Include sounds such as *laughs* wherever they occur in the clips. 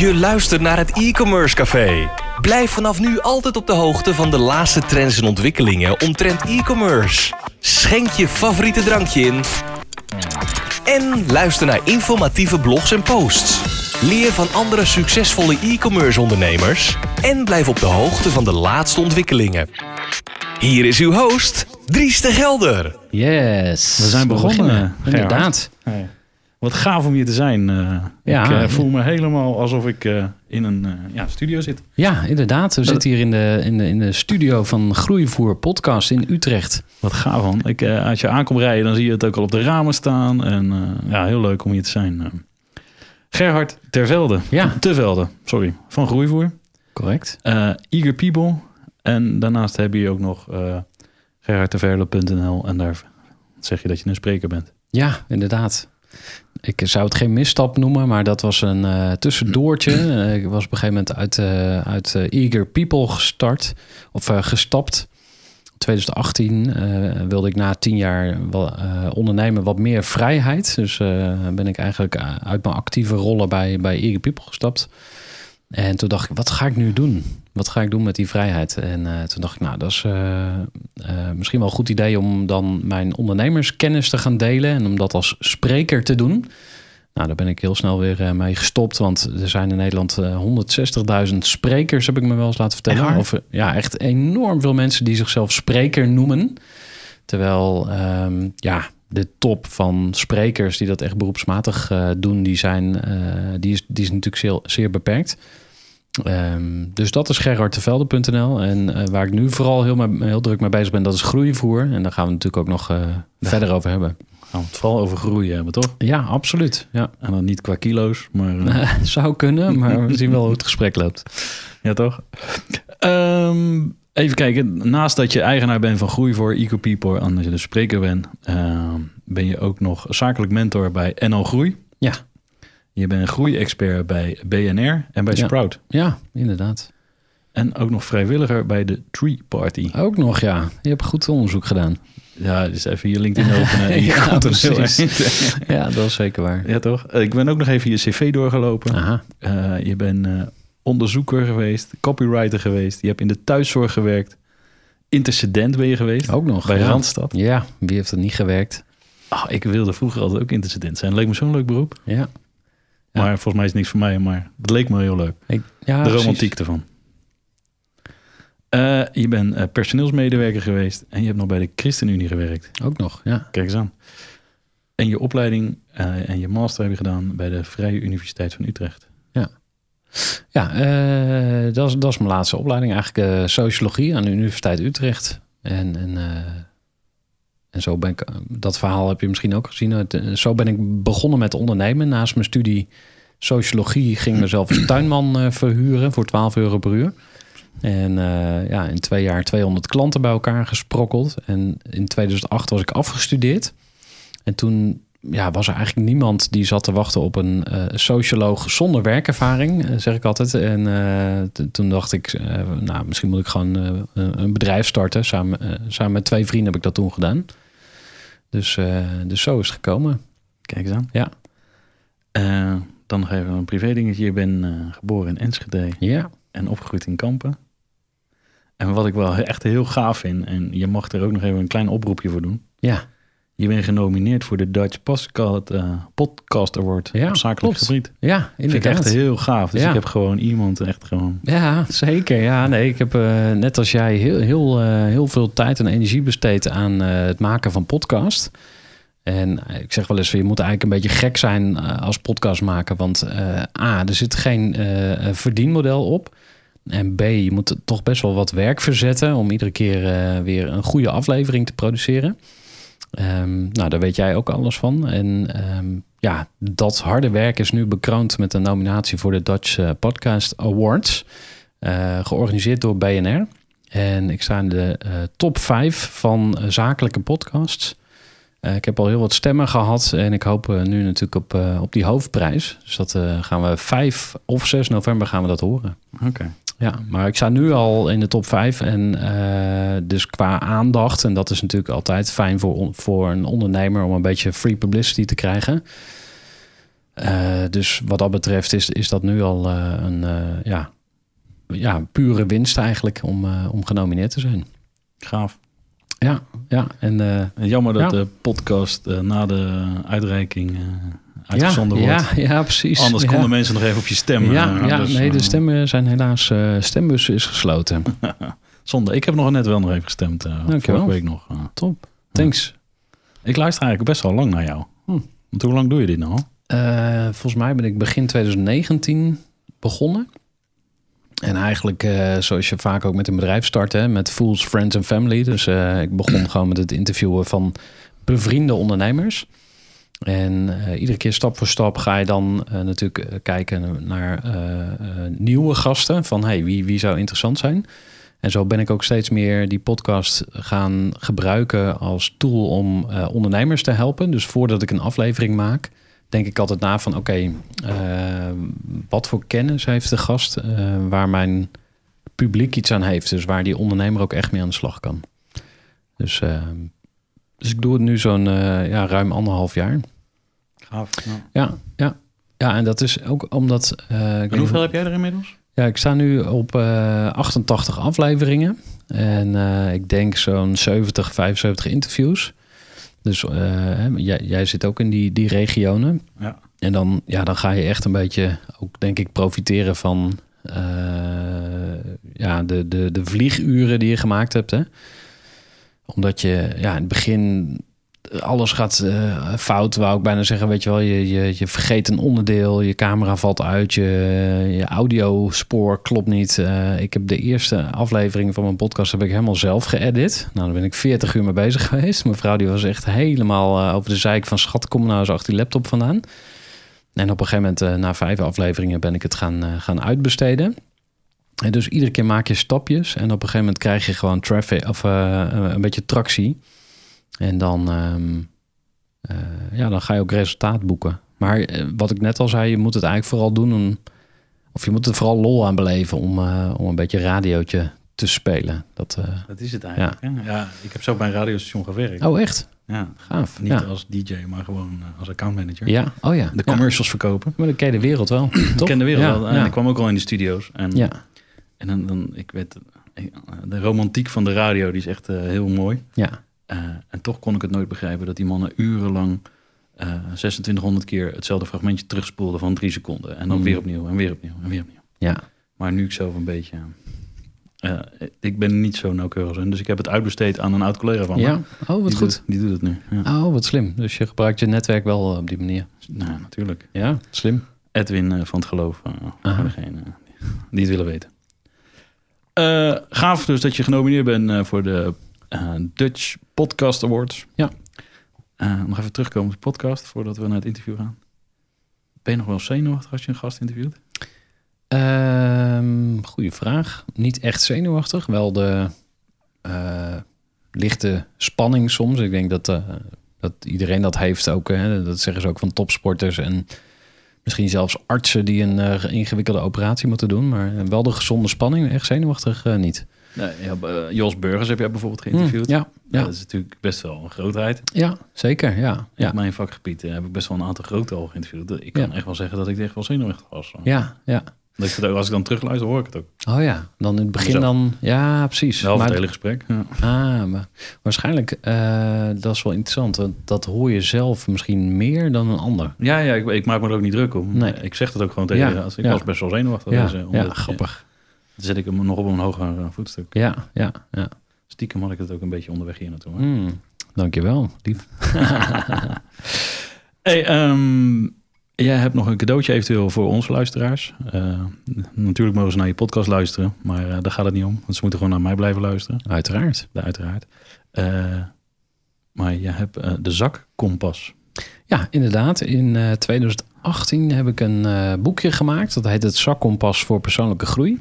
Je luistert naar het e-commerce café. Blijf vanaf nu altijd op de hoogte van de laatste trends en ontwikkelingen omtrent e-commerce. Schenk je favoriete drankje in. En luister naar informatieve blogs en posts. Leer van andere succesvolle e-commerce ondernemers. En blijf op de hoogte van de laatste ontwikkelingen. Hier is uw host, Dries de Gelder. Yes. We zijn begonnen, beginnen. Gerard. Inderdaad. Hey, Wat gaaf om hier te zijn. eh. Ja. ik eh, voel me helemaal alsof ik eh, in een ja, studio zit. Ja, inderdaad. We Dat- zitten hier in de, in, de, in de studio van Groeivoer Podcast in Utrecht. Wat gaaf man. Ik, als je aankomt rijden, dan zie je het ook al op de ramen staan. En ja, heel leuk om hier te zijn. Gerhard Tervelde. Ja. Tevelde, sorry. Van Groeivoer. Correct. Eager People. En daarnaast heb je ook nog gerhardtervelde.nl. En daar zeg je dat je een spreker bent. Ja, inderdaad. Ik zou het geen misstap noemen, maar dat was een eh, tussendoortje. *clears throat* Eh, ik was op een gegeven moment uit, eh, uit Eager People gestart, of gestapt. 2018 eh, wilde ik na tien jaar wel, ondernemen wat meer vrijheid. Dus ben ik eigenlijk uit mijn actieve rollen bij, bij Eager People gestapt. En toen dacht ik, wat ga ik nu doen? Wat ga ik doen met die vrijheid? En eh, toen dacht ik, nou, dat is eh, eh, misschien wel een goed idee om dan mijn ondernemerskennis te gaan delen en om dat als spreker te doen. Nou, daar ben ik heel snel weer mee gestopt, want er zijn in Nederland eh, 160.000 sprekers, heb ik me wel eens laten vertellen. Of, ja, echt enorm veel mensen die zichzelf spreker noemen. Terwijl, ehm, ja, de top van sprekers die dat echt beroepsmatig doen, die, zijn, die, is, die is natuurlijk zeer, zeer beperkt. Ehm, dus dat is gerardtevelde.nl. En eh, waar ik nu vooral heel, heel druk mee bezig ben, dat is groeivoer. En daar gaan we natuurlijk ook nog eh, verder over hebben. Gaan we het vooral over groeien hebben, toch? Ja, absoluut. Ja. En dan niet qua kilo's, maar... eh, *laughs* Zou kunnen, maar we zien wel hoe het gesprek loopt. Ja, toch? Ehm, even kijken. Naast dat je eigenaar bent van Groei voor EcoPeople en dat je dus spreker bent, ehm, ben je ook nog zakelijk mentor bij NL Groei. Ja. Je bent een groeiexpert bij BNR en bij Ja. Sprout. Ja, inderdaad. En ook nog vrijwilliger bij de Tree Party. Ook nog, ja. Je hebt goed onderzoek gedaan. Ja, dus even *laughs* je LinkedIn openen en je Ja, heel. *laughs* Ja, dat is zeker waar. Ja, toch? Eh, Ik ben ook nog even je cv doorgelopen. Aha. Eh, je bent eh, onderzoeker geweest, copywriter geweest. Je hebt in de thuiszorg gewerkt. Intercedent ben je geweest. Ook nog. bij ja. Randstad. Ja, wie heeft er niet gewerkt? Ah, ik wilde vroeger altijd ook intercedent zijn. Leek me zo'n leuk beroep. Ja. Ja. Maar volgens mij is het niks voor mij. Maar het leek me heel leuk. Ik, ja de precies. romantiek ervan. Eh, je bent eh, personeelsmedewerker geweest. En je hebt nog bij de ChristenUnie gewerkt. Ook nog, ja. Kijk eens aan. En je opleiding eh, en je master heb je gedaan bij de Vrije Universiteit van Utrecht. Ja, eh, dat, is, dat is mijn laatste opleiding. Eigenlijk sociologie aan de Universiteit Utrecht. En, en, en zo ben ik, dat verhaal heb je misschien ook gezien. Eh, Zo ben ik begonnen met ondernemen. Naast mijn studie sociologie ging ik mezelf als tuinman eh, verhuren voor 12 euro per uur. En eh, ja, in twee jaar 200 klanten bij elkaar gesprokkeld. En in 2008 was ik afgestudeerd. En toen ja, was er eigenlijk niemand die zat te wachten op een socioloog zonder werkervaring, zeg ik altijd. En toen dacht ik, nou, misschien moet ik gewoon een een bedrijf starten. Samen, samen met twee vrienden heb ik dat toen gedaan. Dus, eh, dus zo is het gekomen. Kijk eens aan. Ja. Eh, dan nog even een privé dingetje. Je bent eh, geboren in Enschede Ja, en opgegroeid in Kampen. En wat ik wel echt heel gaaf vind, en je mag er ook nog even een klein oproepje voor doen. ja, Je bent genomineerd voor de Dutch Podcast, eh, Podcast Award Ja, op zakelijk gebied. ja Vind ik inderdaad. echt heel gaaf. Dus Ja. ik heb gewoon iemand echt gewoon... Ja, zeker. Ja, nee, ik heb eh, net als jij heel, heel, eh, heel veel tijd en energie besteed aan het maken van podcast. En ik zeg wel eens, je moet eigenlijk een beetje gek zijn als podcast maken. Want A, er zit geen verdienmodel op. En B, je moet toch best wel wat werk verzetten om iedere keer weer een goede aflevering te produceren. Ehm, nou, daar weet jij ook alles van. En ehm, ja, dat harde werk is nu bekroond met een nominatie voor de Dutch eh, Podcast Awards. eh, georganiseerd door BNR. En ik sta in de eh, top 5 van zakelijke podcasts. Ik heb al heel wat stemmen gehad en ik hoop nu natuurlijk op, op die hoofdprijs. Dus dat gaan we 5 of 6 november gaan we dat horen. Oké. Ja, maar ik sta nu al in de top 5. En eh, dus qua aandacht, en dat is natuurlijk altijd fijn voor, voor een ondernemer om een beetje free publicity te krijgen. Eh, dus wat dat betreft is, is dat nu al eh, een ja, ja, pure winst eigenlijk om, om genomineerd te zijn. Gaaf. Ja, ja. En, Jammer dat Ja. de podcast na de uitreiking uitgezonden ja, wordt. Ja, ja, precies. Anders konden mensen nog even op je stemmen. Ja, Eh, ja dus, nee, de eh, stemmen zijn helaas... eh stembus is gesloten. *laughs* Zonde. Ik heb nog net wel nog even gestemd. Dankjewel. vorige week nog. Top. Thanks. Ik luister eigenlijk best wel lang naar jou. Hm. Want hoe lang doe je dit nou? Volgens mij ben ik begin 2019 begonnen. En eigenlijk, zoals je vaak ook met een bedrijf start, hè, met Fools, Friends and Family. Dus ik begon *clears throat* gewoon met het interviewen van bevriende ondernemers. En eh, iedere keer stap voor stap ga je dan eh, natuurlijk eh, kijken naar nieuwe gasten. Van hey, wie, wie zou interessant zijn? En zo ben ik ook steeds meer die podcast gaan gebruiken als tool om ondernemers te helpen. Dus voordat ik een aflevering maak, denk ik altijd na van oké, wat voor kennis heeft de gast waar mijn publiek iets aan heeft. Dus waar die ondernemer ook echt mee aan de slag kan. Dus, eh, dus ik doe het nu zo'n eh, ja, ruim anderhalf jaar. Gaaf. Ja. Ja, ja. Ja, en dat is ook omdat... eh, En hoeveel heb jij er inmiddels? ja, ik sta nu op eh 88 afleveringen. En eh, ik denk zo'n 70, 75 interviews. Dus eh, jij, jij zit ook in die, die regionen. Ja. En dan, ja, dan ga je echt een beetje ook, denk ik, profiteren van eh, ja, de, de, de vlieguren die je gemaakt hebt. Hè? Omdat je ja, in het begin alles gaat eh, fout, wou ik bijna zeggen. Weet je wel, je, je, je vergeet een onderdeel, je camera valt uit, je, je audiospoor klopt niet. Eh, ik heb de eerste aflevering van mijn podcast heb ik helemaal zelf geëdit. Nou, daar ben ik 40 uur mee bezig *laughs* geweest. Mijn vrouw die was echt helemaal eh, over de zeik van schat, kom nou eens achter die laptop vandaan. En op een gegeven moment, na vijf afleveringen, ben ik het gaan, gaan uitbesteden. En dus iedere keer maak je stapjes. En op een gegeven moment krijg je gewoon traffic of eh, een beetje tractie. En dan, ehm, eh, ja, dan ga je ook resultaat boeken. Maar eh, wat ik net al zei, je moet het eigenlijk vooral doen. Om, of je moet er vooral lol aan beleven om, eh, om een beetje radiootje te spelen. Dat, eh, Dat is het eigenlijk. hè? Ja. ik heb zo bij een radiostation gewerkt. Oh, echt? Ja. Gaaf. Niet ja. als DJ, maar gewoon eh, als accountmanager. ja, oh ja. De Ja. commercials verkopen. Maar dan ken je de wereld wel. *clears throat* Ik ken de wereld ja, wel. En Ja. ik kwam ook al in de studio's. En, ja, en dan, dan, ik weet, eh, de romantiek van de radio, die is echt eh, heel mooi. ja. Eh, en toch kon ik het nooit begrijpen dat die mannen urenlang eh 2600 keer hetzelfde fragmentje terugspoelden van drie seconden. En dan Mm. weer opnieuw en weer opnieuw en weer opnieuw. ja. Maar nu ik zelf een beetje... ik ben niet zo nauwkeurig in, dus ik heb het uitbesteed aan een oud collega van me. Ja, oh wat die goed. Doet, die doet het nu. Ja. Oh, wat slim. Dus je gebruikt je netwerk wel op die manier. Nou, natuurlijk. Ja, slim. Edwin van het geloof, degene die het willen weten. Eh, gaaf dus dat je genomineerd bent eh, voor de eh, Dutch Podcast Awards. Ja. Nog even terugkomen op de podcast voordat we naar het interview gaan. Ben je nog wel zenuwachtig als je een gast interviewt? Ehm goeie vraag. Niet echt zenuwachtig. Wel de lichte spanning soms. Ik denk dat, dat iedereen dat heeft ook. Hè. Dat zeggen ze ook van topsporters en misschien zelfs artsen die een eh, ingewikkelde operatie moeten doen. Maar eh, wel de gezonde spanning. Echt zenuwachtig eh, niet. Nee, ja, Jos Burgers heb jij bijvoorbeeld geïnterviewd. Mm, ja, dat is natuurlijk best wel een grootheid. ja, zeker. Ja, ja, mijn vakgebied heb ik best wel een aantal grote al geïnterviewd. Ik kan echt wel zeggen dat ik echt wel zenuwachtig was. ja, ja. Dat ik het ook, als ik dan terugluister, hoor ik het ook. Oh ja, dan in het begin Zo. dan... Ja, precies. Wel Maar- het hele gesprek. Ja. Ah, maar waarschijnlijk, eh, dat is wel interessant. Dat hoor je zelf misschien meer dan een ander. Ja, ja ik, ik maak me er ook niet druk om. Nee. Ik zeg het ook gewoon tegen Ja, ik ja. was best wel zenuwachtig. Ja, deze, ja, omdat, grappig. Dan zet ik hem nog op een hoger eh, voetstuk. Ja, ja, ja. Stiekem had ik het ook een beetje onderweg hier naartoe. Mm, dankjewel, lief. *laughs* Hey, ehm, jij hebt nog een cadeautje eventueel voor onze luisteraars. Eh, natuurlijk mogen ze naar je podcast luisteren, maar eh, daar gaat het niet om. Want ze moeten gewoon naar mij blijven luisteren, Uiteraard. ja, uiteraard. Eh, maar je hebt de zakkompas. Ja, inderdaad. In eh, 2018 heb ik een boekje gemaakt. Dat heet het Zakkompas voor persoonlijke groei.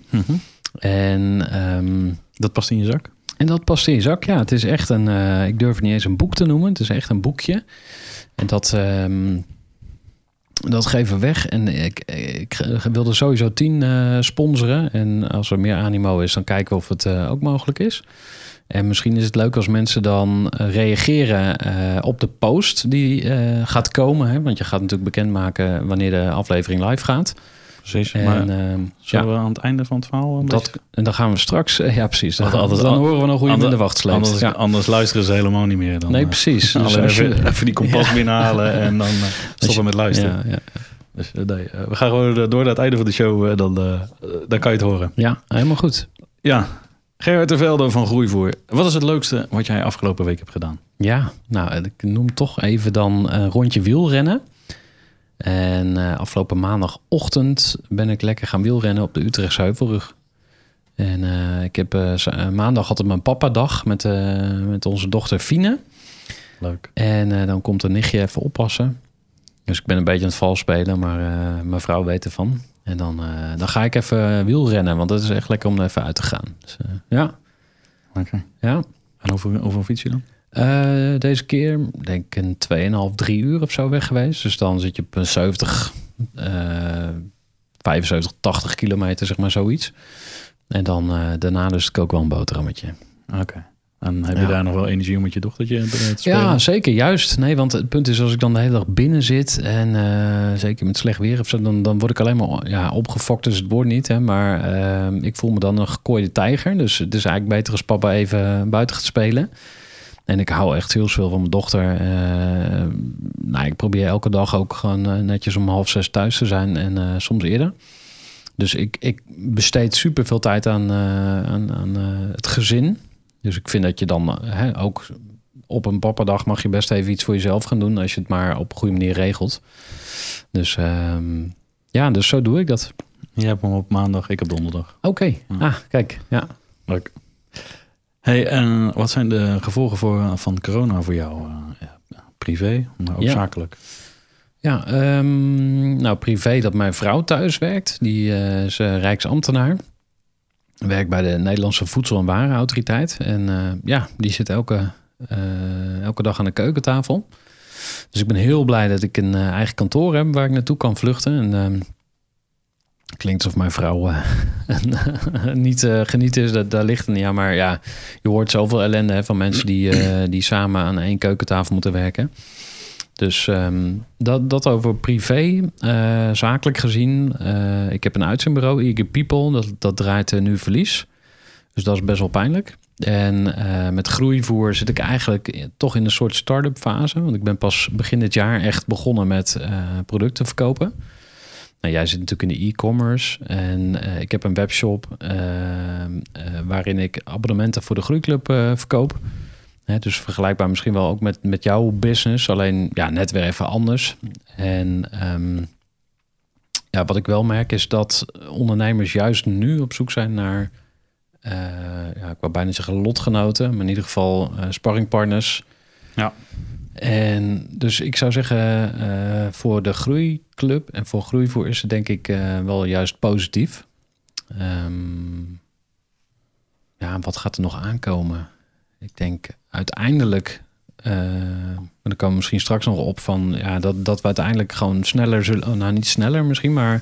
En, ehm, Dat past in je zak? en dat past in je zak. Ja, het is echt een... ik durf het niet eens een boek te noemen. Het is echt een boekje. En dat... ehm, dat geven we weg. En ik, ik wilde sowieso tien eh, sponsoren. En als er meer animo is, dan kijken we of het eh, ook mogelijk is. En misschien is het leuk als mensen dan eh, reageren op de post die gaat komen. Hè? Want je gaat natuurlijk bekendmaken wanneer de aflevering live gaat. Precies. En, maar ehm, zullen ja, we aan het einde van het verhaal... dat, en dan gaan we straks... eh, ja, precies. Dan, horen we nog hoe je in de wacht sleept. Anders, Ja. anders luisteren ze helemaal niet meer. Dan, Nee, eh, precies. *laughs* Dus je- even, die *laughs* kompas binnenhalen en dan eh, stoppen met luisteren. Ja, ja. Dus, nee, we gaan gewoon door naar het einde van de show. dan, dan kan je het horen. ja, helemaal goed. Ja, Gerard de Velde van Groeivoer. Wat is het leukste wat jij afgelopen week hebt gedaan? Ja, nou, ik noem toch even dan een rondje wielrennen. En eh, afgelopen maandagochtend ben ik lekker gaan wielrennen op de Utrechtse Heuvelrug. En eh, ik heb eh, maandag had het mijn papa-dag met, met onze dochter Fine. Leuk. En dan komt een nichtje even oppassen. Dus ik ben een beetje aan het vals spelen, maar mijn vrouw weet ervan. En dan, dan ga ik even wielrennen, want dat is echt lekker om er even uit te gaan. Dus, ja, Oké. ja. En hoeveel, hoeveel fiets je dan? Eh, deze keer denk ik een 2,5, 3 uur of zo weg geweest. Dus dan zit je op een 70, eh 75, 80 kilometer, zeg maar zoiets. En dan eh, daarna lust ik ook wel een boterhammetje. Oké. En heb je Ja. daar nog wel energie om met je dochtertje te spelen? Ja, zeker, juist. Nee, want het punt is als ik dan de hele dag binnen zit... en eh, zeker met slecht weer of zo... Dan, dan word ik alleen maar ja, opgefokt, is het woord niet. Hè, maar ik voel me dan een gekooide tijger. Dus het is eigenlijk beter als papa even buiten gaat spelen. En ik hou echt heel veel van mijn dochter. Eh, nou, ik probeer elke dag ook gewoon eh, netjes om half zes thuis te zijn... en eh, soms eerder. Dus ik, ik besteed super veel tijd aan, aan, aan het gezin... Dus ik vind dat je dan hè, ook op een pappadag mag je best even iets voor jezelf gaan doen als je het maar op een goede manier regelt. Dus ehm, ja, dus zo doe ik dat. Je hebt hem op maandag, ik op donderdag. Oké, ah, kijk, ja. Leuk. Hey, en wat zijn de gevolgen voor, van corona voor jou? eh, privé, maar ook Ja. zakelijk? Ja, ehm, nou privé dat mijn vrouw thuis werkt. Die eh, is eh, rijksambtenaar. Werkt bij de Nederlandse Voedsel- en Warenautoriteit. En ja, die zit elke, elke dag aan de keukentafel. Dus ik ben heel blij dat ik een eigen kantoor heb waar ik naartoe kan vluchten. En ehm, klinkt alsof mijn vrouw eh, *laughs* niet eh, genieten is. Dat, daar ligt niet aan. Maar ja, je hoort zoveel ellende hè, van mensen die, eh, die samen aan één keukentafel moeten werken. Dus ehm, dat, dat over privé, zakelijk gezien. ik heb een uitzendbureau, Eager People, dat, dat draait nu verlies. Dus dat is best wel pijnlijk. En met groeivoer zit ik eigenlijk toch in een soort start-up fase. Want ik ben pas begin dit jaar echt begonnen met producten verkopen. Nou, jij zit natuurlijk in de e-commerce. En eh, ik heb een webshop eh, eh, waarin ik abonnementen voor de groeiclub eh, verkoop. Hè, dus vergelijkbaar misschien wel ook met, met jouw business. Alleen ja, net weer even anders. En ehm, ja, wat ik wel merk is dat ondernemers juist nu op zoek zijn naar... ja, ik wou bijna zeggen lotgenoten. Maar in ieder geval sparringpartners. Ja. En dus ik zou zeggen, eh, voor de groeiclub en voor groeivoer is het denk ik eh, wel juist positief. Ehm, ja, wat gaat er nog aankomen? Ik denk uiteindelijk, eh, maar daar komen we misschien straks nog op van ja, dat, dat we uiteindelijk gewoon sneller zullen, oh, nou niet sneller misschien, maar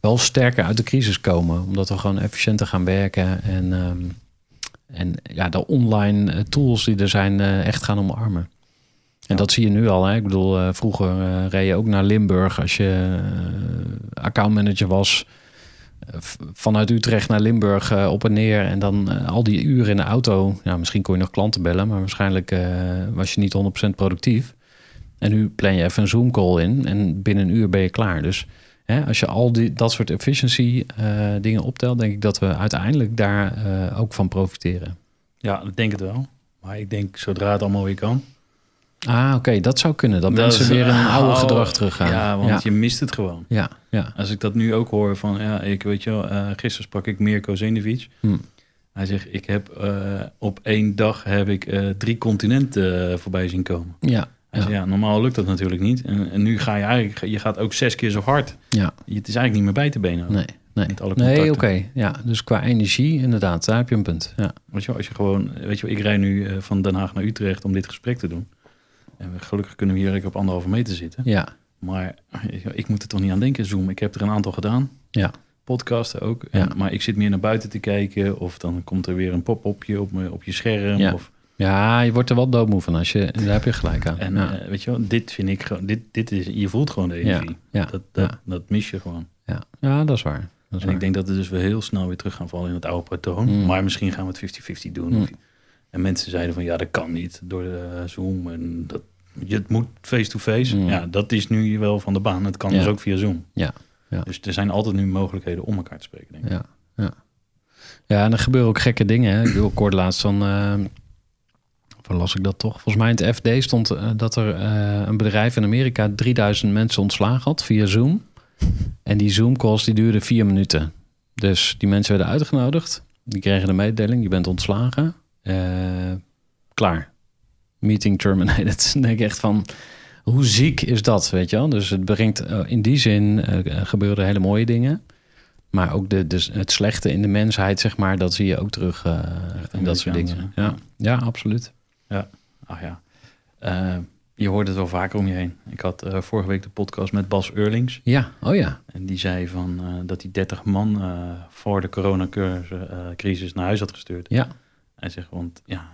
wel sterker uit de crisis komen. Omdat we gewoon efficiënter gaan werken en, ehm, en ja, de online eh, tools die er zijn eh, echt gaan omarmen. En dat zie je nu al. Hè? Ik bedoel, eh, vroeger eh, reed je ook naar Limburg als je eh, accountmanager was. Vanuit Utrecht naar Limburg op en neer. En dan al die uren in de auto. Ja, misschien kon je nog klanten bellen, maar waarschijnlijk was je niet 100% productief. En nu plan je even een Zoom call in en binnen een uur ben je klaar. Dus hè, als je al die, dat soort efficiency dingen optelt, denk ik dat we uiteindelijk daar ook van profiteren. Ja, ik denk het wel. Maar ik denk zodra het allemaal weer kan. Ah, oké, dat zou kunnen. Dat, Dat mensen weer in een oude oh, gedrag teruggaan. Ja, want ja. je mist het gewoon. ja, ja. Als ik dat nu ook hoor van, ja, ik weet je wel, eh, gisteren sprak ik Mirko Zenovic. Hm. Hij zegt, ik heb eh, op één dag heb ik eh, drie continenten eh, voorbij zien komen. Ja, Hij ja. zegt, ja, normaal lukt dat natuurlijk niet. En, en nu ga je eigenlijk, je gaat ook zes keer zo hard. ja. Het is eigenlijk niet meer bij te benen. Nee, nee. Nee, oké. Ja, dus qua energie, inderdaad, daar heb je een punt. Ja, Weet je wel, als je gewoon, weet je wel, ik rij nu eh, van Den Haag naar Utrecht om dit gesprek te doen. En we- gelukkig kunnen we hier op anderhalve meter zitten. ja, Maar wel, ik moet er toch niet aan denken, Zoom. Ik heb er een aantal gedaan. ja. podcasten ook. Ja. Maar ik zit meer naar buiten te kijken. Of dan komt er weer een pop-opje op, me- op je scherm. Ja. Of, Ja, je wordt er wel doodmoe van als je... Daar heb je gelijk aan. en ja. eh, weet je wel, dit vind ik gewoon... Dit, dit is, je voelt gewoon de energie. ja, Dat, dat, mis je gewoon. ja. ja, dat is waar. Dat is En waar. ik denk dat we dus weer heel snel weer terug gaan vallen in het oude patroon. Mm. Maar misschien gaan we het 50-50 doen. Mm. En mensen zeiden van ja, dat kan niet door de Zoom. En dat, het moet face-to-face. Mm. Ja, dat is nu wel van de baan. Het kan Ja. dus ook via Zoom. Ja, ja. Dus er zijn altijd nu mogelijkheden om elkaar te spreken, denk ik. Ja, ja. ja, en er gebeuren ook gekke dingen. Hè. Ik bedoel, ik hoorde laatst van... waar las ik dat toch? Volgens mij in het FD stond eh, dat er eh, een bedrijf in Amerika 3000 mensen ontslagen had via Zoom. En die Zoom-calls die duurden vier minuten. Dus die mensen werden uitgenodigd. Die kregen de mededeling, je bent ontslagen. Klaar. Meeting terminated. *laughs* Dan denk ik echt van... Hoe ziek is dat, weet je wel? Dus het brengt eh, in die zin eh, gebeuren hele mooie dingen. Maar ook de, dus het slechte in de mensheid, zeg maar, dat zie je ook terug eh, in dat soort dingen. Ja, ja absoluut. Ach ja. Je hoort het wel vaker om je heen. Ik had vorige week de podcast met Bas Eurlings. Ja, oh ja. En die zei van, dat hij 30 man voor de coronacrisis naar huis had gestuurd. Ja, Hij zegt, want ja,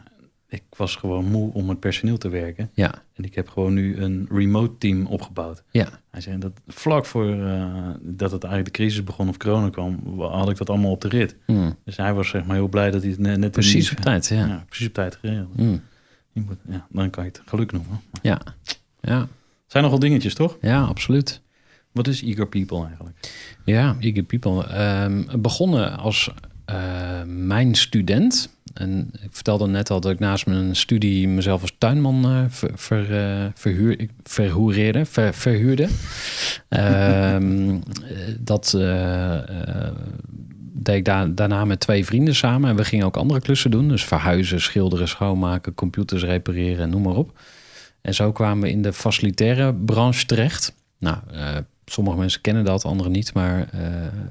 ik was gewoon moe om met personeel te werken. ja, En ik heb gewoon nu een remote team opgebouwd. ja. Hij zei dat vlak voor eh, dat het eigenlijk de crisis begon of corona kwam, had ik dat allemaal op de rit. Mm. Dus hij was zeg maar heel blij dat hij het net, Precies op tijd, ja. ja, precies op tijd geregeld. Mm. Je moet, ja, dan kan je het geluk noemen. Ja, ja, Zijn nogal dingetjes, toch? ja, absoluut. Wat is Eager People eigenlijk? Ja, Eager People. Ehm, begonnen als eh, mijn student. En ik vertelde net al dat ik naast mijn studie mezelf als tuinman eh, ver, ver, eh, verhuur, ik verhoereerde, ver, verhuurde. *laughs* Ehm, eh, dat eh, deed ik da- daarna met twee vrienden samen. En we gingen ook andere klussen doen. Dus verhuizen, schilderen, schoonmaken, computers repareren en noem maar op. En zo kwamen we in de facilitaire branche terecht. Nou, sommige mensen kennen dat, anderen niet. Maar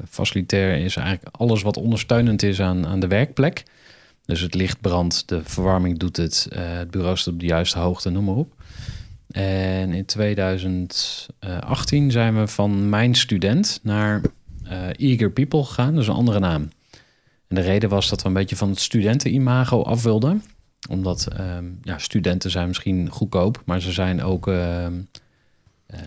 facilitair is eigenlijk alles wat ondersteunend is aan, aan de werkplek. Dus het licht brandt, de verwarming doet het, eh, het bureau staat op de juiste hoogte, noem maar op. En in 2018 zijn we van mijn student naar eh, Eager People gegaan, dus een andere naam. En de reden was dat we een beetje van het studentenimago af wilden. Omdat ehm, ja, studenten zijn misschien goedkoop, maar ze zijn ook ehm, eh,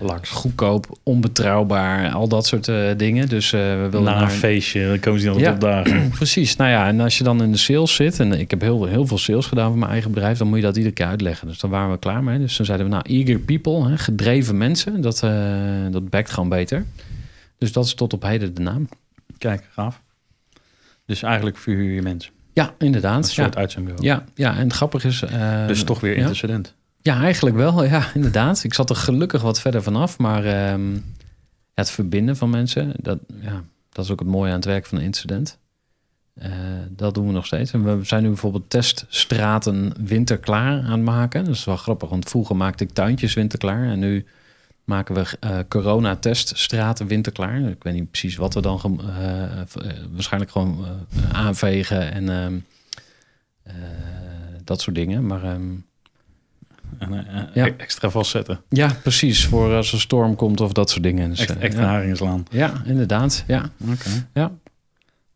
Laks. goedkoop, onbetrouwbaar, al dat soort eh, dingen. Dus eh, we wilden Na een naar feestje, dan komen ze altijd Ja. opdagen. *clears throat* Precies. Nou ja, en als je dan in de sales zit, en ik heb heel, heel veel sales gedaan voor mijn eigen bedrijf, dan moet je dat iedere keer uitleggen. Dus daar waren we klaar mee. Dus dan zeiden we, nou, eager people, hè, gedreven mensen, dat, eh dat bekt gewoon beter. Dus dat is tot op heden de naam. Kijk, gaaf. Dus eigenlijk verhuur je mensen. Ja, inderdaad. Een soort ja. uitzendbureau. Ja, ja, en het grappige is... eh, Dus toch weer ja. intercedent. Ja, eigenlijk wel. Ja, inderdaad. Ik zat er gelukkig wat verder vanaf. Maar ehm, het verbinden van mensen, dat, ja, dat is ook het mooie aan het werk van een incident. Eh, dat doen we nog steeds. En we zijn nu bijvoorbeeld teststraten winterklaar aan het maken. Dat is wel grappig, want vroeger maakte ik tuintjes winterklaar. En nu maken we eh corona-teststraten winterklaar. Ik weet niet precies wat we dan... eh, waarschijnlijk gewoon aanvegen en ehm, eh, dat soort dingen. Maar... ehm, En, eh, Ja. e- Extra vastzetten. ja, precies. Voor als er storm komt of dat soort dingen. Dus, Echt, eh, een haring slaan. ja, inderdaad. Ja. Oké. Ja.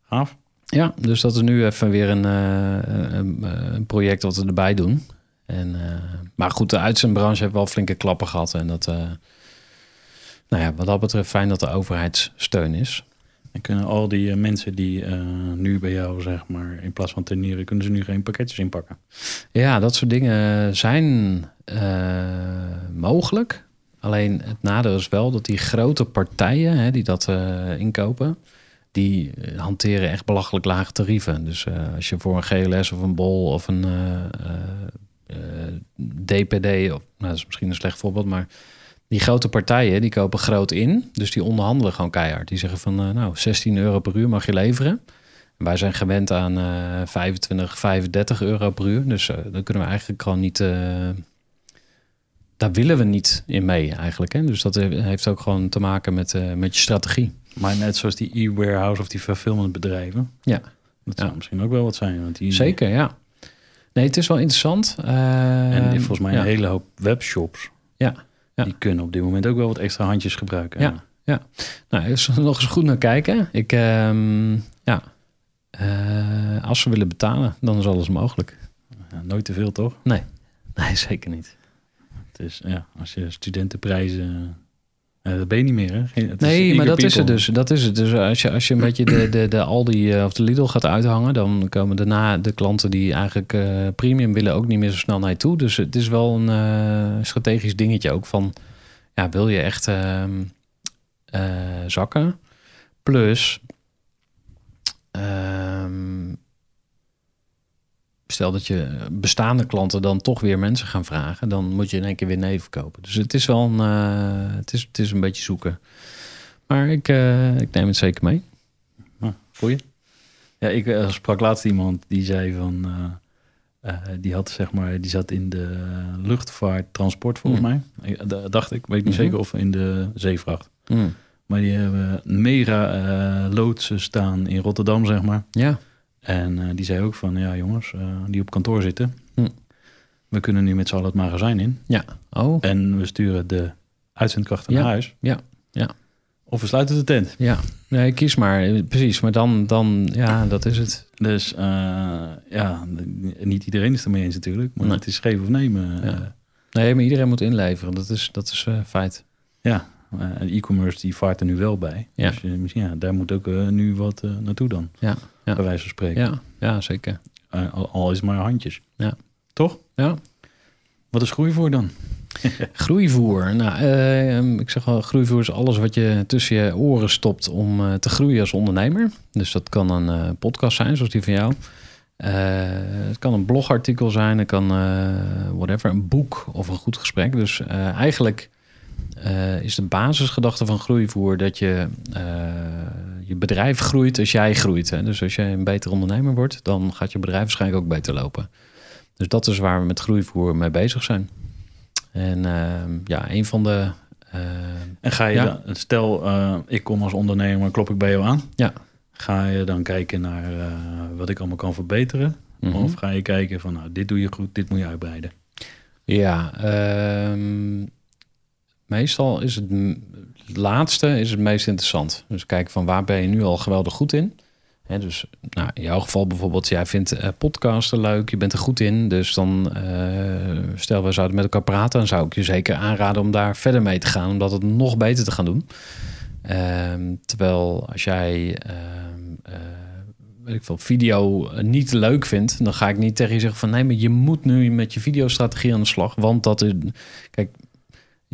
Gaaf. ja, dus dat is nu even weer een, eh, een, een project wat we erbij doen. En, eh, maar goed, de uitzendbranche heeft wel flinke klappen gehad. En dat, eh, nou ja, wat dat betreft fijn dat er overheidssteun is. En kunnen al die eh, mensen die eh, nu bij jou, zeg maar, in plaats van teneren, kunnen ze nu geen pakketjes inpakken? Ja, dat soort dingen zijn eh, mogelijk. Alleen het nadeel is wel dat die grote partijen hè, die dat inkopen, die hanteren echt belachelijk lage tarieven. Dus als je voor een GLS of een Bol of een DPD, of, nou, dat is misschien een slecht voorbeeld, maar die grote partijen die kopen groot in. Dus die onderhandelen gewoon keihard. Die zeggen van, eh, nou, 16 euro per uur mag je leveren. Wij zijn gewend aan eh 25, 35 euro per uur. Dus eh, dan kunnen we eigenlijk gewoon niet. eh, daar willen we niet in mee eigenlijk. Hè? Dus dat he- heeft ook gewoon te maken met, met je strategie. Maar net zoals die e-warehouse of die fulfillmentbedrijven. Ja. Dat Ja. zou misschien ook wel wat zijn. Want die, Zeker, ja. Nee, het is wel interessant. En volgens mij ja. een hele hoop webshops. Ja, ja. Die kunnen op dit moment ook wel wat extra handjes gebruiken. Ja. Nou, eens nog eens goed naar kijken. Ik, ehm, ja, Eh, als ze willen betalen, dan is alles mogelijk. Ja, nooit te veel, toch? Nee, zeker niet. Het is, ja, als je studentenprijzen... eh, dat ben je niet meer, hè? Geen- het is Nee, maar dat is het dus. Dat is het. Dus als je, als je een beetje de, de, de Aldi eh, of de Lidl gaat uithangen, dan komen daarna de klanten die eigenlijk eh, premium willen ook niet meer zo snel naar je toe. Dus het is wel een strategisch dingetje ook van, ja, wil je echt ehm, eh, zakken? Plus, ehm, stel dat je bestaande klanten dan toch weer mensen gaan vragen, dan moet je in één keer weer nee verkopen. Dus het is wel een, eh, het, is, het is een beetje zoeken. Maar ik, eh, ik neem het zeker mee. Goeie. Ja, ik eh, sprak laatst iemand die zei van... die had zeg maar... Die zat in de luchtvaarttransport volgens Mm. mij. Ik- d- dacht ik. Weet niet Mhm. zeker of in de zeevracht. Mm. Maar die hebben mega loodsen staan in Rotterdam, zeg maar. Ja, En eh, die zei ook van... Ja jongens, eh, die op kantoor zitten. Hm. We kunnen nu met z'n allen het magazijn in. oh, En we sturen de uitzendkrachten Ja, naar huis. ja, ja. Of we sluiten de tent. ja. Nee, kies maar. Eh, Precies, maar dan, dan ja, dat is het. Dus ja, niet iedereen is ermee eens natuurlijk. Maar Nee. het is geven of nemen. Ja. Nee, maar iedereen moet inleveren. Dat is, dat is feit. Ja, e-commerce die vaart er nu wel bij. Ja. Dus eh, misschien, ja, daar moet ook eh, nu wat eh, naartoe dan. Ja, ja. Bij wijze van spreken. Ja, ja zeker. Eh, al, al is het maar handjes. Ja. Toch? Ja. Wat is groei voor dan? *laughs* Groeivoer. Nou, eh, ik zeg wel, groeivoer is alles wat je tussen je oren stopt om eh, te groeien als ondernemer. Dus dat kan een eh, podcast zijn, zoals die van jou. Eh, het kan een blogartikel zijn, het kan eh, whatever, een boek of een goed gesprek. Dus eh, eigenlijk eh, is de basisgedachte van groeivoer dat je eh, je bedrijf groeit als jij groeit. Hè? Dus als jij een beter ondernemer wordt, dan gaat je bedrijf waarschijnlijk ook beter lopen. Dus dat is waar we met groeivoer mee bezig zijn. En ehm, ja, een van de. eh, En ga je Ja. dan, stel ik kom als ondernemer, klop ik bij jou aan. Ja. Ga je dan kijken naar wat ik allemaal kan verbeteren? mhm. Of ga je kijken van nou, dit doe je goed, dit moet je uitbreiden? Ja, ehm, meestal is het, laatste is het meest interessant. Dus kijken van waar ben je nu al geweldig goed in. Hè, dus nou, in jouw geval bijvoorbeeld, jij vindt eh, podcasten leuk, je bent er goed in. Dus dan, eh, stel we zouden met elkaar praten, dan zou ik je zeker aanraden om daar verder mee te gaan, om dat het nog beter te gaan doen. Ehm, terwijl als jij ehm, eh, weet ik veel, video niet leuk vindt, dan ga ik niet tegen je zeggen van nee, maar je moet nu met je videostrategie aan de slag. Want dat is, kijk,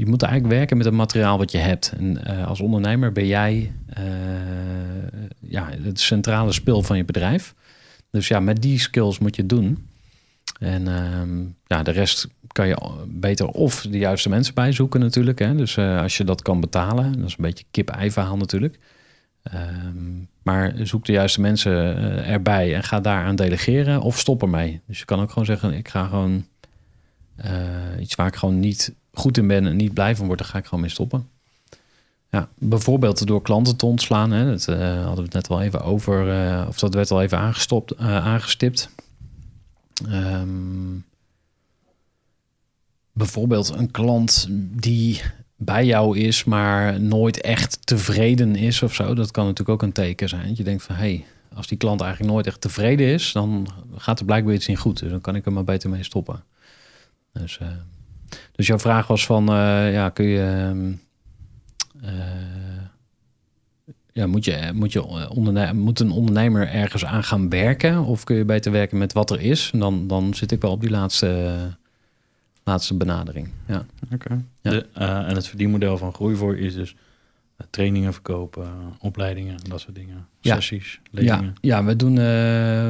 je moet eigenlijk werken met het materiaal wat je hebt. En eh, als ondernemer ben jij eh, ja, het centrale speel van je bedrijf. Dus ja, met die skills moet je het doen. En ehm, ja, de rest kan je beter of de juiste mensen bijzoeken natuurlijk. Hè? Dus eh, als je dat kan betalen, dat is een beetje kip-ei verhaal natuurlijk. Ehm, maar zoek de juiste mensen erbij en ga daaraan delegeren of stop ermee. Dus je kan ook gewoon zeggen, ik ga gewoon iets waar ik gewoon niet goed in ben en niet blij van word, daar ga ik gewoon mee stoppen. Ja, bijvoorbeeld door klanten te ontslaan. Hè, dat eh, hadden we het net wel even over, eh, of dat werd al even aangestopt, eh, aangestipt. Ehm, bijvoorbeeld een klant die bij jou is, maar nooit echt tevreden is of zo. Dat kan natuurlijk ook een teken zijn. Dat je denkt van, hé, hey, als die klant eigenlijk nooit echt tevreden is, dan gaat er blijkbaar iets niet goed. Dus dan kan ik er maar beter mee stoppen. Dus, dus jouw vraag was van, eh, ja, kun je... ehm, eh, ja, moet, je, moet, je onderne moet een ondernemer ergens aan gaan werken? Of kun je beter werken met wat er is? En dan, dan zit ik wel op die laatste, laatste benadering. Ja. Oké. Ja. De, eh, en het verdienmodel van Groeivoor is dus eh, trainingen verkopen, opleidingen, dat soort dingen. Ja. Sessies, Ja, lezingen. ja, we doen, eh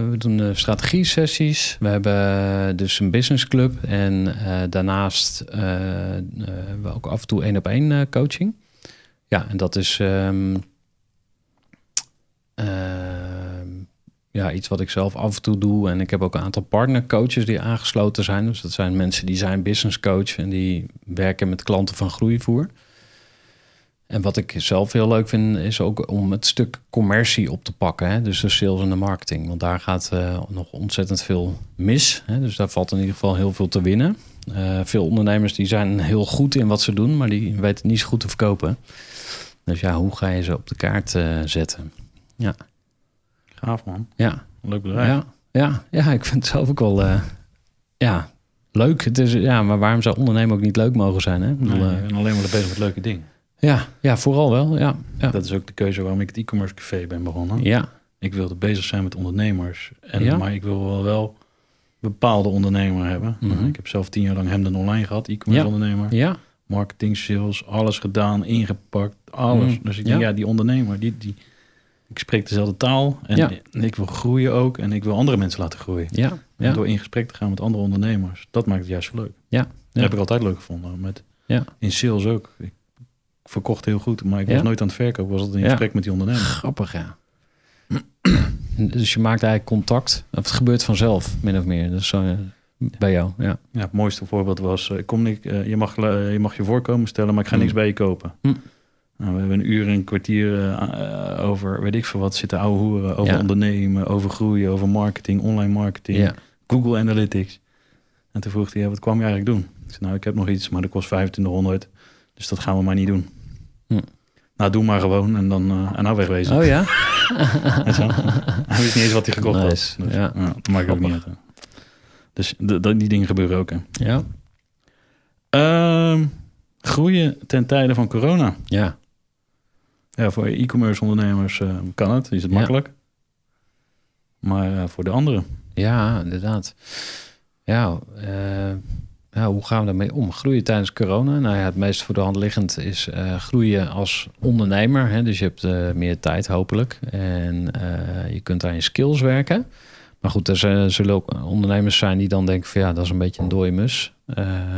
we doen eh, strategie-sessies. We hebben dus een businessclub. En eh, daarnaast hebben we ook af en toe één op één coaching. Ja, en dat is ehm, ehm, ja, iets wat ik zelf af en toe doe. En ik heb ook een aantal partnercoaches die aangesloten zijn. Dus dat zijn mensen die zijn business coach en die werken met klanten van groeivoer. En wat ik zelf heel leuk vind, is ook om het stuk commercie op te pakken. Hè? Dus de sales en de marketing. Want daar gaat eh, nog ontzettend veel mis. Hè? Dus daar valt in ieder geval heel veel te winnen. Eh, veel ondernemers die zijn heel goed in wat ze doen, maar die weten niet zo goed te verkopen. Dus ja, hoe ga je ze op de kaart eh, zetten? Ja, Gaaf man. ja, Leuk bedrijf. ja, ja, ja, ik vind het zelf ook wel, ja, leuk. Het is, ja, maar waarom zou ondernemen ook niet leuk mogen zijn? Hè? Ik bedoel, Nee, en alleen maar bezig met leuke dingen. Ja, ja, vooral wel, ja. Ja, Dat is ook de keuze waarom ik het e-commerce café ben begonnen. ja, Ik wilde bezig zijn met ondernemers. En, Ja? Maar ik wil wel, wel bepaalde ondernemer hebben. Mhm. Ik heb zelf tien jaar lang Hemden Online gehad, e-commerce Ja. ondernemer. ja, Marketing, sales, alles gedaan, ingepakt, alles. Mhm. Dus ik Ja. denk, ja, die ondernemer, die, die, ik spreek dezelfde taal. En Ja. ik wil groeien ook. En ik wil andere mensen laten groeien. ja, door in gesprek te gaan met andere ondernemers. Dat maakt het juist zo leuk. Ja. Dat heb ik altijd leuk gevonden. Met, Ja. In sales ook. Ik verkocht heel goed, maar ik was Ja. nooit aan het verkopen. was altijd in gesprek met die ondernemer. grappig, ja. *clears throat* dus je maakt eigenlijk contact, of het gebeurt vanzelf, min of meer. Dus zo, eh, bij jou, ja. Ja, het mooiste voorbeeld was, eh, ik kom niet, eh, je, mag, je mag je voorkomen stellen, maar ik ga Mm. niks bij je kopen. Hm. Nou, we hebben een uur en een kwartier over, weet ik veel wat, zitten ouwe hoeren, over Ja. ondernemen, over groeien, over marketing, online marketing, ja. Google Analytics. En toen vroeg hij, ja, wat kwam je eigenlijk doen? Ik zei, nou, ik heb nog iets, maar dat kost 2500, dus dat gaan we maar niet doen. Hm. Nou, doe maar gewoon en dan eh, en nou wegwezen. Oh ja? *laughs* Hij wist niet eens wat hij gekocht Nice, had. Dus, ja. dat maakt ook niet uit. hè. Dus die dingen gebeuren ook. Hè. Ja. Ehm, groeien ten tijde van corona. Ja. Ja, voor e-commerce ondernemers eh, kan het, is het Ja. makkelijk. Maar eh, voor de anderen. Ja, inderdaad. Ja, eh, ja, hoe gaan we daarmee om? Groeien tijdens corona? Nou ja, het meest voor de hand liggend is eh, groeien als ondernemer. Hè? Dus je hebt eh, meer tijd hopelijk. En eh, je kunt aan je skills werken. Maar goed, er zullen ook ondernemers zijn die dan denken van ja, dat is een beetje een dode mus.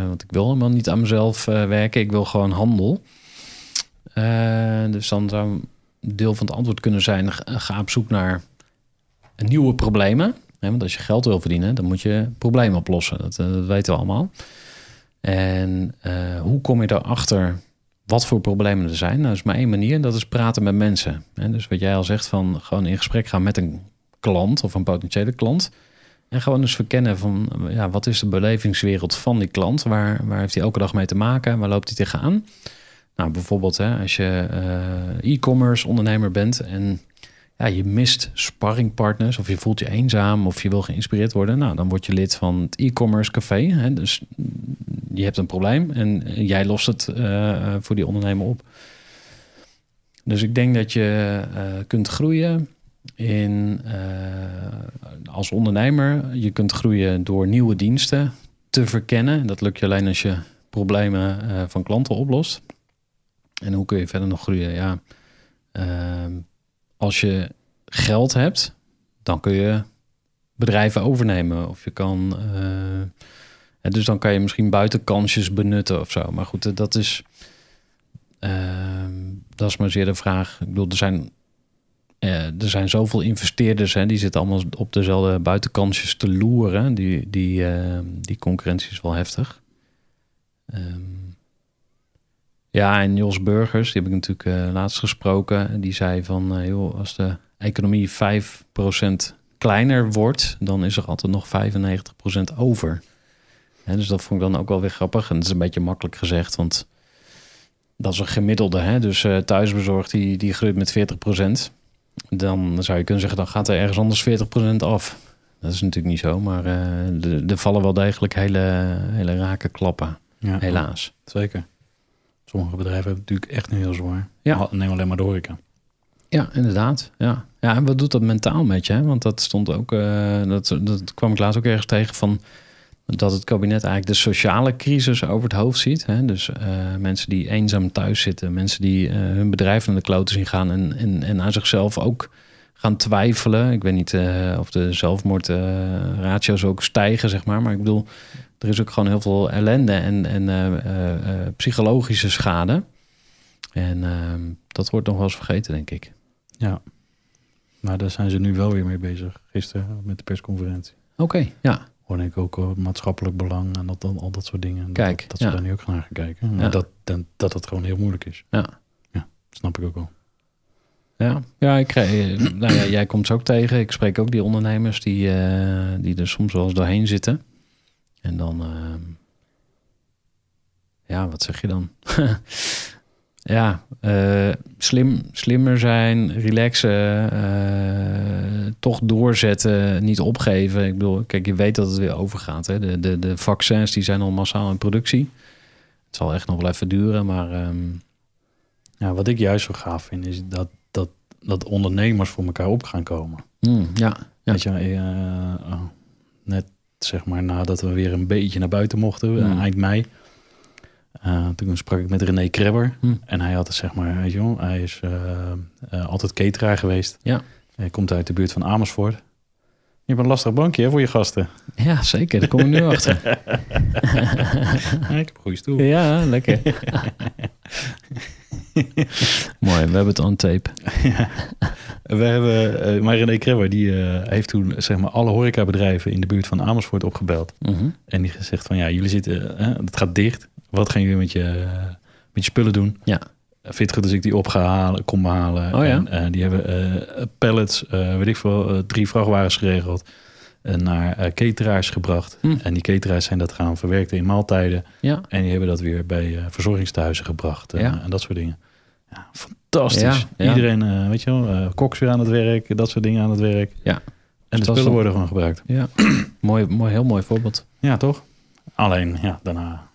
Want ik wil helemaal niet aan mezelf werken. Ik wil gewoon handel. Dus dan zou een deel van het antwoord kunnen zijn: ga op zoek naar nieuwe problemen. Want als je geld wil verdienen, dan moet je problemen oplossen. Dat, eh, weten we allemaal. En eh, hoe kom je erachter wat voor problemen er zijn? Nou, dat is maar één manier. Dat is praten met mensen. Hè, dus wat jij al zegt, van gewoon in gesprek gaan met een klant of een potentiële klant. En gewoon eens verkennen van ja, wat is de belevingswereld van die klant? Waar, waar heeft hij elke dag mee te maken? Waar loopt hij tegenaan? Nou, bijvoorbeeld hè, als je eh, e-commerce ondernemer bent en ja, je mist sparringpartners of je voelt je eenzaam of je wil geïnspireerd worden, nou, dan word je lid van het e-commerce café. Hè? Dus mm, je hebt een probleem en jij lost het eh, eh, voor die ondernemer op. Dus ik denk dat je eh, kunt groeien in, eh, als ondernemer. Je kunt groeien door nieuwe diensten te verkennen. Dat lukt je alleen als je problemen eh, van klanten oplost. En hoe kun je verder nog groeien? Ja, ehm, als je geld hebt, dan kun je bedrijven overnemen. Of je kan. eh, en dus dan kan je misschien buitenkansjes benutten of zo. Maar goed, eh, dat is. ehm, dat is maar zeer de vraag. Ik bedoel, er zijn. eh, er zijn zoveel investeerders, hè, die zitten allemaal op dezelfde buitenkansjes te loeren. Die, die, eh, die concurrentie is wel heftig. Ehm, ja, en Jos Burgers, die heb ik natuurlijk eh, laatst gesproken. Die zei van, eh, joh, als de economie 5% kleiner wordt, dan is er altijd nog 95% over. Hè, dus dat vond ik dan ook wel weer grappig. En dat is een beetje makkelijk gezegd, want dat is een gemiddelde. Hè? Dus eh, thuisbezorgd, die, die groeit met 40%. Dan zou je kunnen zeggen, dan gaat er ergens anders 40% af. Dat is natuurlijk niet zo, maar er- er vallen wel degelijk hele, hele rake klappen, Ja, helaas. Zeker. Sommige bedrijven hebben het natuurlijk echt heel zwaar. Ja. Neem alleen maar de horeca. Ja, inderdaad. Ja. ja, en wat doet dat mentaal met je? hè? Want dat stond ook, eh, dat, dat kwam ik laatst ook ergens tegen van dat het kabinet eigenlijk de sociale crisis over het hoofd ziet. Hè? Dus eh, mensen die eenzaam thuis zitten, mensen die eh, hun bedrijf naar de kloten zien gaan en, en, en aan zichzelf ook gaan twijfelen. Ik weet niet of de zelfmoordratio's ook stijgen, zeg maar. Maar ik bedoel, er is ook gewoon heel veel ellende en, en eh, eh, eh, psychologische schade. En ehm, dat wordt nog wel eens vergeten, denk ik. Ja. Maar daar zijn ze nu wel weer mee bezig. Gisteren met de persconferentie. Oké, ja. Hoorde ik ook maatschappelijk belang en dat, dan al dat soort dingen. En Kijk, dat, dat ze ja. daar nu ook naar gaan kijken. Maar Ja. dat, dan, dat het gewoon heel moeilijk is. Ja. Dat snap ik ook wel. Ja, ja, ik, krijg- nou ja, jij komt ze ook tegen. Ik spreek ook die ondernemers die, die er soms wel eens doorheen zitten. En dan, ehm, ja, wat zeg je dan? *laughs* ja, eh, slim, slimmer zijn, relaxen, eh, toch doorzetten, niet opgeven. Ik bedoel, kijk, je weet dat het weer overgaat. Hè? De, de, de vaccins die zijn al massaal in productie. Het zal echt nog wel even duren, maar ehm, Ja, wat ik juist zo gaaf vind, is dat, dat, dat ondernemers voor elkaar op gaan komen. hmm, ja, ja. Weet je, eh, oh, net zeg maar nadat we weer een beetje naar buiten mochten, eh, Hmm. eind mei. eh, toen sprak ik met René Krebber. Hmm. En hij had het zeg maar, weet je wel, hij is eh, altijd cateraar geweest. Ja. Hij komt uit de buurt van Amersfoort. Je hebt een lastig bankje hè, voor je gasten. ja, zeker. Daar kom ik nu *laughs* achter. Ja, ik heb een goede stoel. Ja, lekker. *laughs* *laughs* Mooi, we hebben het on tape. *laughs* We hebben, eh maar René Krebber, die eh, heeft toen zeg maar alle horecabedrijven in de buurt van Amersfoort opgebeld. Mhm. En die gezegd van ja, jullie zitten, hè, het gaat dicht. Wat gaan jullie met je, met je spullen doen? Ja. Vind je het goed als ik die op ga halen, kom halen? Oh ja? En eh, die hebben eh, pallets, eh, weet ik veel, eh, drie vrachtwagens geregeld. En naar eh, cateraars gebracht. Hm. En die cateraars zijn dat gaan verwerken in maaltijden. Ja, En die hebben dat weer bij eh, verzorgingstehuizen gebracht. eh, Ja. En dat soort dingen. Ja, fantastisch. Ja. Iedereen, eh, weet je wel, eh, koks weer aan het werk. Dat soort dingen aan het werk. Ja. En de spullen worden gewoon gebruikt. ja. *clears throat* mooi, mooi, heel mooi voorbeeld. Ja, toch? Alleen, ja, daarna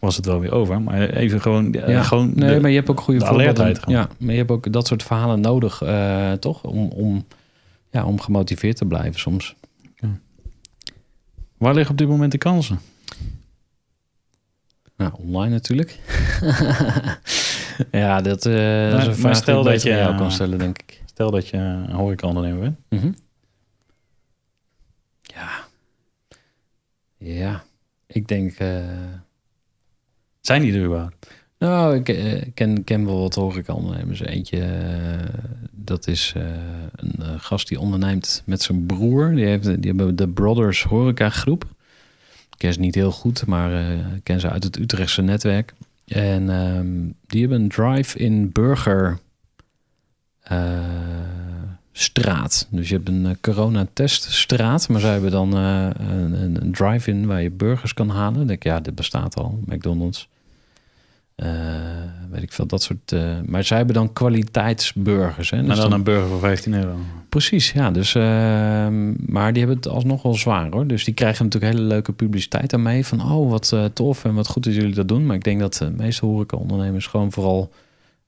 was het wel weer over. Maar even gewoon... eh, Ja. gewoon Nee, de- maar je hebt ook goede de voorbeelden. Ja, maar je hebt ook dat soort verhalen nodig, eh, toch? Om, om, ja, om gemotiveerd te blijven soms. Waar liggen op dit moment de kansen? Nou, online natuurlijk. *laughs* ja, dat, eh, dat is een vraag stel die dat je- jou kan stellen, denk ik. Stel dat je een horecaondernemer bent. Mhm. Ja. Ja. Ik denk... eh, Zijn die er überhaupt? Nou, ik eh, ken, ken wel wat horecaondernemers. Eentje, eh, dat is eh, een gast die onderneemt met zijn broer. Die, die hebben de Brothers Horeca Groep. Ik ken ze niet heel goed, maar ik ken ze uit het Utrechtse netwerk. En ehm, die hebben een drive-in burger straat. Dus je hebt een coronateststraat, maar zij hebben dan een, een, drive-in waar je burgers kan halen. Dan denk ja, dit bestaat al, McDonald's. Eh, weet ik veel, dat soort. eh, maar zij hebben dan kwaliteitsburgers. Hè? Maar Dus dan dan- een burger voor 15 euro. Precies, ja. Dus, ehm, maar die hebben het alsnog wel zwaar hoor. Dus die krijgen natuurlijk hele leuke publiciteit aan mee. Van oh, wat eh, tof en wat goed dat jullie dat doen. Maar ik denk dat de meeste horecaondernemers gewoon vooral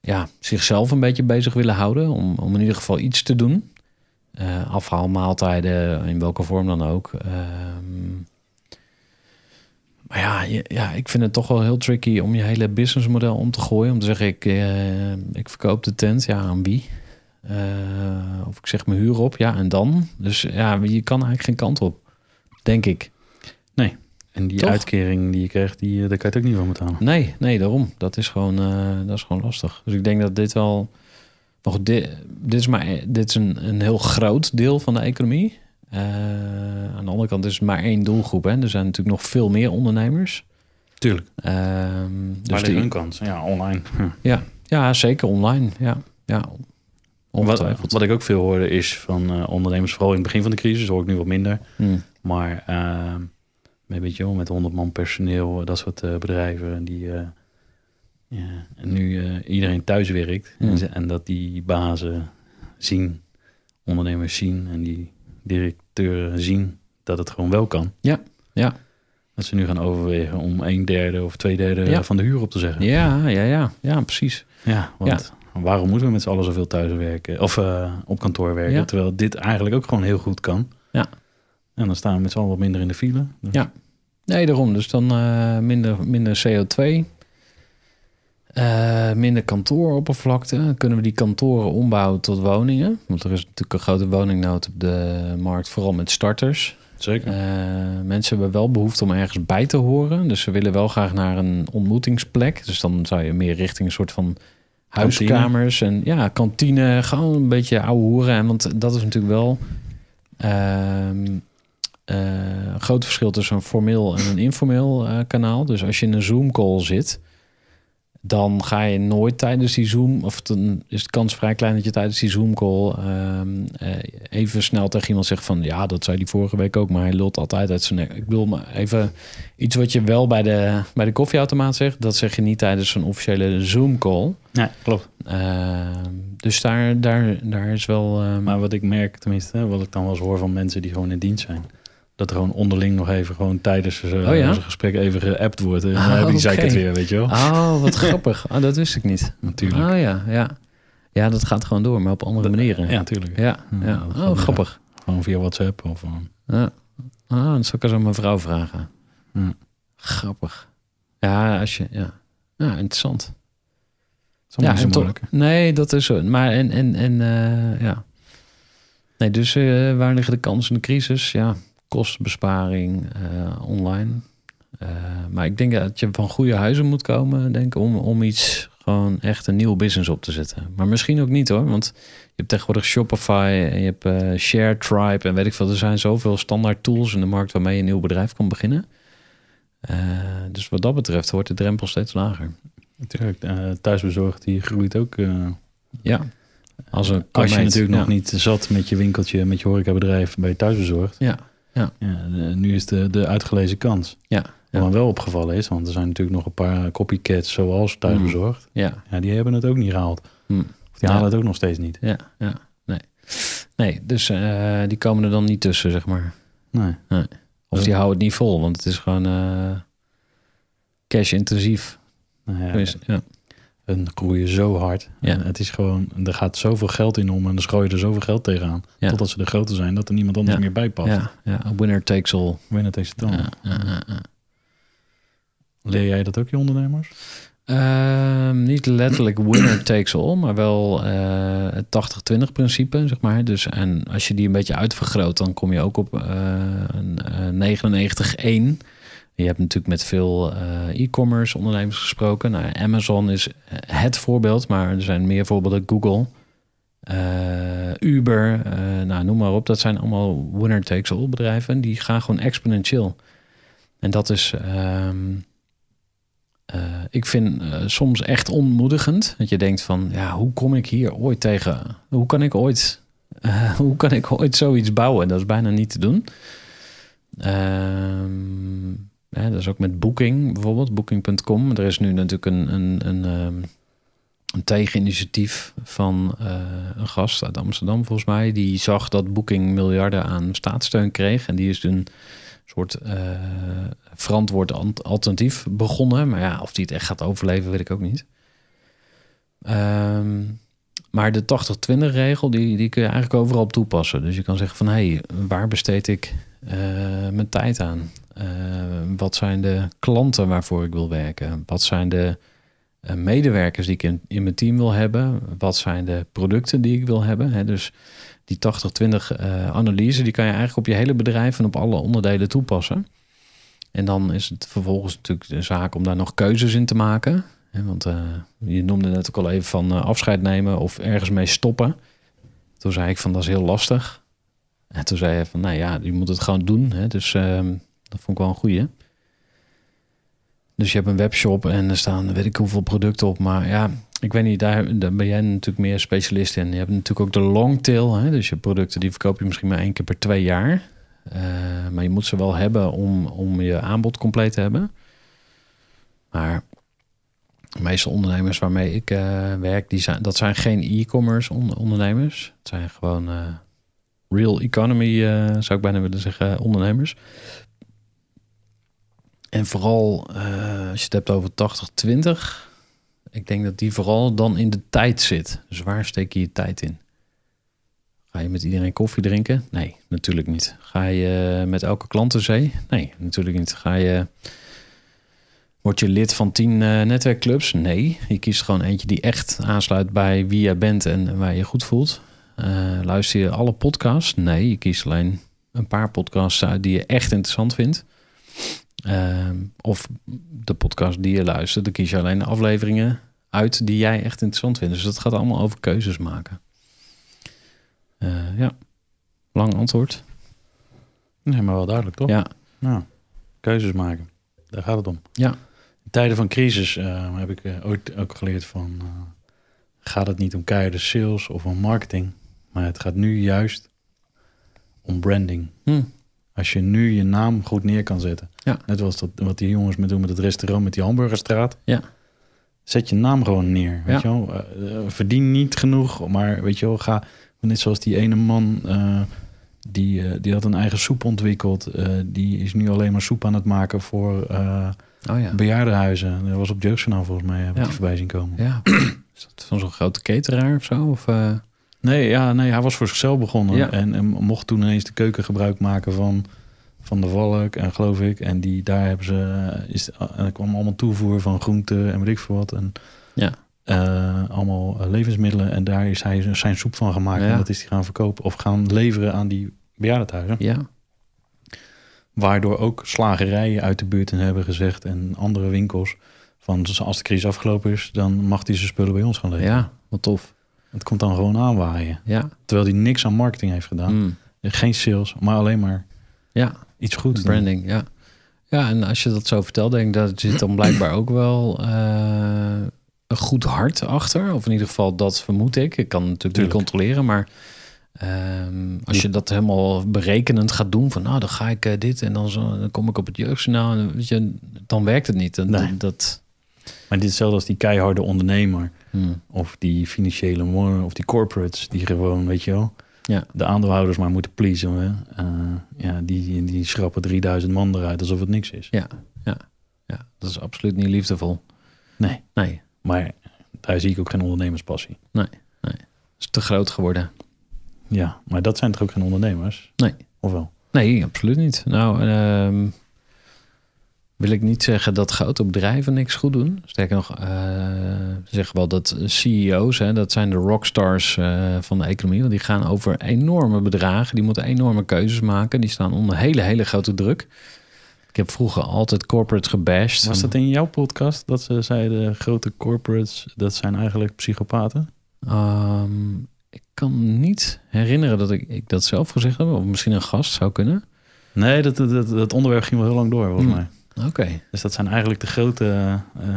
ja, zichzelf een beetje bezig willen houden. Om, om in ieder geval iets te doen. Eh afhaalmaaltijden, in welke vorm dan ook. Ehm, maar ja, ja, ik vind het toch wel heel tricky om je hele businessmodel om te gooien. Om te zeggen, ik, eh, ik verkoop de tent. Ja, aan wie? Eh, of ik zeg mijn huur op, ja, en dan? Dus ja, je kan eigenlijk geen kant op, denk ik. En die Toch? uitkering die je krijgt, die, eh, daar kan je het ook niet van betalen. Nee, nee, daarom. Dat is gewoon, dat is gewoon lastig. Dus ik denk dat dit wel... Maar goed, dit, dit is, maar, dit is een, een heel groot deel van de economie. Eh, aan de andere kant is het maar één doelgroep. Hè. Er zijn natuurlijk nog veel meer ondernemers. Tuurlijk. Ehm, Waar dus die, hun kans? Ja, online. ja, zeker online. Ja, ja. Wat, wat ik ook veel hoorde is van eh, ondernemers, vooral in het begin van de crisis, hoor ik nu wat minder. Hmm. Maar eh, met, weet je wel, met 100 man personeel, eh, dat soort bedrijven die ja, en nu iedereen thuis werkt. Hmm. En, en dat die bazen zien, ondernemers zien en die zien dat het gewoon wel kan. Ja, ja. Dat ze nu gaan overwegen om een derde of twee derde Ja. van de huur op te zeggen. Ja, ja, ja, ja, precies. Ja, want waarom moeten we met z'n allen zoveel thuis werken of eh, op kantoor werken, Ja. terwijl dit eigenlijk ook gewoon heel goed kan. Ja. En dan staan we met z'n allen wat minder in de file. Dus- Ja. Nee, daarom. Dus dan eh, minder, minder CO2. Eh, minder kantooroppervlakte. Kunnen we die kantoren ombouwen tot woningen. Want er is natuurlijk een grote woningnood op de markt, vooral met starters. Zeker. Eh, mensen hebben wel behoefte om ergens bij te horen. Dus ze willen wel graag naar een ontmoetingsplek. Dus dan zou je meer richting een soort van huiskamers en ja, kantine. Gewoon een beetje ouwe hoeren. En want dat is natuurlijk wel ehm, eh, een groot verschil tussen een formeel en een informeel kanaal. Dus als je in een Zoom-call zit, dan ga je nooit tijdens die Zoom, of dan is de kans vrij klein dat je tijdens die Zoom-call ehm, eh, even snel tegen iemand zegt van ja, dat zei die vorige week ook, maar hij lult altijd uit zijn nek. Ik bedoel, maar even iets wat je wel bij de, bij de koffieautomaat zegt, dat zeg je niet tijdens een officiële Zoom-call. Nee, klopt. Ehm, dus daar, daar, daar is wel. ehm, Maar wat ik merk, tenminste, wat ik dan wel eens hoor van mensen die gewoon in dienst zijn. Dat er gewoon onderling nog even gewoon tijdens uh, Oh ja? gesprek even geappt wordt. En dan Ah, heb ik zei ik het weer, weet je wel. Oh, wat *laughs* grappig. Oh, dat wist ik niet. Natuurlijk. Oh ja, ja. Ja, dat gaat gewoon door, maar op andere manieren. Ja, natuurlijk. Ja, Ja, Oh, gaat- grappig. Gewoon via WhatsApp of... eh, Ja. Ah, dan zal ik eens aan mijn vrouw vragen. Ja. Grappig. Ja, als je... Ja, ja interessant. Ja, niet en toch- Nee, dat is zo. Maar en, en, en eh, ja. Nee, dus eh, waar liggen de kansen in de crisis? Ja, kostenbesparing eh, online. Eh, maar ik denk dat je van goede huizen moet komen, denk om, om iets gewoon echt een nieuw business op te zetten. Maar misschien ook niet hoor, want je hebt tegenwoordig Shopify en je hebt eh Share Tribe en weet ik veel. Er zijn zoveel standaard tools in de markt waarmee je een nieuw bedrijf kan beginnen. Dus wat dat betreft wordt de drempel steeds lager. Natuurlijk, thuisbezorgd, die groeit ook. Ja, als een als je natuurlijk ja. nog niet zat met je winkeltje, met je horecabedrijf bij je thuisbezorgd. Ja, Ja, de- nu is de, de uitgelezen kans. ja, Wat me wel opgevallen is, want er zijn natuurlijk nog een paar copycats zoals thuisbezorgd. ja. Ja, die hebben het ook niet gehaald. Hm. Of die Ja. halen het ook nog steeds niet. Ja, ja, nee. Nee, dus eh, die komen er dan niet tussen, zeg maar. Nee. Of die houden het niet vol, want het is gewoon eh, cash-intensief. Nou ja, Dus, ja. Hun groeien zo hard. Ja. En het is gewoon, er gaat zoveel geld in om en dan gooi je er zoveel geld tegenaan. Ja. Totdat ze de grote zijn, dat er niemand anders Ja. meer bij past. Ja, ja, winner takes all. Ja, ja, ja, ja. Leer jij dat ook je ondernemers? Ehm, niet letterlijk *clears throat* winner takes all, maar wel eh, het 80-20 principe, zeg maar. Dus en als je die een beetje uitvergroot, dan kom je ook op eh, een eh, 99-1. Je hebt natuurlijk met veel eh, e-commerce ondernemers gesproken. Nou, Amazon is het voorbeeld, maar er zijn meer voorbeelden. Google, eh, Uber, eh, nou, noem maar op. Dat zijn allemaal winner takes all bedrijven. Die gaan gewoon exponentieel. En dat is... ehm, eh, ik vind eh, soms echt ontmoedigend. Dat je denkt van, ja, hoe kom ik hier ooit tegen? Hoe kan ik ooit, eh, *laughs* hoe kan ik ooit zoiets bouwen? Dat is bijna niet te doen. Ehm, ja, dat is ook met Booking bijvoorbeeld, Booking.com. Er is nu natuurlijk een, een, een, ehm, tegeninitiatief van eh, een gast uit Amsterdam volgens mij. Die zag dat Booking miljarden aan staatssteun kreeg. En die is een soort eh, verantwoord ant- alternatief begonnen. Maar ja, of die het echt gaat overleven, weet ik ook niet. Ehm, maar de 80-20 regel, die, die kun je eigenlijk overal op toepassen. Dus je kan zeggen van, hé, hey, waar besteed ik eh, mijn tijd aan? Eh, wat zijn de klanten waarvoor ik wil werken? Wat zijn de eh, medewerkers die ik in, in mijn team wil hebben? Wat zijn de producten die ik wil hebben? Dus die 80-20 eh, analyse, die kan je eigenlijk op je hele bedrijf en op alle onderdelen toepassen. En dan is het vervolgens natuurlijk de zaak om daar nog keuzes in te maken. Want je noemde net ook al even van afscheid nemen of ergens mee stoppen. Toen zei ik van dat is heel lastig. En toen zei hij van nou ja, je moet het gewoon doen. Hè, dus ehm, dat vond ik wel een goeie. Dus je hebt een webshop en er staan weet ik hoeveel producten op. Maar ja, ik weet niet, daar, ben jij natuurlijk meer specialist in. Je hebt natuurlijk ook de long tail. Hè? Dus je producten die verkoop je misschien maar één keer per twee jaar. Eh, maar je moet ze wel hebben om, om je aanbod compleet te hebben. Maar de meeste ondernemers waarmee ik eh, werk, die zijn, dat zijn geen e-commerce on- ondernemers. Het zijn gewoon eh, real economy, eh, zou ik bijna willen zeggen, ondernemers. En vooral eh, als je het hebt over 80-20, ik denk dat die vooral dan in de tijd zit. Dus waar steek je je tijd in? Ga je met iedereen koffie drinken? Nee, natuurlijk niet. Ga je met elke klant een zee? Nee, natuurlijk niet. Ga je... Word je lid van tien eh, netwerkclubs? Nee. Je kiest gewoon eentje die echt aansluit bij wie jij bent en waar je je goed voelt. Eh, luister je alle podcasts? Nee, je kiest alleen een paar podcasts uit die je echt interessant vindt. Ehm, of de podcast die je luistert, dan kies je alleen de afleveringen uit die jij echt interessant vindt. Dus dat gaat allemaal over keuzes maken. Eh, ja, lang antwoord. Nee, maar wel duidelijk, toch? Ja, Nou, keuzes maken. Daar gaat het om. Ja. tijden van crisis eh, heb ik ooit ook geleerd van... gaat het niet om keiharde sales of om marketing... maar het gaat nu juist om branding. Hm. Als je nu je naam goed neer kan zetten. Ja. Net zoals dat, wat die jongens met doen met het restaurant met die hamburgerstraat. Ja. Zet je naam gewoon neer. Weet Ja. je wel? Eh, eh, verdien niet genoeg, maar weet je wel, ga net zoals die ene man. eh, die, die had een eigen soep ontwikkeld. die is nu alleen maar soep aan het maken voor Oh ja. bejaardenhuizen. Dat was op Jeugdjournaal volgens mij, heb ik Ja. voorbij zien komen. Ja. Is dat van zo'n grote cateraar of zo? Of, Nee, ja, nee, hij was voor zichzelf begonnen. Ja. En, en mocht toen ineens de keuken gebruik maken van, van de Valk, en geloof ik. En die, daar hebben ze, is, en er kwam allemaal toevoer van groenten en weet ik veel wat. En, Ja. eh, allemaal eh, levensmiddelen. En daar is hij zijn soep van gemaakt. Ja. En dat is hij gaan verkopen of gaan leveren aan die bejaardentehuizen. ja. Waardoor ook slagerijen uit de buurt hebben gezegd en andere winkels. Van als de crisis afgelopen is, dan mag hij zijn spullen bij ons gaan leveren. ja, wat tof. Het komt dan gewoon aanwaaien. Ja. Terwijl hij niks aan marketing heeft gedaan. Mm. Geen sales, maar alleen maar Ja, iets goeds. doen. branding, ja. Ja, en als je dat zo vertelt, denk ik dat zit dan blijkbaar ook wel eh, een goed hart achter. Of in ieder geval, dat vermoed ik. Ik kan het natuurlijk Tuurlijk. niet controleren, maar ehm, als je dat helemaal berekenend gaat doen, van nou, dan ga ik eh, dit en dan, zo, dan kom ik op het jeugdjournaal, en weet je, dan werkt het niet. Dan, Nee. dat, Maar dit is hetzelfde als die keiharde ondernemer. Hmm, Of die financiële of die corporates. Die gewoon, weet je wel, Ja. de aandeelhouders maar moeten pleasen. Hè? Eh, ja, die, die schrappen 3000 man eruit alsof het niks is. ja, ja, ja, dat is absoluut niet liefdevol. Nee, Nee, maar daar zie ik ook geen ondernemerspassie. dat is te groot geworden. Ja, maar dat zijn toch ook geen ondernemers? Nee. Of wel? Nee, absoluut niet. Nou, ehm, wil ik niet zeggen dat grote bedrijven niks goed doen. Sterker nog, eh zeggen wel dat CEO's, hè, dat zijn de rockstars eh, van de economie. Want die gaan over enorme bedragen. Die moeten enorme keuzes maken. Die staan onder hele, hele grote druk. Ik heb vroeger altijd corporates gebashed. Was dat in jouw podcast dat ze zeiden grote corporates, dat zijn eigenlijk psychopaten? Ehm, ik kan niet herinneren dat ik, ik dat zelf gezegd heb. Of misschien een gast zou kunnen. Nee, dat, dat, dat, dat onderwerp ging wel heel lang door volgens Hmm. mij. Oké. Dus dat zijn eigenlijk de grote eh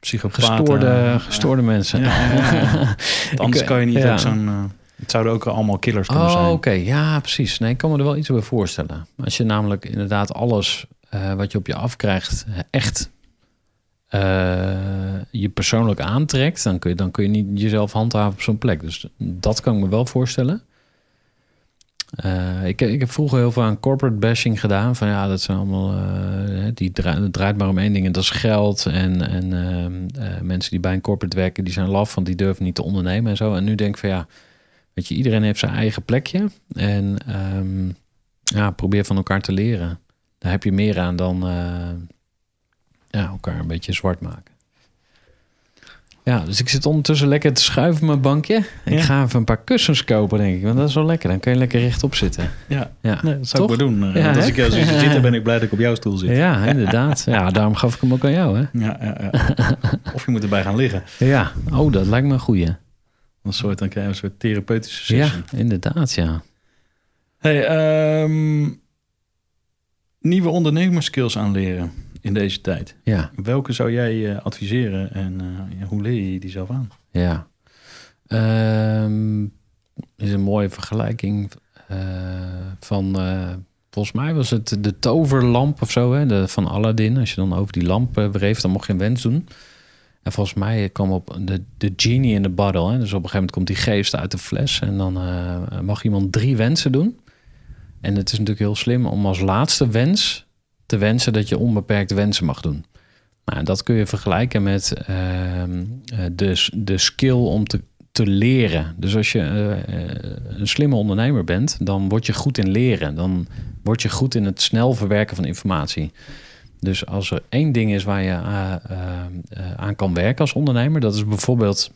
psychopaten. Gestoorde, gestoorde mensen. Want *laughs* Anders kan je niet ook zo'n... eh, het zouden ook allemaal killers kunnen Oh, zijn. oké. Ja, precies. Nee, ik kan me er wel iets bij voorstellen. Als je namelijk inderdaad alles eh, wat je op je afkrijgt eh, echt eh, je persoonlijk aantrekt, dan kun, je, dan kun je niet jezelf handhaven op zo'n plek. Dus dat kan ik me wel voorstellen. Eh, ik, ik heb vroeger heel veel aan corporate bashing gedaan. Van ja, dat zijn allemaal. eh, die draait, het draait maar om één ding en dat is geld. En, en ehm, eh, mensen die bij een corporate werken, die zijn laf, want die durven niet te ondernemen en zo. En nu denk ik van ja, weet je, iedereen heeft zijn eigen plekje. En ehm, ja, probeer van elkaar te leren. Daar heb je meer aan dan ja, elkaar een beetje zwart maken. Ja, dus ik zit ondertussen lekker te schuiven op mijn bankje. Ik Ja. ga even een paar kussens kopen, denk ik. Want dat is wel lekker. Dan kun je lekker rechtop zitten. Ja, Ja, nee, dat zou Toch? ik maar doen. Eh, Ja, als ik jou zie zitten, ben ik blij dat ik op jouw stoel zit. Ja, inderdaad. Ja, daarom gaf ik hem ook aan jou, hè? Ja, ja, ja. Of je moet erbij gaan liggen. Ja. Oh, dat lijkt me een goeie. Een soort, dan krijg je een soort therapeutische Ja, sessie. inderdaad, ja. Hey, ehm, nieuwe ondernemerskills aanleren in deze tijd. Ja, Welke zou jij eh, adviseren en eh, hoe leer je die zelf aan? ja. Ehm, is een mooie vergelijking eh, van... volgens mij was het de toverlamp of zo, hè? De, van Aladdin. Als je dan over die lamp wreef, dan mocht je een wens doen. En volgens mij kwam op de, de genie in the bottle. Hè? Dus op een gegeven moment komt die geest uit de fles. En dan mag iemand drie wensen doen. En het is natuurlijk heel slim om als laatste wens te wensen dat je onbeperkte wensen mag doen. Nou, dat kun je vergelijken met ehm, eh, de, de skill om te, te leren. Dus als je eh, eh, een slimme ondernemer bent, dan word je goed in leren. Dan word je goed in het snel verwerken van informatie. Dus als er één ding is waar je aan kan werken als ondernemer, dat is bijvoorbeeld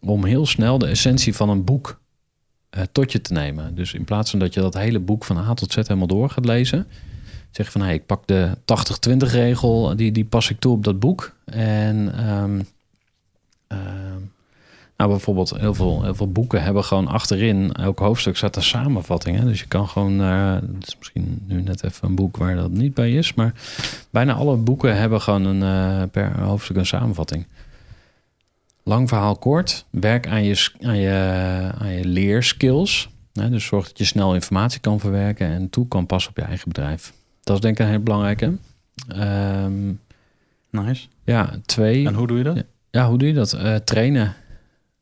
om heel snel de essentie van een boek tot je te nemen. Dus in plaats van dat je dat hele boek van A tot Z helemaal door gaat lezen, zeg van hey, ik pak de 80-20 regel, die, die pas ik toe op dat boek. En ehm, ehm, Nou, bijvoorbeeld heel veel, heel veel boeken hebben gewoon achterin... elk hoofdstuk staat een samenvatting. Hè? Dus je kan gewoon... is misschien nu net even een boek waar dat niet bij is... maar bijna alle boeken hebben gewoon een, eh, per hoofdstuk een samenvatting. Lang verhaal kort. Werk aan je, aan je, aan je leerskills. Hè? Dus zorg dat je snel informatie kan verwerken... en toe kan passen op je eigen bedrijf. Dat is denk ik een heel belangrijke. Ehm, Nice. ja, twee... En hoe doe je dat? Ja. Hoe doe je dat? Eh, trainen.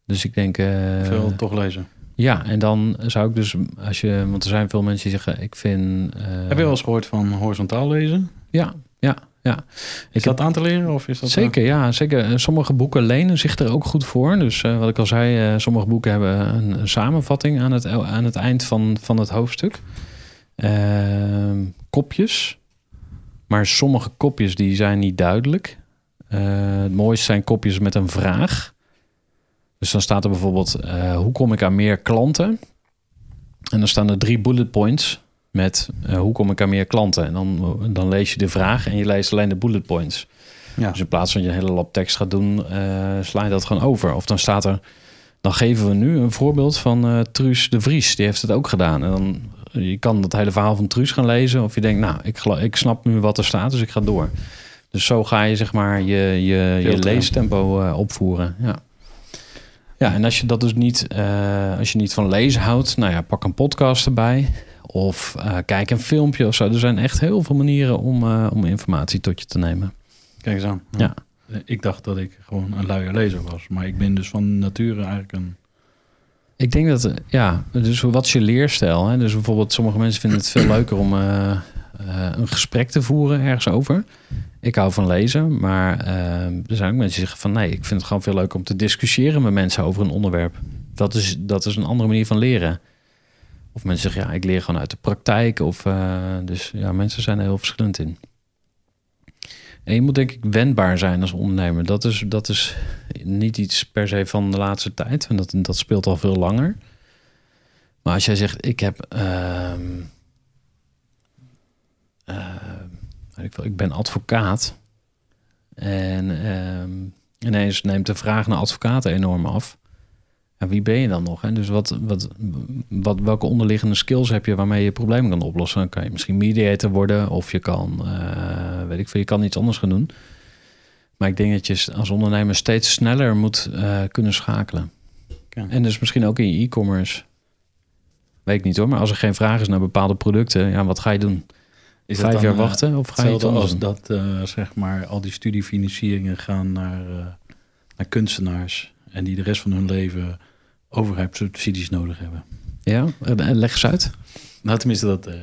Dus ik denk... eh, Veel toch lezen. Ja, en dan zou ik dus... Als je, want er zijn veel mensen die zeggen... Ik vind... eh, Heb je wel eens gehoord van horizontaal lezen? Ja, ja, ja. Is Ik dat aan te leren? Of is dat Zeker, ja. Zeker. Sommige boeken lenen zich er ook goed voor. Dus wat ik al zei, sommige boeken hebben een, een samenvatting aan het, aan het eind van, van het hoofdstuk. Kopjes. Maar sommige kopjes die zijn niet duidelijk. Eh, het mooiste zijn kopjes met een vraag. Dus dan staat er bijvoorbeeld, eh, hoe kom ik aan meer klanten? En dan staan er drie bullet points met eh, hoe kom ik aan meer klanten? En dan, dan lees je de vraag en je leest alleen de bullet points. Ja. Dus in plaats van je hele lab tekst gaat doen, sla je dat gewoon over. Of dan staat er, dan geven we nu een voorbeeld van Truus de Vries. Die heeft het ook gedaan. En dan, je kan dat hele verhaal van Truus gaan lezen. Of je denkt, nou, ik, ik snap nu wat er staat, dus ik ga door. Dus zo ga je zeg maar je, je, je leestempo eh, opvoeren. Ja. ja, en als je dat dus niet, eh, als je niet van lezen houdt, nou ja, pak een podcast erbij. Of eh, kijk een filmpje of zo. Er zijn echt heel veel manieren om, om informatie tot je te nemen. Kijk eens aan. Ja. Ik dacht dat ik gewoon een luie lezer was. Maar ik ben dus van nature eigenlijk een... Ik denk dat, eh, ja, dus wat je leerstijl? Hè? Dus bijvoorbeeld, sommige mensen vinden het veel leuker om eh, eh, een gesprek te voeren ergens over. Ik hou van lezen, maar er zijn ook mensen die zeggen van nee, ik vind het gewoon veel leuker om te discussiëren met mensen over een onderwerp. Dat is, dat is een andere manier van leren. Of mensen zeggen ja, ik leer gewoon uit de praktijk. Of, dus ja, mensen zijn er heel verschillend in. En je moet denk ik wendbaar zijn als ondernemer. Dat is, dat is niet iets per se van de laatste tijd. En dat, dat speelt al veel langer. Maar als jij zegt, ik heb... ehm, ehm, ik, ik ben advocaat. En ehm, ineens neemt de vraag naar advocaten enorm af. Ja, wie ben je dan nog? Hè? Dus wat, wat, wat, welke onderliggende skills heb je waarmee je problemen kan oplossen? Dan kan je misschien mediator worden of je kan, eh, weet ik veel, je kan iets anders gaan doen. Maar ik denk dat je als ondernemer steeds sneller moet eh, kunnen schakelen. En dus misschien ook in je e-commerce. Weet ik niet hoor, maar als er geen vraag is naar bepaalde producten, ja, wat ga je doen? Is dat Vijf dan, jaar eh, wachten of ga je als dat, zeg maar, al die studiefinancieringen gaan naar, naar kunstenaars. En die de rest van hun leven overheidssubsidies nodig hebben. Ja, en- leg eens uit. Nou, tenminste, dat eh,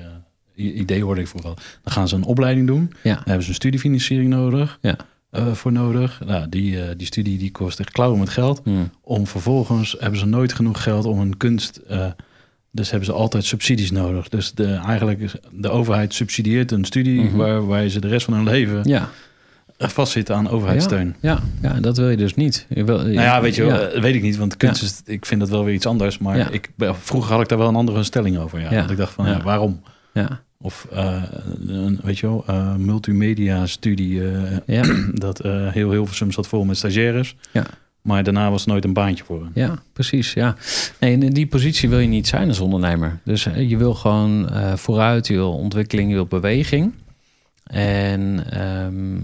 idee hoorde ik vooral. Dan gaan ze een opleiding doen. Ja, Dan hebben ze een studiefinanciering nodig. Ja. eh, voor nodig. Nou, die, eh, die studie die kost echt klauwen met geld. Hm. Om vervolgens hebben ze nooit genoeg geld om hun kunst. dus hebben ze altijd subsidies nodig. Dus de, eigenlijk is de overheid subsidieert een studie Mhm. waar, waar ze de rest van hun leven ja. Vastzitten aan overheidssteun. Ja, ja, dat wil je dus niet. Je wil, Nou ja, weet je, ja. eh, weet ik niet, want kunst is, ik vind dat wel weer iets anders. Maar Ja. ik, vroeger had ik daar wel een andere stelling over. Ja. Ja. Dat ik dacht van, waarom? Ja, Of, eh, een, weet je wel, eh, multimedia studie, eh, ja, *clears throat* dat heel Hilversum zat vol met stagiaires. Ja. Maar daarna was nooit een baantje voor hen. ja, precies. Ja. Nee, in die positie wil je niet zijn als ondernemer. Dus je wil gewoon vooruit, je wil ontwikkeling, je wil beweging. En, ehm,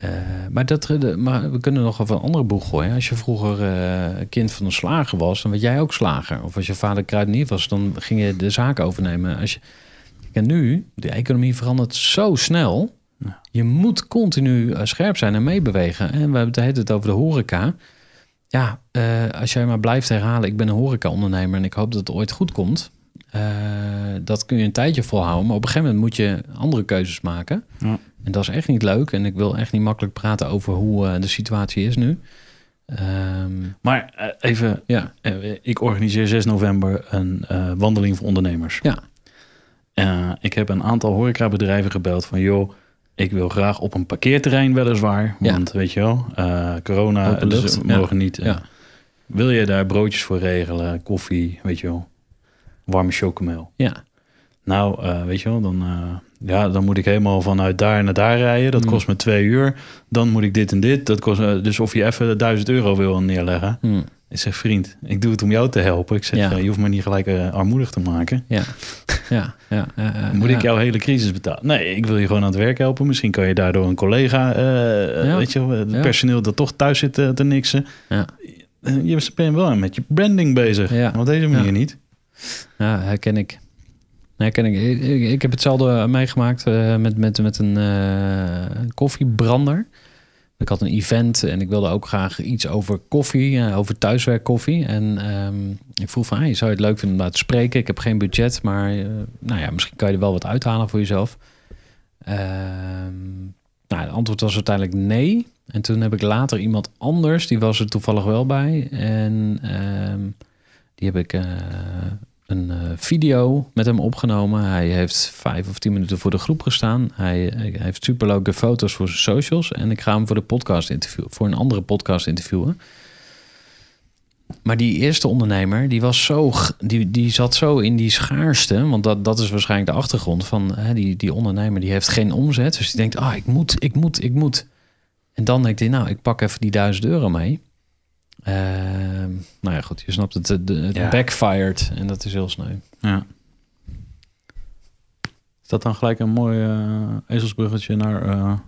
eh, maar, dat, de- maar we kunnen nog over een andere boeg gooien. Als je vroeger eh, kind van een slager was, dan werd jij ook slager. Of als je vader kruidenier was, dan ging je de zaak overnemen. Als je, en nu, de economie verandert zo snel. Ja. Je moet continu eh, scherp zijn en meebewegen. En we hebben het tijd over de horeca. Ja, eh, als jij maar blijft herhalen, ik ben een horeca-ondernemer en ik hoop dat het ooit goed komt. Eh, dat kun je een tijdje volhouden, maar op een gegeven moment moet je andere keuzes maken. Ja. En dat is echt niet leuk. En ik wil echt niet makkelijk praten over hoe eh, de situatie is nu. Ehm, Maar eh, even, ja, ik organiseer 6 november een wandeling voor ondernemers. ja, ik heb een aantal horecabedrijven gebeld van... joh, ik wil graag op een parkeerterrein weliswaar. Ja. Want weet je wel, corona, dus we mogen niet... ja. Wil je daar broodjes voor regelen, koffie, weet je wel, warme chocomel? ja. Nou, eh, weet je wel, dan, eh, Ja, dan moet ik helemaal vanuit daar naar daar rijden. Dat Hmm. kost me twee uur. Dan moet ik dit en dit. Dat kost, dus of je even 1000 euro wil neerleggen. Hm. Ik zeg, vriend, ik doe het om jou te helpen. Ik zeg, Ja. eh, je hoeft me niet gelijk armoedig te maken. Ja, ja, ja. Moet ja. ik jouw hele crisis betalen? Nee, ik wil je gewoon aan het werk helpen. Misschien kan je daardoor een collega, Ja. weet je, het personeel dat toch thuis zit te niksen. Ja. Je bent wel met je branding bezig. Maar op deze manier niet. Ja, herken ik. Herken ik. Ik, ik, heb hetzelfde meegemaakt eh, met, met, met een eh, koffiebrander. Ik had een event en ik wilde ook graag iets over koffie, eh, over thuiswerkkoffie. En ehm, ik vroeg van, hey, zou je het leuk vinden om daar te spreken? Ik heb geen budget, maar nou ja, misschien kan je er wel wat uithalen voor jezelf. Ehm, nou, het antwoord was uiteindelijk nee. En toen heb ik later iemand anders, die was er toevallig wel bij. En ehm, die heb ik een eh, video met hem opgenomen. Hij heeft vijf of tien minuten voor de groep gestaan. Hij, hij heeft superleuke foto's voor zijn socials. En ik ga hem voor de podcast interview, voor een andere podcast interviewen. Maar die eerste ondernemer, die, was zo, die, die zat zo in die schaarste. Want dat, dat is waarschijnlijk de achtergrond van hè, die, die ondernemer. Die heeft geen omzet. Dus die denkt, ah, ik moet, ik moet, ik moet. En dan denkt hij, nou, ik pak even die duizend euro mee. Ehm, nou ja, goed, je snapt het. Het, het Ja. backfired en dat is heel sneu. Ja. Is dat dan gelijk een mooi eh, ezelsbruggetje naar eh,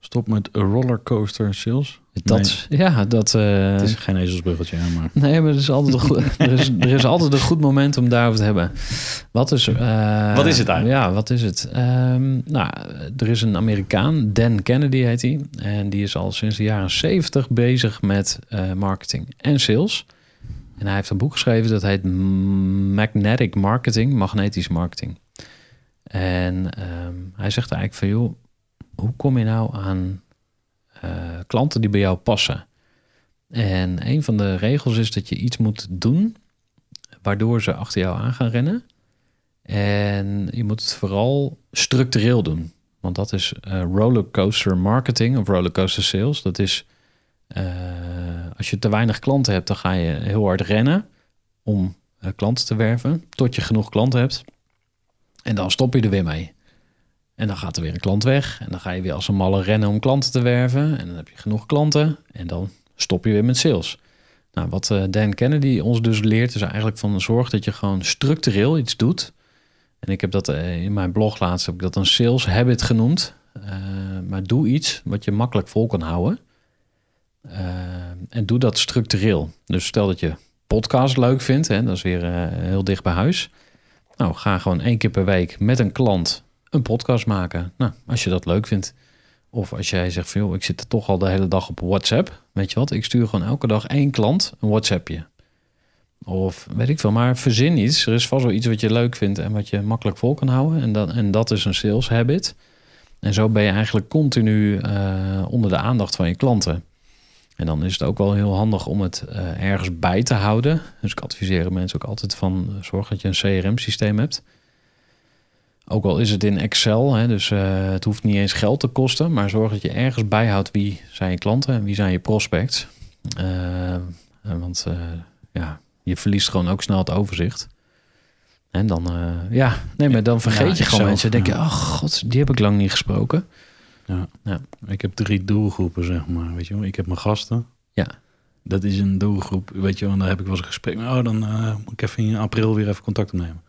stop met rollercoaster sales? Dat, Ja, dat... eh, Het is geen ezelsbruggetje, maar... Nee, maar er is, altijd een goed, *laughs* er, is, er is altijd een goed moment om daarover te hebben. Wat is, eh, Wat is het eigenlijk? Ja, wat is het? Ehm, nou, er is een Amerikaan, Dan Kennedy heet hij. En die is al sinds de jaren 70 bezig met eh, marketing en sales. En hij heeft een boek geschreven dat heet Magnetic Marketing, magnetisch marketing. En ehm, hij zegt eigenlijk van, joh, hoe kom je nou aan eh, klanten die bij jou passen? En een van de regels is dat je iets moet doen waardoor ze achter jou aan gaan rennen. En je moet het vooral structureel doen. Want dat is eh, rollercoaster marketing of rollercoaster sales. Dat is eh, als je te weinig klanten hebt, dan ga je heel hard rennen om klanten te werven. Tot je genoeg klanten hebt. En dan stop je er weer mee. En dan gaat er weer een klant weg. En dan ga je weer als een malle rennen om klanten te werven. En dan heb je genoeg klanten. En dan stop je weer met sales. Nou, wat eh, Dan Kennedy ons dus leert, is eigenlijk van zorg dat je gewoon structureel iets doet. En ik heb dat eh, in mijn blog laatst heb ik dat een sales habit genoemd. Eh, maar doe iets wat je makkelijk vol kan houden. En doe dat structureel. Dus stel dat je podcast leuk vindt, hè, dat is weer heel dicht bij huis. Nou, ga gewoon één keer per week met een klant een podcast maken. Nou, als je dat leuk vindt. Of als jij zegt van, ik zit er toch al de hele dag op WhatsApp. Weet je wat, ik stuur gewoon elke dag één klant een WhatsAppje. Of weet ik veel, maar verzin iets. Er is vast wel iets wat je leuk vindt en wat je makkelijk vol kan houden. En dat, en dat is een sales habit. En zo ben je eigenlijk continu eh, onder de aandacht van je klanten. En dan is het ook wel heel handig om het eh, ergens bij te houden. Dus ik adviseer mensen ook altijd van zorg dat je een CRM-systeem hebt. Ook al is het in Excel, hè, dus eh, het hoeft niet eens geld te kosten, maar zorg dat je ergens bijhoudt wie zijn je klanten en wie zijn je prospects. Eh, eh, want ja, je verliest gewoon ook snel het overzicht. En dan, ja, nee, maar dan vergeet Ja, je gewoon mensen. Dan denk je, oh god, die heb ik lang niet gesproken. Ja. Ja. Ik heb drie doelgroepen, zeg maar. Weet je wel? Ik heb mijn gasten. Ja. Dat is een doelgroep, weet je wel. En daar heb ik wel eens een gesprek. Oh, dan moet ik even in april weer even contact opnemen.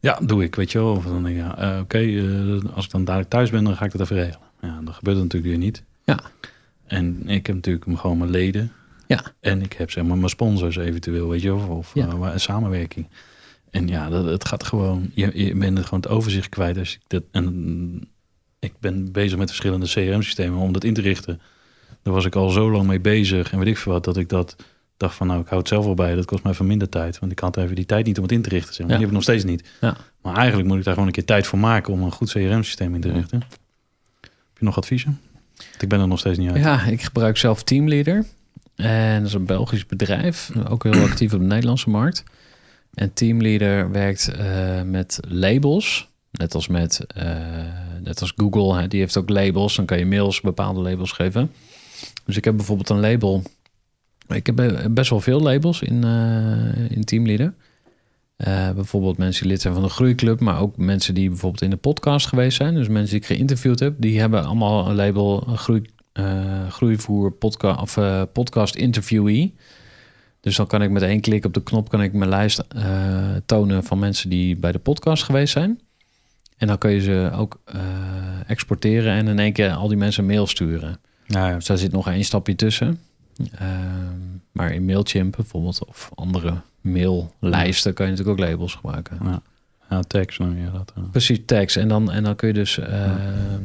Ja, doe ik, weet je wel. Of dan denk ik, ja, eh, oké, eh, als ik dan dadelijk thuis ben, dan ga ik dat even regelen. Ja, dat gebeurt natuurlijk weer niet. Ja. En ik heb natuurlijk gewoon mijn leden. Ja. En ik heb zeg maar mijn sponsors eventueel, weet je wel. Of Ja. eh, samenwerking. En ja, dat, het gaat gewoon, je, je bent het gewoon het overzicht kwijt. Als ik dat, en ik ben bezig met verschillende CRM-systemen om dat in te richten. Daar was ik al zo lang mee bezig en weet ik veel wat, dat ik dat dacht van nou, ik hou het zelf wel bij. Dat kost mij even minder tijd, want ik had even die tijd niet om het in te richten. Zeg maar. Die heb ik nog steeds niet. Ja. Maar eigenlijk moet ik daar gewoon een keer tijd voor maken om een goed CRM-systeem in te richten. Heb je nog adviezen? Want ik ben er nog steeds niet uit. Ja, ik gebruik zelf Teamleader. En dat is een Belgisch bedrijf, ook heel actief op de Nederlandse markt. En Teamleader werkt eh, met labels, net als met eh, net als Google. Hè, die heeft ook labels, dan kan je mails bepaalde labels geven. Dus ik heb bijvoorbeeld een label. Ik heb eh, best wel veel labels in, eh, in Teamleader. Eh, bijvoorbeeld mensen die lid zijn van de Groeiclub, maar ook mensen die bijvoorbeeld in de podcast geweest zijn. Dus mensen die ik geïnterviewd heb, die hebben allemaal een label groei, Groeivoer podcast of podcast interviewee. Dus dan kan ik met één klik op de knop kan ik mijn lijst tonen van mensen die bij de podcast geweest zijn. En dan kun je ze ook exporteren en in één keer al die mensen een mail sturen. Nou ja, Dus daar zit nog één stapje tussen. Ehm, maar in Mailchimp bijvoorbeeld of andere maillijsten kan je natuurlijk ook labels gebruiken. ja. ja tags noem je dat. ja. Precies, tags. En dan, en dan kun je dus... ehm,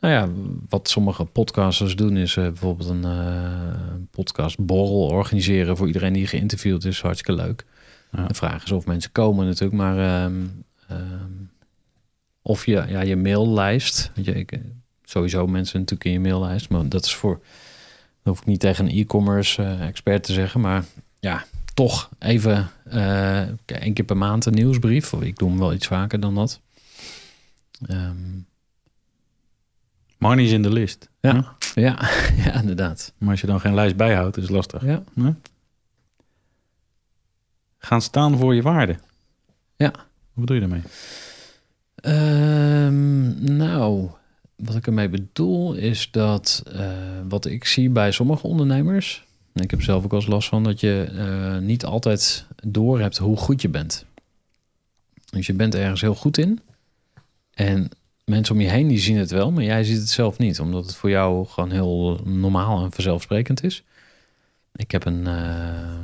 Nou ja, wat sommige podcasters doen is eh, bijvoorbeeld een eh podcastborrel organiseren voor iedereen die geïnterviewd is. Hartstikke leuk. Ja. De vraag is of mensen komen natuurlijk, maar ehm, of je, ja, je maillijst. Weet je, ik, eh, sowieso mensen natuurlijk in je maillijst, maar dat is voor, dat hoef ik niet tegen een e-commerce eh, expert te zeggen, maar ja, toch even eh één keer per maand een nieuwsbrief. Ik doe hem wel iets vaker dan dat. Money is in de list. Ja. ja, *laughs* ja, inderdaad. Maar als je dan geen lijst bijhoudt, is het lastig. Ja. Gaan staan voor je waarde. Ja. Wat bedoel je daarmee? Ehm, nou, wat ik ermee bedoel is dat eh, wat ik zie bij sommige ondernemers, ik heb zelf ook eens last van, dat je eh, niet altijd door hebt hoe goed je bent. Dus je bent ergens heel goed in. En mensen om je heen die zien het wel, maar jij ziet het zelf niet, omdat het voor jou gewoon heel normaal en vanzelfsprekend is. Ik heb een, eh,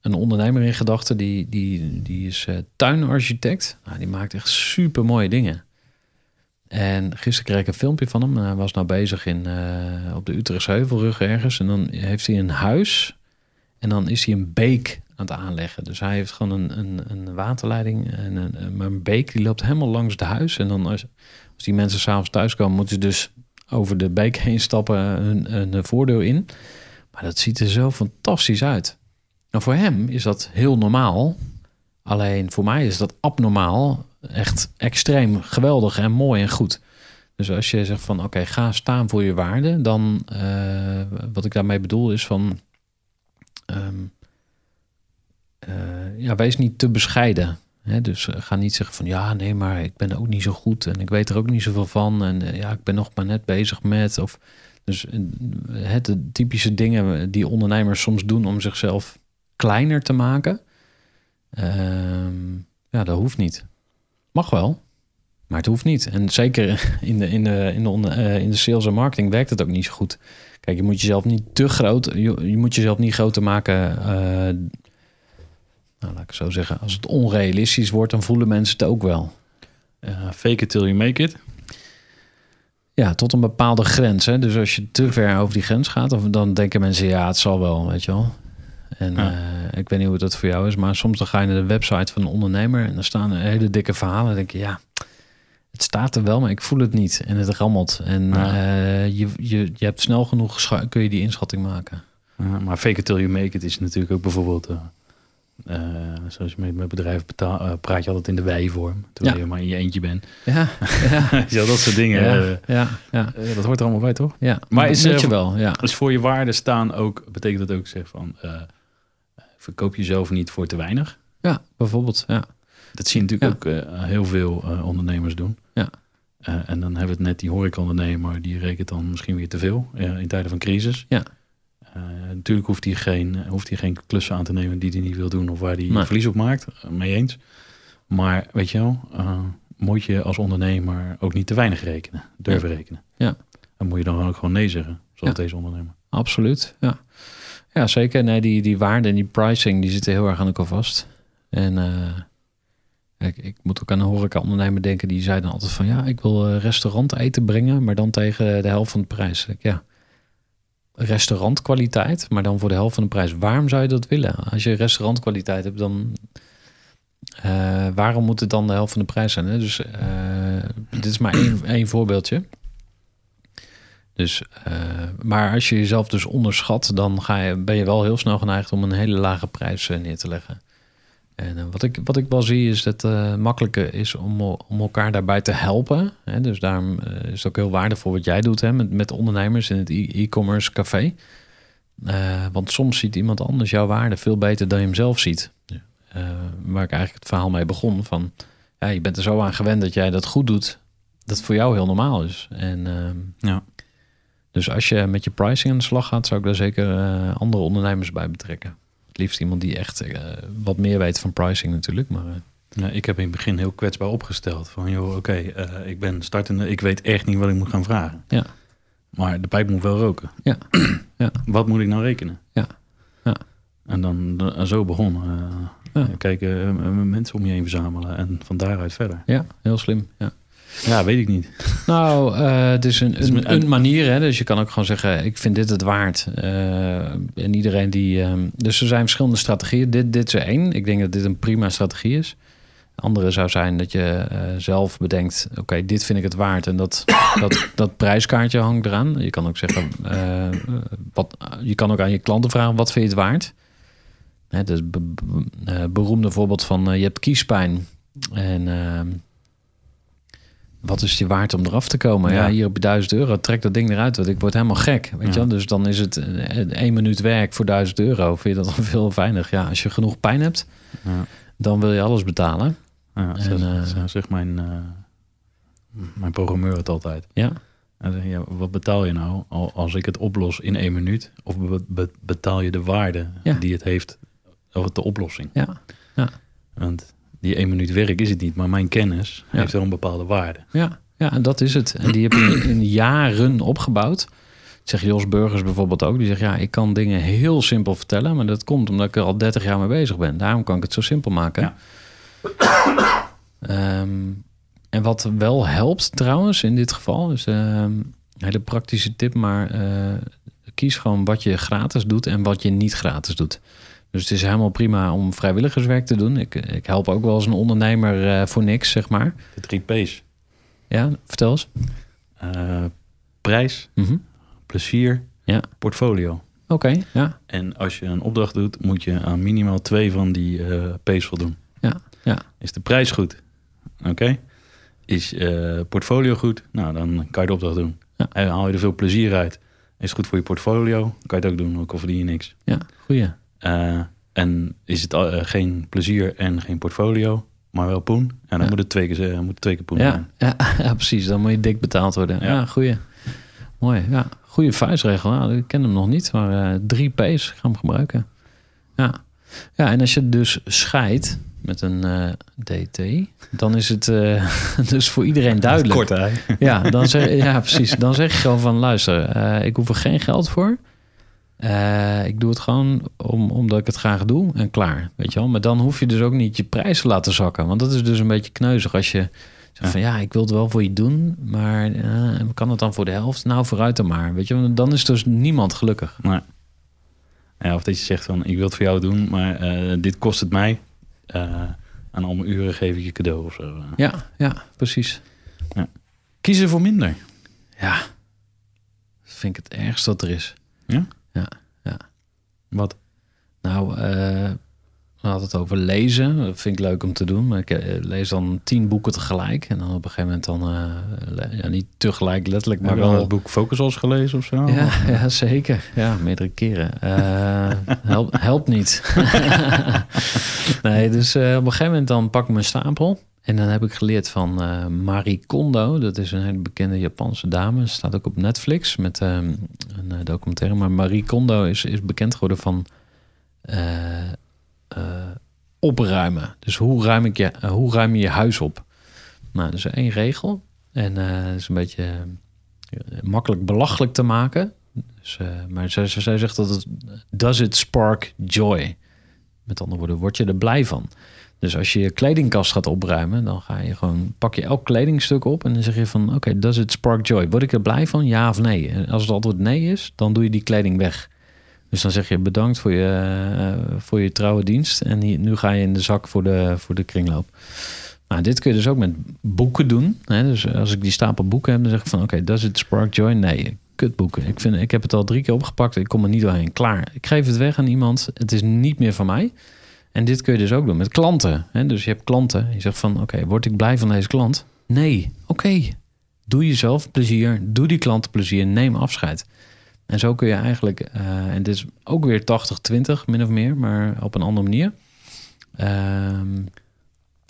een ondernemer in gedachten, die, die, die is tuinarchitect. Nou, die maakt echt super mooie dingen. En gisteren kreeg ik een filmpje van hem. En hij was nou bezig in, eh, op de Utrechtse Heuvelrug ergens. En dan heeft hij een huis. En dan is hij een beek aan het aanleggen. Dus hij heeft gewoon een, een, een waterleiding. En een, een- maar een beek die loopt helemaal langs het huis. En dan als, die mensen s'avonds thuiskomen... moeten ze dus over de beek heen stappen hun, hun voordeur in. Maar dat ziet er zo fantastisch uit. Nou, voor hem is dat heel normaal. Alleen voor mij is dat abnormaal. Echt extreem geweldig en mooi en goed. Dus als je zegt van oké, ga staan voor je waarde, dan eh, wat ik daarmee bedoel is van ehm, eh, ja, wees niet te bescheiden. Hè? Dus eh, ga niet zeggen van ja, nee, maar ik ben ook niet zo goed en ik weet er ook niet zoveel van en ja, ik ben nog maar net bezig met of dus het de typische dingen die ondernemers soms doen om zichzelf kleiner te maken. Ehm, ja, dat hoeft niet. Mag wel, maar het hoeft niet. En zeker in de, in de, in de, onder- eh, in de sales en marketing werkt het ook niet zo goed. Kijk, je moet jezelf niet te groot, je, je moet jezelf niet groter maken. eh, nou, laat ik zo zeggen. Als het onrealistisch wordt, dan voelen mensen het ook wel. Fake it till you make it. Ja, tot een bepaalde grens. Hè? Dus als je te ver over die grens gaat, of dan denken mensen, ja, het zal wel, weet je wel. En Ja. eh, ik weet niet hoe dat voor jou is, maar soms dan ga je naar de website van een ondernemer en dan staan er hele dikke verhalen. En dan denk je, ja, het staat er wel, maar ik voel het niet. En het rammelt. En Ja. eh, je, je, je hebt snel genoeg, kun je die inschatting maken. Ja, maar fake it till you make it is natuurlijk ook bijvoorbeeld... eh, zoals je met, met bedrijven betaal, praat je altijd in de wij-vorm. Terwijl Ja. je maar in je eentje bent. Ja, ja, *laughs* ja, dat soort dingen. ja, ja, ja, dat hoort er allemaal bij, toch? ja. Maar is, je wel, ja. Dus voor je waarde staan ook, betekent dat ook zeg van... verkoop jezelf niet voor te weinig. Ja, bijvoorbeeld, ja. Dat zie je natuurlijk ook eh, heel veel eh, ondernemers doen. Ja. Eh, en dan hebben we het net die horecaondernemer, die rekent dan misschien weer te veel in tijden van crisis. Ja. Natuurlijk hoeft hij, geen, hoeft hij geen klussen aan te nemen die hij niet wil doen of waar hij Nee. verlies op maakt. Mee eens. Maar weet je wel, moet je als ondernemer ook niet te weinig rekenen, durven rekenen. Ja. En moet je dan ook gewoon nee zeggen, zoals Ja. deze ondernemer. Absoluut, ja. Ja, zeker. Nee, die, die waarde en die pricing, die zitten heel erg aan elkaar vast. En eh, ik, ik moet ook aan een horeca-ondernemer denken, die zei dan altijd van... ja, ik wil eh, restaurant eten brengen, maar dan tegen de helft van de prijs. Ik, ja, restaurantkwaliteit, maar dan voor de helft van de prijs. Waarom zou je dat willen? Als je restaurantkwaliteit hebt, dan... eh, waarom moet het dan de helft van de prijs zijn? Hè? Dus dit is maar één, één voorbeeldje. Dus, eh, maar als je jezelf dus onderschat, dan ga je, ben je wel heel snel geneigd om een hele lage prijs eh, neer te leggen. En eh, wat, ik, wat ik wel zie is dat het makkelijker is om, om elkaar daarbij te helpen. Hè? Dus daarom is het ook heel waardevol wat jij doet hè? Met, met ondernemers in het e- e-commerce café. Eh, want soms ziet iemand anders jouw waarde veel beter dan je hem zelf ziet. Waar ik eigenlijk het verhaal mee begon. Van, ja, je bent er zo aan gewend dat jij dat goed doet. Dat voor jou heel normaal is. En ehm, Ja. Dus als je met je pricing aan de slag gaat, zou ik daar zeker eh, andere ondernemers bij betrekken. Het liefst iemand die echt eh, wat meer weet van pricing natuurlijk. Maar eh, Ja, ik heb in het begin heel kwetsbaar opgesteld. Van, joh, oké, ik ben startende, ik weet echt niet wat ik moet gaan vragen. Ja. Maar de pijp moet wel roken. Ja. Ja. *clears throat* Wat moet ik nou rekenen? Ja. Ja. En dan, zo begon. Ja. Kijken, mensen om je heen verzamelen en van daaruit verder. ja, heel slim. Ja. Ja, weet ik niet. Nou, eh, het is een, is een, manier. Hè? Dus je kan ook gewoon zeggen, ik vind dit het waard. Eh, en iedereen die... ehm, dus er zijn verschillende strategieën. Dit, dit is er één. Ik denk dat dit een prima strategie is. Andere zou zijn dat je eh, zelf bedenkt... oké, dit vind ik het waard. En dat, *coughs* dat, dat prijskaartje hangt eraan. Je kan ook zeggen... wat, je kan ook aan je klanten vragen, wat vind je het waard? Dus be- be- eh, beroemde voorbeeld van... je hebt kiespijn. En... wat is je waard om eraf te komen? Ja, Ja. hier heb je 1000 euro. Trek dat ding eruit, want ik word helemaal gek. Weet je Ja. Dus dan is het eh, één minuut werk voor 1000 euro. Vind je dat dan *laughs* veel weinig? Ja, als je genoeg pijn hebt, Ja. dan wil je alles betalen. Ja, En, zo, eh, zo zegt mijn, eh, mijn programmeur het altijd. Ja, ja, wat betaal je nou al- als ik het oplos in één minuut? Of be- be- betaal je de waarde Ja. die het heeft, of de oplossing? ja, Want die één minuut werk is het niet, maar mijn kennis Ja. heeft wel een bepaalde waarde. ja, ja, en dat is het. En die heb je in jaren opgebouwd. Dat zegt Jos Burgers bijvoorbeeld ook. Die zegt, ja, ik kan dingen heel simpel vertellen. Maar dat komt omdat ik er al 30 jaar mee bezig ben. Daarom kan ik het zo simpel maken. Ja. Ehm, en wat wel helpt trouwens in dit geval... is ehm, een hele praktische tip, maar eh, kies gewoon wat je gratis doet... en wat je niet gratis doet. Dus het is helemaal prima om vrijwilligerswerk te doen. Ik, ik help ook wel als een ondernemer eh, voor niks, zeg maar. De drie P's. Ja, vertel eens. Eh, prijs, Mhm. plezier, Ja. portfolio. Oké, ja, En als je een opdracht doet, moet je aan minimaal twee van die eh P's voldoen. ja, ja. Is de prijs goed? Oké. Is portfolio goed? Nou, dan kan je de opdracht doen. Ja. En haal je er veel plezier uit. Is het goed voor je portfolio? Kan je het ook doen, ook al verdien je niks. Ja, goeie. Eh, en is het eh, geen plezier en geen portfolio, maar wel poen? En dan Ja. moet het twee keer, eh, moet het twee keer poen Ja, zijn. ja, *laughs* ja, precies. Dan moet je dik betaald worden. Ja, goeie. Mooi, ja. Goeie vuistregel. Nou, ik ken hem nog niet, maar drie P's. Ik ga hem gebruiken. Ja. ja, en als je dus scheidt met een DT, dan is het *laughs* dus voor iedereen *laughs* duidelijk. Kort, hè? Ja, dan zeg, ja, precies. Dan zeg je gewoon van, luister, ik hoef er geen geld voor. Eh, ik doe het gewoon om, omdat ik het graag doe en klaar. Weet je wel? Maar dan hoef je dus ook niet je prijs te laten zakken. Want dat is dus een beetje kneuzig als je zegt van ja, ik wil het wel voor je doen, maar eh, kan het dan voor de helft? Nou, vooruit dan maar. Weet je, dan is dus niemand gelukkig. Nee. Ja, of dat je zegt van, ik wil het voor jou doen, maar eh, dit kost het mij. Aan al mijn uren geef ik je cadeau of zo. Ja, ja, precies. Kiezen voor minder. Ja, dat vind ik het ergste dat er is. Ja? Ja, ja. Wat? Nou, eh, we hadden het over lezen. Dat vind ik leuk om te doen. Maar ik eh, lees dan tien boeken tegelijk. En dan op een gegeven moment dan... eh, ja, niet tegelijk letterlijk, maar wel wel... het boek Focus als gelezen of zo? Ja, ja, zeker. Ja, meerdere keren. Help, helpt niet. *laughs* nee, dus op een gegeven moment dan pak ik mijn stapel. En dan heb ik geleerd van eh Marie Kondo. Dat is een hele bekende Japanse dame. Ze staat ook op Netflix met ehm, een eh, documentaire. Maar Marie Kondo is, is bekend geworden van eh, eh, opruimen. Dus hoe ruim, ik je, eh, hoe ruim je je huis op? Nou, dat is één regel. En eh dat is een beetje eh, makkelijk belachelijk te maken. Dus, eh, maar zij zij zegt dat het... Does it spark joy? Met andere woorden, word je er blij van? Dus als je je kledingkast gaat opruimen... dan ga je gewoon, pak je elk kledingstuk op... en dan zeg je van, oké, does it spark joy? Word ik er blij van, ja of nee? En als het antwoord nee is, dan doe je die kleding weg. Dus dan zeg je bedankt voor je, eh, voor je trouwe dienst... en nu ga je in de zak voor de, voor de kringloop. Nou, dit kun je dus ook met boeken doen. Hè? Dus als ik die stapel boeken heb, dan zeg ik van... oké, does it spark joy? Nee, kutboeken. Ik, vind, ik heb het al drie keer opgepakt. Ik kom er niet doorheen. Klaar. Ik geef het weg aan iemand. Het is niet meer van mij. En dit kun je dus ook doen met klanten. Hè? Dus je hebt klanten. Je zegt van, oké, word ik blij van deze klant? Nee. Oké. Doe jezelf plezier. Doe die klant plezier. Neem afscheid. En zo kun je eigenlijk... eh, en dit is ook weer 80-20, min of meer. Maar op een andere manier. ehm,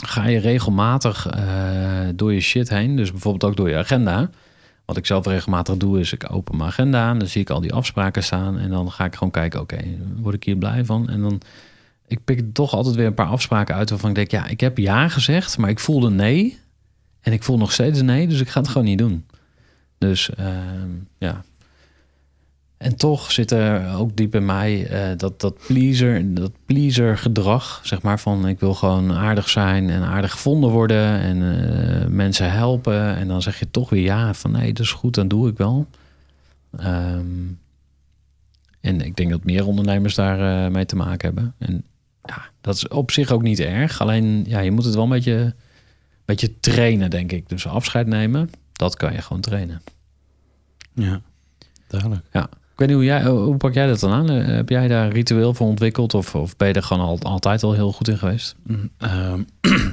ga je regelmatig eh, door je shit heen. Dus bijvoorbeeld ook door je agenda. Wat ik zelf regelmatig doe, is ik open mijn agenda. En dan zie ik al die afspraken staan. En dan ga ik gewoon kijken, oké, word ik hier blij van? En dan, ik pik toch altijd weer een paar afspraken uit waarvan ik denk, ja, ik heb ja gezegd, maar ik voelde nee. En ik voel nog steeds nee, dus ik ga het gewoon niet doen. Dus ehm, ja. En toch zit er ook diep in mij eh, dat, dat, pleaser, dat pleaser gedrag, zeg maar, van ik wil gewoon aardig zijn en aardig gevonden worden en eh, mensen helpen. En dan zeg je toch weer ja, van nee, dat is goed, dan doe ik wel. Ehm, en ik denk dat meer ondernemers daar eh, mee te maken hebben. En ja, dat is op zich ook niet erg. Alleen, ja, je moet het wel een beetje, beetje trainen, denk ik. Dus afscheid nemen, dat kan je gewoon trainen. Ja, duidelijk. Ja. Ik weet niet hoe jij, hoe pak jij dat dan aan? Eh, Heb jij daar een ritueel voor ontwikkeld of, of ben je er gewoon al, altijd al heel goed in geweest? Mm, ehm,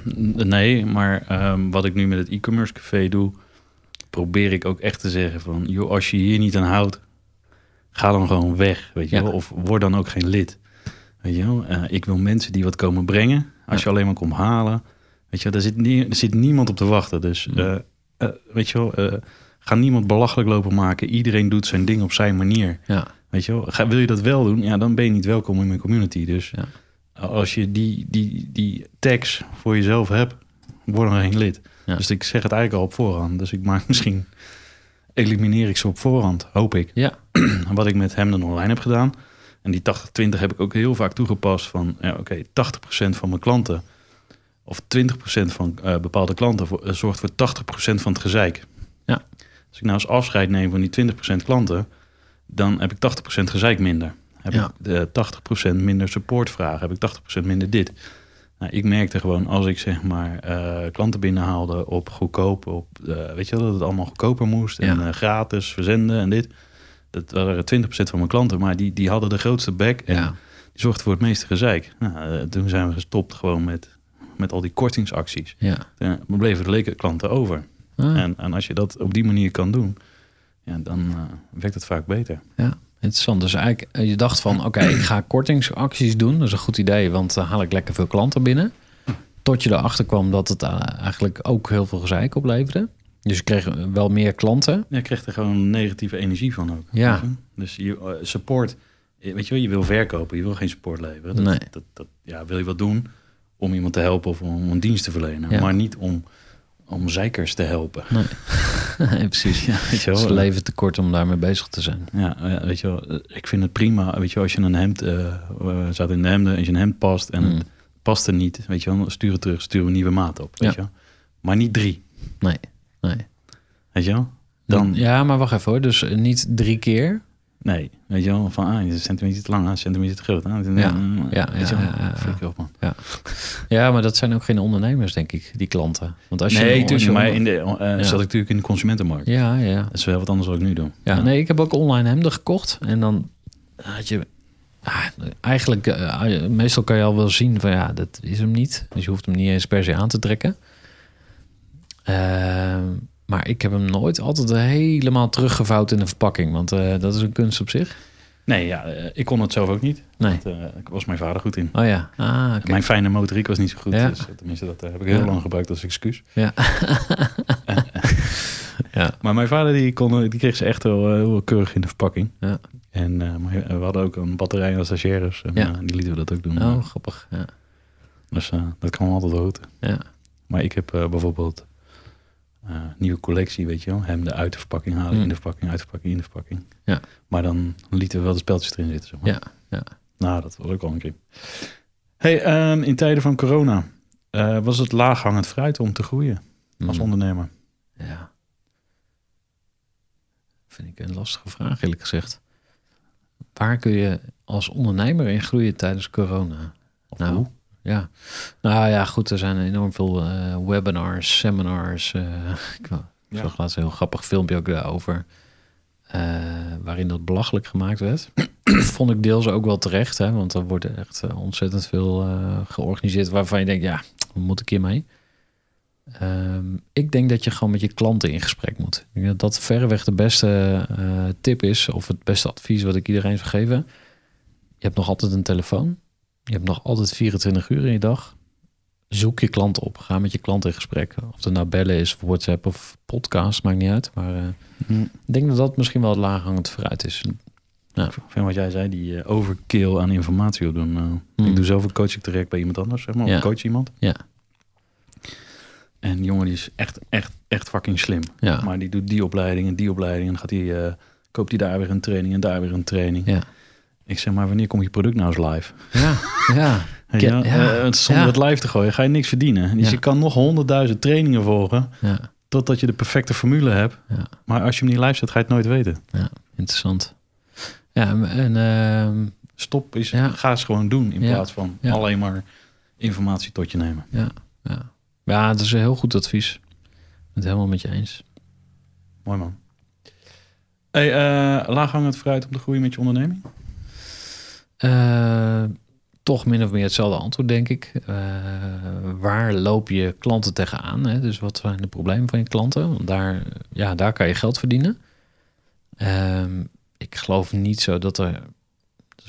*clears throat* nee, maar ehm, wat ik nu met het e-commerce café doe, probeer ik ook echt te zeggen van, joh, als je hier niet aan houdt, ga dan gewoon weg, weet je Ja. wel? Of word dan ook geen lid. Weet je wel? Eh, ik wil mensen die wat komen brengen. Als je alleen maar komt halen, weet je wel, daar zit, nie, er zit niemand op te wachten. Dus, eh, eh, weet je wel, ga niemand belachelijk lopen maken. Iedereen doet zijn ding op zijn manier. Ja, Weet je wel, ga, wil je dat wel doen? Ja, dan ben je niet welkom in mijn community. Dus Ja. als je die, die, die tags voor jezelf hebt, word dan geen lid. Ja. Dus ik zeg het eigenlijk al op voorhand. Dus ik maak *laughs* misschien, elimineer ik ze op voorhand, hoop ik. ja, *clears throat* Wat ik met hem dan online heb gedaan. En die 80-20 heb ik ook heel vaak toegepast van, ja, oké, 80% van mijn klanten of 20% van eh, bepaalde klanten voor, eh, zorgt voor 80% van het gezeik. Ja. Als ik nou eens afscheid neem van die 20% klanten, dan heb ik 80% gezeik minder. Heb Ja. ik de 80% minder supportvragen, heb ik 80% minder dit. Nou, ik merkte gewoon als ik zeg maar eh, klanten binnenhaalde op goedkoop, op, weet je wel, dat het allemaal goedkoper moest en Ja. gratis verzenden en dit. Dat waren 20% van mijn klanten, maar die, die hadden de grootste bek en ja. die zorgde voor het meeste gezeik. Nou, eh, toen zijn we gestopt gewoon met, met al die kortingsacties. ja. We bleven de leken klanten over. Ah, En, en als je dat op die manier kan doen, ja, dan eh, werkt het vaak beter. ja. Interessant. Dus eigenlijk, eh, je dacht van, oké, ik ga kortingsacties doen. Dat is een goed idee, want dan haal ik lekker veel klanten binnen. Tot je erachter kwam dat het eh, eigenlijk ook heel veel gezeik opleverde. Dus je kreeg wel meer klanten. Ja, je krijgt er gewoon negatieve energie van ook. Ja. Dus je, eh, support, eh, weet je wel, je wil verkopen, je wil geen support leveren. Dat, Nee. dat, dat, ja, wil je wat doen om iemand te helpen of om een dienst te verlenen. Ja. Maar niet om, om zeikers te helpen. Nee, *laughs* precies. Ja, weet je Het is wel. leven te kort om daarmee bezig te zijn. Ja, ja, weet je wel, eh, ik vind het prima. Weet je wel, als je een hemd, we zaten in de hemden, als je een hemd past en Mm. het past er niet, weet je wel, stuur het terug, stuur een nieuwe maat op, weet Ja. je wel. Maar niet drie, Nee, nee. weet je wel. Dan, Ja, maar wacht even hoor. Dus eh, niet drie keer. nee, weet je wel, van ah, een centimeter te lang, ah, een centimeter te groot. Ah, Ja, ja, ja, ja, ja. op, man. Ja, maar dat zijn ook geen ondernemers, denk ik, die klanten. Want als je nee, tuurlijk, maar in de, eh, Ja. zat ik natuurlijk in de consumentenmarkt. Ja, ja. Dat is wel wat anders wat ik nu doe. Ja, nee, ik heb ook online hemden gekocht. En dan had je... ah, eigenlijk, eh, meestal kan je al wel zien van ja, dat is hem niet. Dus je hoeft hem niet eens per se aan te trekken. Ehm, maar ik heb hem nooit altijd helemaal teruggevouwd in de verpakking. Want eh, dat is een kunst op zich. Nee, ja, eh, ik kon het zelf ook niet. Nee. Want, eh, ik was mijn vader goed in. Oh ja. Ah. Mijn fijne motoriek was niet zo goed. Ja. Dus, tenminste, dat heb ik heel Ja. lang gebruikt als excuus. Ja. *laughs* ja. Maar mijn vader die, kon, die kreeg ze echt wel heel keurig in de verpakking. Ja. En we hadden ook een batterij als stagiaires. En Ja. die lieten we dat ook doen. Oh, grappig. Ja. Dus dat kwam altijd goed. Ja. Maar ik heb bijvoorbeeld eh, nieuwe collectie, weet je wel. Hemden uit de verpakking halen, Mm. in de verpakking, uit de verpakking, in de verpakking. Ja. Maar dan lieten we wel de speltjes erin zitten. Zeg maar. Ja, ja. Nou, dat was ook al een keer. Hey, ehm, in tijden van corona eh, was het laaghangend fruit om te groeien als Mm. ondernemer? Ja. Vind ik een lastige vraag, eerlijk gezegd. Waar kun je als ondernemer in groeien tijdens corona? Of Nou, hoe? Ja. Nou ja, goed, er zijn enorm veel eh, webinars, seminars. eh, *laughs* ik Ja. zag laatst een heel grappig filmpje ook daarover. eh, waarin dat belachelijk gemaakt werd. Vond ik deels ook wel terecht, hè, want er wordt echt ontzettend veel georganiseerd waarvan je denkt, ja, wat moet ik hiermee? Ehm, ik denk dat je gewoon met je klanten in gesprek moet. Ik denk dat dat verreweg de beste tip is, of het beste advies wat ik iedereen zou geven. Je hebt nog altijd een telefoon. Je hebt nog altijd 24 uur in je dag. Zoek je klanten op. Ga met je klant in gesprek. Of het nou bellen is, of WhatsApp of podcast, maakt niet uit. Maar uh, ik denk dat dat misschien wel het laaghangend vooruit is. Ja. Ik vind wat jij zei, die uh, overkill aan informatie opdoen. Uh, mm. Ik doe zelf een coaching direct bij iemand anders, zeg maar. Ja. coach iemand. Ja. En die jongen die is echt, echt, echt fucking slim. Ja. Maar die doet die opleiding en die opleiding. En dan gaat uh, koopt hij daar weer een training en daar weer een training. Ja. Ik zeg maar, wanneer kom je product nou eens live? Ja, ja. *laughs* ja, ja. Uh, zonder het live te gooien ga je niks verdienen. Dus je kan nog honderdduizend trainingen volgen. Ja. Totdat je de perfecte formule hebt. Ja. Maar als je hem niet live zet, ga je het nooit weten. Ja, interessant. Ja, en... Uh, Stop is, ga eens gewoon doen. In plaats van alleen maar informatie tot je nemen. Ja, ja. Ja, dat is een heel goed advies. Ik ben het helemaal met je eens. Mooi man. Hey, uh, laaghangend fruit om te groeien met je onderneming? Uh, toch min of meer hetzelfde antwoord, denk ik. Uh, waar loop je klanten tegenaan? Hè? Dus wat zijn de problemen van je klanten? Want daar, ja, daar kan je geld verdienen. Uh, ik geloof niet zo dat er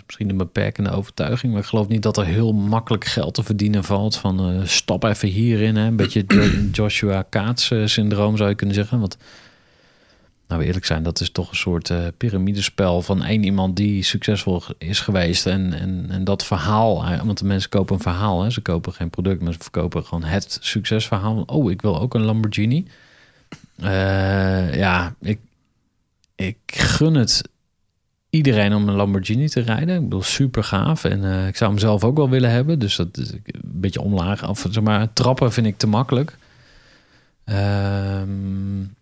misschien een beperkende overtuiging. Maar ik geloof niet dat er heel makkelijk geld te verdienen valt. Van uh, stap even hierin. Hè. Een beetje Joshua Kaats syndroom zou je kunnen zeggen. Want, nou eerlijk zijn, dat is toch een soort uh, piramidespel van één iemand die succesvol is geweest. En, en, en dat verhaal, want de mensen kopen een verhaal. Hè. Ze kopen geen product, maar ze verkopen gewoon het succesverhaal. Oh, ik wil ook een Lamborghini. Uh, ja, ik, ik gun het iedereen om een Lamborghini te rijden. Ik bedoel, super gaaf. En ik zou hem zelf ook wel willen hebben. Dus dat is een beetje omlaag. Of zeg maar, trappen vind ik te makkelijk. Um,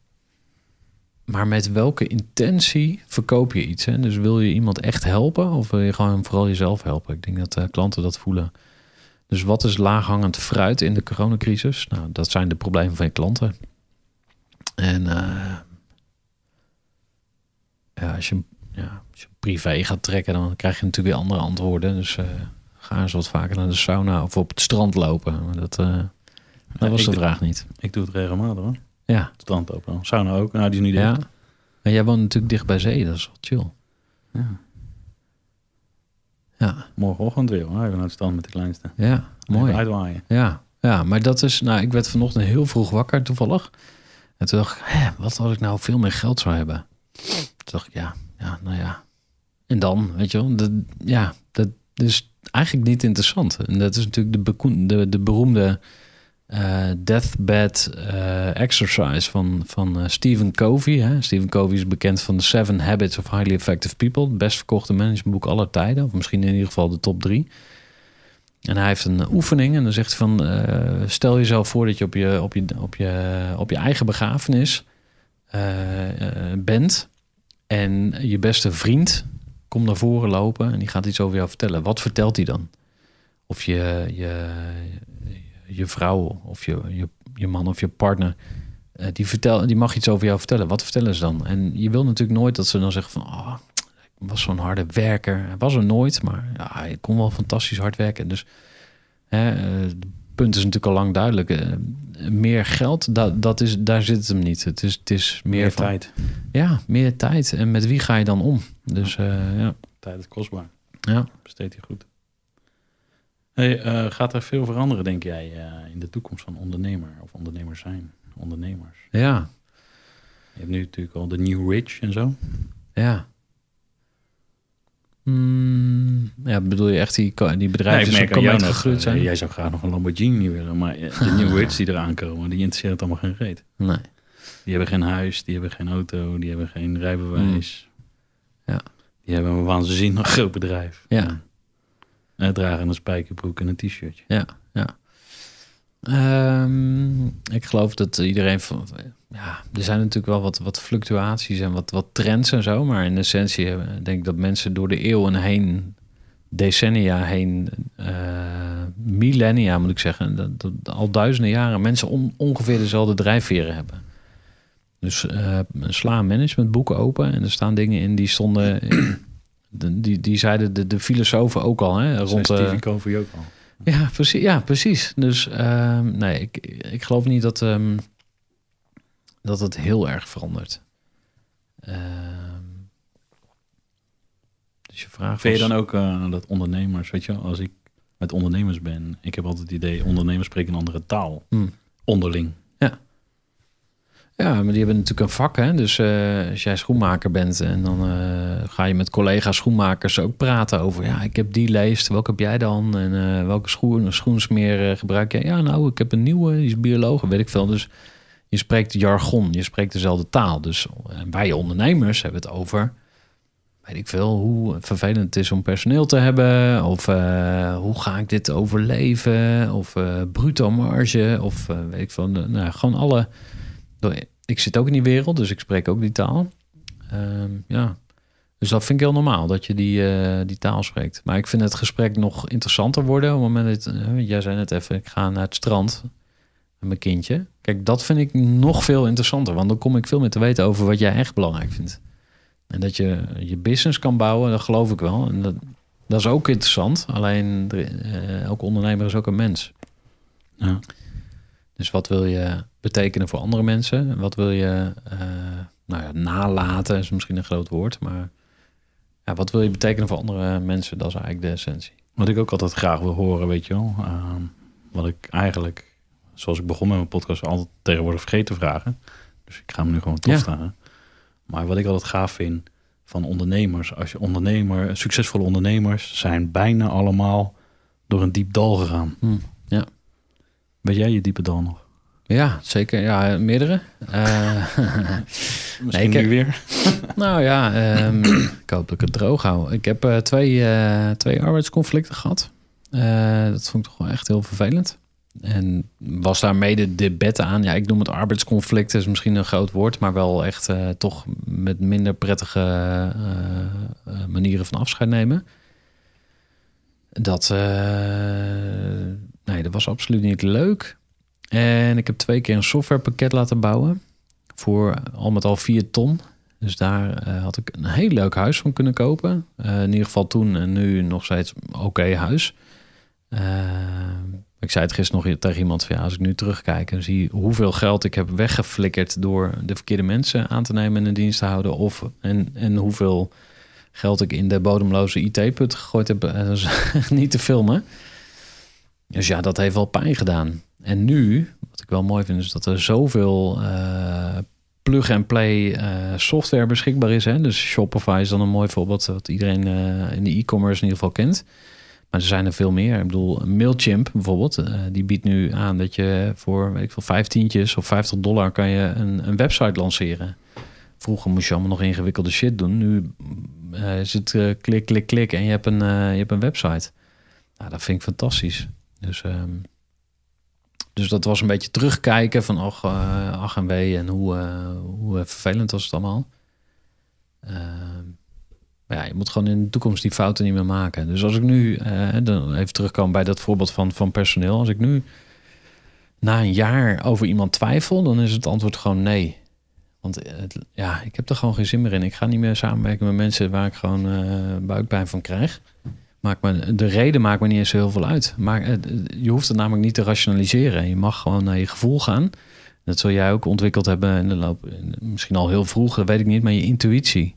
maar met welke intentie verkoop je iets? Hè? Dus wil je iemand echt helpen? Of wil je gewoon vooral jezelf helpen? Ik denk dat uh, klanten dat voelen. Dus wat is laaghangend fruit in de coronacrisis? Nou, dat zijn de problemen van je klanten. En uh, ja, als je ja, als je privé gaat trekken, dan krijg je natuurlijk weer andere antwoorden. Dus uh, ga eens wat vaker naar de sauna of op het strand lopen. Maar dat, dat was de vraag niet. Ik doe het regelmatig hoor. Ja. Het strand open. Sauna ook. Nou, die is niet dicht. Ja. Maar jij woont natuurlijk dicht bij zee, dat is wel chill. Ja. Ja. Morgenochtend weer. Even naar het strand met de kleinste. Ja, mooi. uitwaaien. Ja. ja, maar dat is... Nou, ik werd vanochtend heel vroeg wakker toevallig. En toen dacht ik, hè, wat als ik nou veel meer geld zou hebben? Toen dacht ik, ja, ja, nou ja. En dan, weet je wel, dat, ja, dat is eigenlijk niet interessant. En dat is natuurlijk de, de, de beroemde uh, deathbed exercise van, van uh, Stephen Covey. Hè? Stephen Covey is bekend van de Seven Habits of Highly Effective People. Het best verkochte managementboek aller tijden. Of misschien in ieder geval de top drie. En hij heeft een oefening en dan zegt hij van... stel jezelf voor dat je op je, op je, op je, op je eigen begrafenis bent... En je beste vriend komt naar voren lopen en die gaat iets over jou vertellen. Wat vertelt hij dan? Of je, je, je vrouw of je, je, je man of je partner, uh, die, vertel, die mag iets over jou vertellen. Wat vertellen ze dan? En je wil natuurlijk nooit dat ze dan zeggen van... Oh, ik was zo'n harde werker. Hij was er nooit, maar ja, ik kon wel fantastisch hard werken. Dus hè, het punt is natuurlijk al lang duidelijk. Uh, meer geld, dat, dat is, daar zit het hem niet. Het is, het is meer, meer van, tijd. Ja, meer tijd. En met wie ga je dan om? Dus uh, ja. Tijd is kostbaar. Ja. Besteed je goed. Hey, uh, gaat er veel veranderen, denk jij, uh, in de toekomst van ondernemer of ondernemers zijn? Ondernemers. Ja. Je hebt nu natuurlijk al de New Rich en zo. Ja. Mm, ja, bedoel je echt die, die bedrijven ja, die komen gegroeid zijn? Jij zou graag nog een Lamborghini willen, maar de New Rich die eraan komen, die interesseert allemaal geen reet. Nee. Die hebben geen huis, die hebben geen auto, die hebben geen rijbewijs. Mm. Ja. Die hebben een waanzinnig groot bedrijf. Ja. En dragen een spijkerbroek en een t-shirtje. Ja, ja. Um, ik geloof dat iedereen van. Ja, er zijn natuurlijk wel wat, wat fluctuaties en wat, wat trends en zo. Maar in essentie denk ik dat mensen door de eeuwen heen, decennia heen, uh, millennia moet ik zeggen, dat, al duizenden jaren mensen on, ongeveer dezelfde drijfveren hebben. Dus uh, sla een managementboek open en er staan dingen in die stonden. Die, die zeiden de, de filosofen ook al. Hè, rond Stevie Covey ook al. Ja, precies. Ja, precies. Dus uh, nee, ik, ik geloof niet dat, um, dat het heel erg verandert. Uh, dus je vraag Vind je dan ook uh, dat ondernemers, weet je als ik met ondernemers ben. Ik heb altijd het idee, ondernemers spreken een andere taal. Hmm. Onderling. Ja, maar die hebben natuurlijk een vak. Hè? Dus eh, als jij schoenmaker bent en dan eh, ga je met collega schoenmakers ook praten over... ja, ik heb die leest, welke heb jij dan? En eh, welke schoen, schoensmeer gebruik jij? Ja, nou, ik heb een nieuwe, die is bioloog, weet ik veel. Dus je spreekt jargon, je spreekt dezelfde taal. Dus wij ondernemers hebben het over... weet ik veel, hoe vervelend het is om personeel te hebben... of hoe ga ik dit overleven? Of bruto marge, of weet ik veel. Nou, gewoon alle ik zit ook in die wereld, dus ik spreek ook die taal. Ehm, ja. Dus dat vind ik heel normaal, dat je die, uh, die taal spreekt. Maar ik vind het gesprek nog interessanter worden. Op het moment dat, uh, jij zei net even, ik ga naar het strand met mijn kindje. Kijk, dat vind ik nog veel interessanter. Want dan kom ik veel meer te weten over wat jij echt belangrijk vindt. En dat je je business kan bouwen, dat geloof ik wel. En dat, dat is ook interessant. Alleen, uh, elke ondernemer is ook een mens. Ja. Dus wat wil je betekenen voor andere mensen? Wat wil je uh, nou ja, nalaten, is misschien een groot woord, maar ja, wat wil je betekenen voor andere mensen? Dat is eigenlijk de essentie. Wat ik ook altijd graag wil horen, weet je wel. Uh, wat ik eigenlijk, zoals ik begon met mijn podcast, altijd tegenwoordig vergeten te vragen. Dus ik ga hem nu gewoon toestaan. Ja. Maar wat ik altijd gaaf vind van ondernemers, als je ondernemer, succesvolle ondernemers zijn bijna allemaal door een diep dal gegaan. Hmm, ja. Weet jij je diepe dal nog? Ja, zeker. Ja, meerdere. Uh, *laughs* Misschien nee, nu weer. *laughs* nou ja, um, *clears throat* ik hoop dat ik het droog hou. Ik heb uh, twee, uh, twee arbeidsconflicten gehad. dat vond ik toch wel echt heel vervelend. En was daar mede debatten aan. Ja, ik noem het arbeidsconflict, is misschien een groot woord, maar wel echt toch met minder prettige manieren van afscheid nemen. Dat, nee, dat was absoluut niet leuk. En ik heb twee keer een softwarepakket laten bouwen. Voor al met al vier ton. Dus daar uh, had ik een heel leuk huis van kunnen kopen. Uh, in ieder geval toen en nu nog steeds oké huis. Uh, ik zei het gisteren nog tegen iemand van ja, als ik nu terugkijk en zie hoeveel geld ik heb weggeflikkerd door de verkeerde mensen aan te nemen en in dienst te houden. Of en, en hoeveel geld ik in de bodemloze IT-put gegooid heb, *laughs* *laughs* niet te filmen. Dus ja, dat heeft wel pijn gedaan. En nu, wat ik wel mooi vind, is dat er zoveel uh, plug-and-play uh, software beschikbaar is. Hè? Dus Shopify is dan een mooi voorbeeld wat iedereen uh, in de e-commerce in ieder geval kent. Maar er zijn er veel meer. Ik bedoel, Mailchimp bijvoorbeeld, die biedt nu aan dat je voor weet ik veel, vijftientjes of 50 dollar kan je een, een website lanceren. Vroeger moest je allemaal nog ingewikkelde shit doen. Nu is het klik, klik, klik en je hebt een, je hebt een website. Nou, dat vind ik fantastisch. Dus um, dus dat was een beetje terugkijken van ach, uh, ach en wee en hoe, uh, hoe vervelend was het allemaal. Uh, maar ja, je moet gewoon in de toekomst die fouten niet meer maken. Dus als ik nu, dan even terugkomen bij dat voorbeeld van, van personeel. Als ik nu na een jaar over iemand twijfel, dan is het antwoord gewoon nee. Want ja, ik heb er gewoon geen zin meer in. Ik ga niet meer samenwerken met mensen waar ik gewoon buikpijn van krijg maakt me, de reden maakt me niet eens heel veel uit. Maar eh, je hoeft het namelijk niet te rationaliseren. Je mag gewoon naar je gevoel gaan. Dat zul jij ook ontwikkeld hebben in de loop, misschien al heel vroeg, dat weet ik niet, maar je intuïtie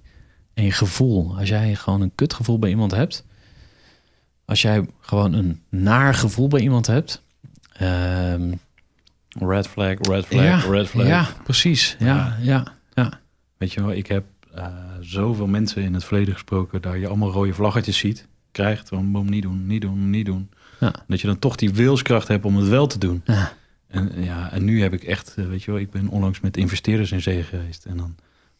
en je gevoel. Als jij gewoon een kutgevoel bij iemand hebt, als jij gewoon een naar gevoel bij iemand hebt. Um, red flag, red flag, ja, red flag. Ja, precies. Ja, ja, ja. Weet je wel, ik heb uh, zoveel mensen in het verleden gesproken daar je allemaal rode vlaggetjes ziet krijgt. Van boom, niet doen, niet doen, niet doen. Ja. Dat je dan toch die wilskracht hebt om het wel te doen. Ja. En, ja, en nu heb ik echt, eh, weet je wel, ik ben onlangs met investeerders in zee geweest. En dan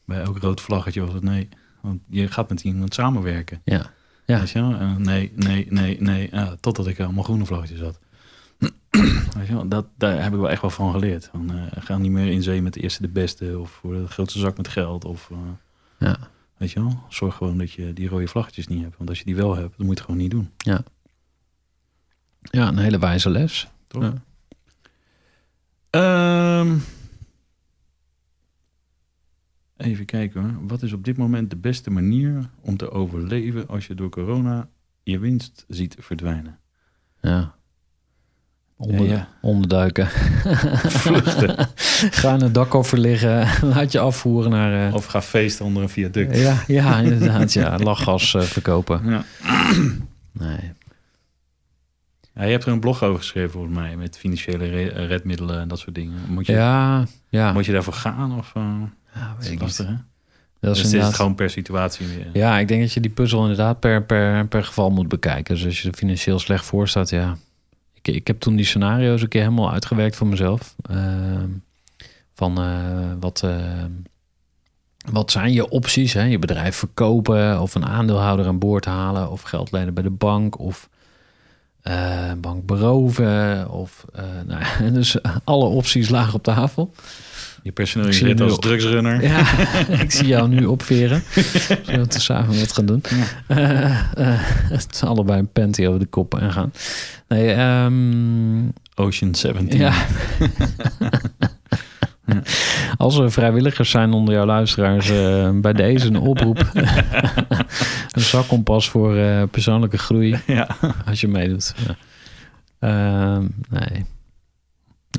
bij elk rood vlaggetje was het nee. Want je gaat met iemand samenwerken. Ja. ja. Weet je wel? En nee, nee, nee, nee. Totdat ik allemaal groene vlaggetjes had. *clears throat* Weet je wel? Dat, daar heb ik wel echt wel van geleerd. Van, uh, ga niet meer in zee met de eerste de beste. Of voor de grootste zak met geld. Of, uh, ja. Weet je wel? Zorg gewoon dat je die rode vlaggetjes niet hebt. Want als je die wel hebt, dan moet je het gewoon niet doen. Ja. Ja, een hele wijze les. Toch? Ja. Um, even kijken hoor. Wat is op dit moment de beste manier om te overleven als je door corona je winst ziet verdwijnen? Ja. Onder, ja, ja. Onderduiken. *laughs* Vluchten. *laughs* ga in het dak liggen. *laughs* Laat je afvoeren naar... Uh... Of ga feesten onder een viaduct. Ja, ja inderdaad. ja, lachgas uh, verkopen. Ja. *clears throat* Nee. Ja, je hebt er een blog over geschreven volgens mij, met financiële re- redmiddelen en dat soort dingen. Moet je, Ja, ja. moet je daarvoor gaan of uh, ja is weet ik het lastig, hè? Dat Dus is is inderdaad... gewoon per situatie weer. Ja, ik denk dat je die puzzel inderdaad per, per, per geval moet bekijken. Dus als je er financieel slecht voor staat, ja. Ik, ik heb toen die scenario's een keer helemaal uitgewerkt voor mezelf. Ehm, van eh, wat, eh, wat zijn je opties? Hè? Je bedrijf verkopen of een aandeelhouder aan boord halen of geld lenen bij de bank of eh, bank beroven. Of, eh, *laughs* nou, dus alle opties lagen op tafel. Je nu als op- drugsrunner. Ja, *laughs* ik zie jou nu opveren. *laughs* Zullen we het samen wat gaan doen? Eh, eh, het is allebei een panty over de kop en gaan. Nee, ehm, Ocean 17. ja. *laughs* Als er vrijwilligers zijn onder jouw luisteraars, eh, bij deze een oproep. een zakkompas voor persoonlijke groei, ja. als je meedoet. Ja. Ehm, nee.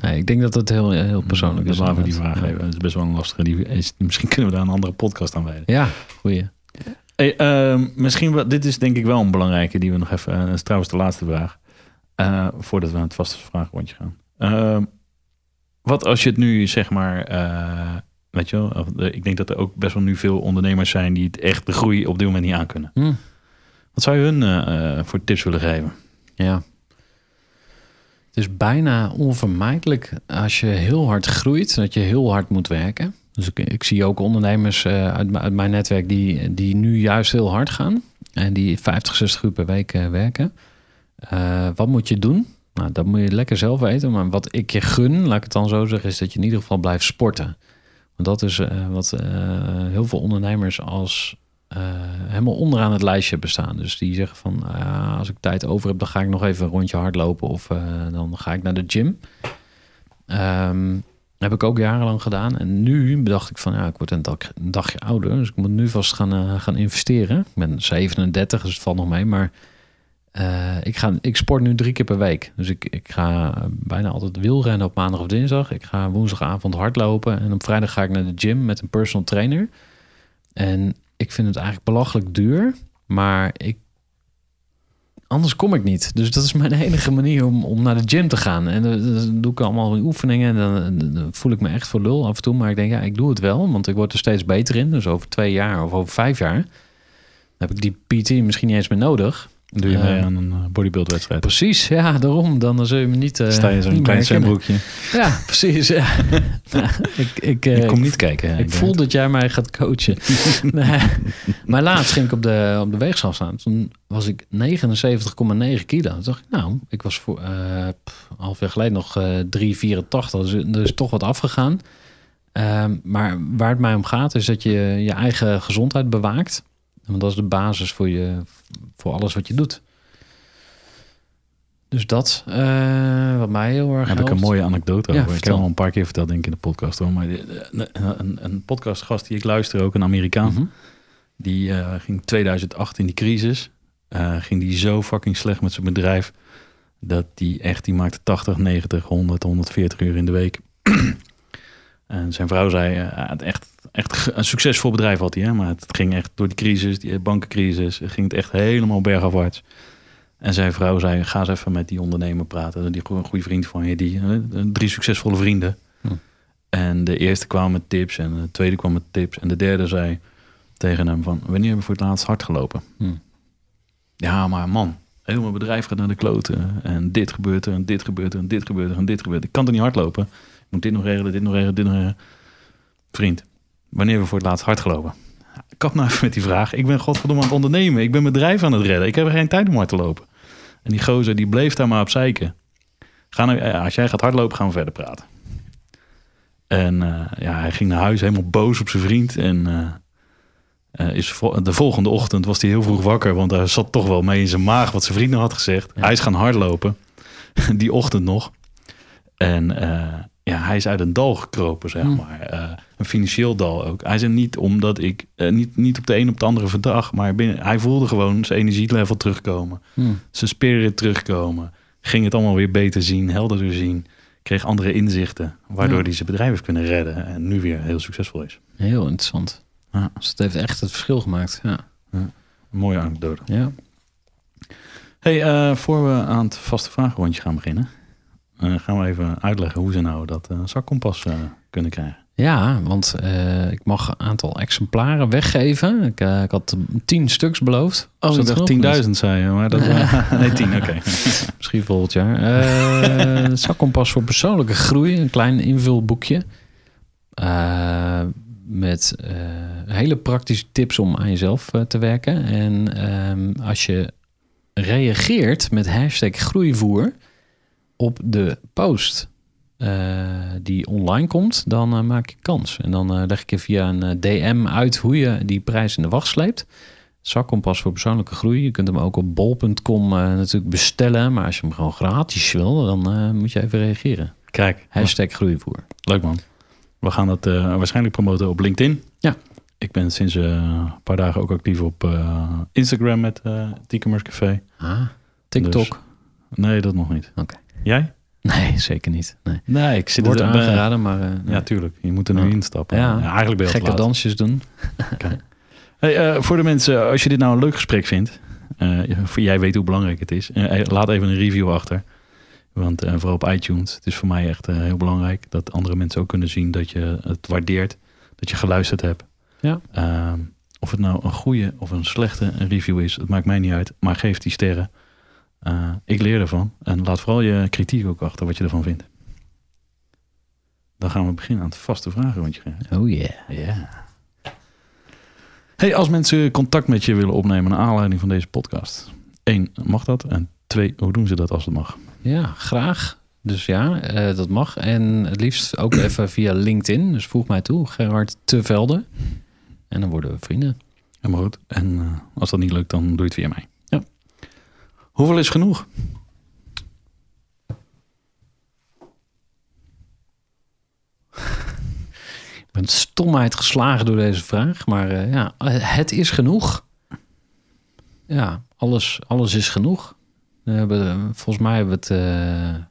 Nee, ik denk dat het heel, heel persoonlijk is. laten we die vraag even. Het is best wel een lastige. Die is, misschien kunnen we daar een andere podcast aan wijden. Ja, goeie. Hey, ehm, misschien wel, dit is denk ik wel een belangrijke die we nog even. eh, Dat is trouwens de laatste vraag. Eh, voordat we aan het vaste vraagrondje gaan. Ehm, wat als je het nu zeg maar. eh, weet je wel, ik denk dat er ook best wel nu veel ondernemers zijn die het echt de groei op dit moment niet aankunnen. Hm. Wat zou je hun eh, eh, voor tips willen geven? Ja. Het is bijna onvermijdelijk als je heel hard groeit, dat je heel hard moet werken. Dus ik, zie ook ondernemers eh, uit, uit mijn netwerk die, die nu juist heel hard gaan. En die 50, 60 uur per week eh, werken. Eh, wat moet je doen? Nou, dat moet je lekker zelf weten. Maar wat ik je gun, laat ik het dan zo zeggen, is dat je in ieder geval blijft sporten. Want dat is wat heel veel ondernemers als helemaal onderaan het lijstje bestaan. Dus die zeggen van, ah, als ik tijd over heb, dan ga ik nog even een rondje hardlopen of eh, dan ga ik naar de gym. Ehm, heb ik ook jarenlang gedaan. En nu bedacht ik van, ja, ik word een, dag, een dagje ouder, dus ik moet nu vast gaan, eh, gaan investeren. Ik ben 37, dus het valt nog mee, maar eh, ik, ga, ik sport nu drie keer per week. Dus ik, ik ga bijna altijd wielrennen op maandag of dinsdag. Ik ga woensdagavond hardlopen en op vrijdag ga ik naar de gym met een personal trainer. En ik vind het eigenlijk belachelijk duur, maar ik, anders kom ik niet. Dus dat is mijn enige manier om, om naar de gym te gaan. En dan, doe ik allemaal oefeningen en dan, voel ik me echt voor lul af en toe. Maar ik denk, ja, ik doe het wel, want ik word er steeds beter in. Dus over twee jaar of over vijf jaar heb ik die PT misschien niet eens meer nodig. Doe je mee Eh, aan een eh, bodybuildwedstrijd? Precies, ja, daarom. Dan zul je me niet. eh, Sta je zo'n klein zwembroekje? Ja, *laughs* precies. Ja. *laughs* Nou, ik, ik, Ik kom niet kijken. ik voel dat jij mij gaat coachen. *laughs* nee. Maar laatst ging ik op de, op de weegschaal staan. Toen was ik 79,9 kilo. Toen dacht ik, nou, ik was voor een half jaar geleden nog eh 3,84. Dus er is toch wat afgegaan. Ehm, maar waar het mij om gaat, is dat je je eigen gezondheid bewaakt. Want dat is de basis voor, je, voor alles wat je doet. Dus dat, eh, wat mij heel erg Heb ik een helpt. mooie anekdote Ja, over. ik heb vertel. al een paar keer verteld, denk ik, in de podcast. Hoor. Maar die- een, een, podcastgast die ik luister, ook een Amerikaan. Mhm. Die eh, ging 2008 in die crisis. eh, ging die zo fucking slecht met zijn bedrijf. Dat die echt, die maakte 80, 90, 100, 140 uur in de week. *clears throat* en zijn vrouw zei, eh, het echt, echt een succesvol bedrijf had hij. Hè? Maar het ging echt door die crisis, die bankencrisis, ging het echt helemaal bergafwaarts. En zijn vrouw zei, ga eens even met die ondernemer praten. Die een goede vriend van je, die drie succesvolle vrienden. Hm. En de eerste kwam met tips en de tweede kwam met tips. En de derde zei tegen hem van, wanneer hebben we voor het laatst hard gelopen? Hm. Ja, maar man, heel mijn bedrijf gaat naar de kloten. En dit gebeurt er, en dit gebeurt er, en dit gebeurt er, en dit gebeurt er. Ik kan er niet hardlopen. Ik moet dit nog regelen, dit nog regelen, dit nog regelen. Vriend, wanneer we voor het laatst hard gelopen? Kap nou even met die vraag. Ik ben godverdomme aan het ondernemen. Ik ben mijn bedrijf aan het redden. Ik heb er geen tijd om hard te lopen. En die gozer, die bleef daar maar op zeiken. Ga nou, als jij gaat hardlopen, gaan we verder praten. En eh, ja, hij ging naar huis helemaal boos op zijn vriend. En eh, eh, is vo- de volgende ochtend was hij heel vroeg wakker. Want hij zat toch wel mee in zijn maag wat zijn vriend had gezegd. Ja. Hij is gaan hardlopen. *laughs* die ochtend nog. En ja, hij is uit een dal gekropen, zeg Hm. maar. Eh, een financieel dal ook. Hij zei niet omdat ik, eh, niet, niet op de een op de andere verdag. Maar binnen, hij voelde gewoon zijn energielevel terugkomen Hm. zijn spirit terugkomen. Ging het allemaal weer beter zien, helderder zien. Kreeg andere inzichten, waardoor Ja. hij zijn bedrijf heeft kunnen redden. En nu weer heel succesvol is. Heel interessant. Ja. Dus het heeft echt het verschil gemaakt. Ja. Een mooie anekdote. ja. Hey, eh, voor we aan het vaste vragenrondje gaan beginnen, gaan we even uitleggen hoe ze nou dat eh, zakkompas eh, kunnen krijgen. Ja, want eh, ik mag een aantal exemplaren weggeven. Ik, eh, ik had tien stuks beloofd. Oh, ik dat dacht genoeg? 10.000 zei je, maar dat... eh, *laughs* nee, 10, oké. *laughs* Misschien volgend jaar. Eh, zakkompas voor persoonlijke groei. Een klein invulboekje. Eh, met eh, hele praktische tips om aan jezelf eh, te werken. En ehm, als je reageert met hashtag groeivoer op de post eh, die online komt, dan eh, maak je kans. En dan eh, leg ik je via een DM uit hoe je die prijs in de wacht sleept. Zakkompas voor persoonlijke groei. Je kunt hem ook op bol.com eh, natuurlijk bestellen. Maar als je hem gewoon gratis wil, dan moet je even reageren. Kijk, Hashtag groeivoer. leuk man. We gaan dat waarschijnlijk promoten op LinkedIn. Ja. Ik ben sinds een paar dagen ook actief op Instagram met T-Commerce Café. Ah, TikTok. Dus- Nee, dat nog niet. Oké. Jij? Nee, zeker niet. Nee. Nee, ik zit Wordt er aangeraden, maar eh, Ja, tuurlijk. Je moet er nu instappen. Ja. Ja, eigenlijk ben je gekke dansjes doen. *laughs* Hey, eh, voor de mensen, als je dit nou een leuk gesprek vindt, eh, jij weet hoe belangrijk het is, eh, laat even een review achter. Want eh, vooral op iTunes, het is voor mij echt eh, heel belangrijk dat andere mensen ook kunnen zien dat je het waardeert, dat je geluisterd hebt. Ja. Ehm, of het nou een goede of een slechte review is, het maakt mij niet uit, maar geef die sterren. Eh, ik leer ervan en laat vooral je kritiek ook achter wat je ervan vindt. Dan gaan we beginnen aan het vaste vragenrondje. Oh yeah. Ja. Hey, als mensen contact met je willen opnemen naar aanleiding van deze podcast. Eén, mag dat? En twee, hoe doen ze dat als het mag? Ja, graag. Dus ja, eh, dat mag. En het liefst ook *clears throat* even via LinkedIn. Dus voeg mij toe, Gerard Tevelde. En dan worden we vrienden. Helemaal goed. En eh, als dat niet lukt, dan doe je het via mij. Hoeveel is genoeg? Ik ben stomheid geslagen door deze vraag. Maar eh, ja, het is genoeg. Ja, alles, alles is genoeg. We hebben, eh, volgens mij hebben we het... eh,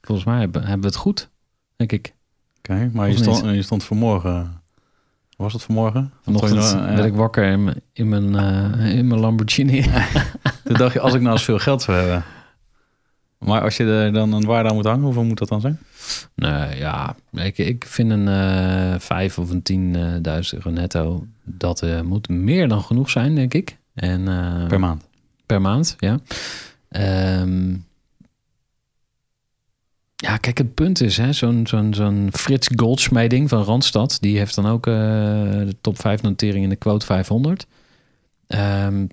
volgens mij hebben, hebben we het goed, denk ik. Oké, maar je stond, je stond vanmorgen... Was het vanmorgen? Vanochtend eh, werd ik wakker in mijn, in mijn, eh, in mijn Lamborghini. *laughs* Toen dacht je, als ik nou eens veel geld zou hebben. Maar als je er dan een waarde aan moet hangen, hoeveel moet dat dan zijn? Nee, ja, ik, ik vind een eh vijf of een tienduizend euro netto, dat eh, moet meer dan genoeg zijn, denk ik. En, Per maand. per maand, ja. Ehm, ja, kijk, het punt is, hè, zo'n zo'n zo'n Frits Goldschmeding van Randstad, die heeft dan ook eh, de top 5 notering in de quote 500. Ehm,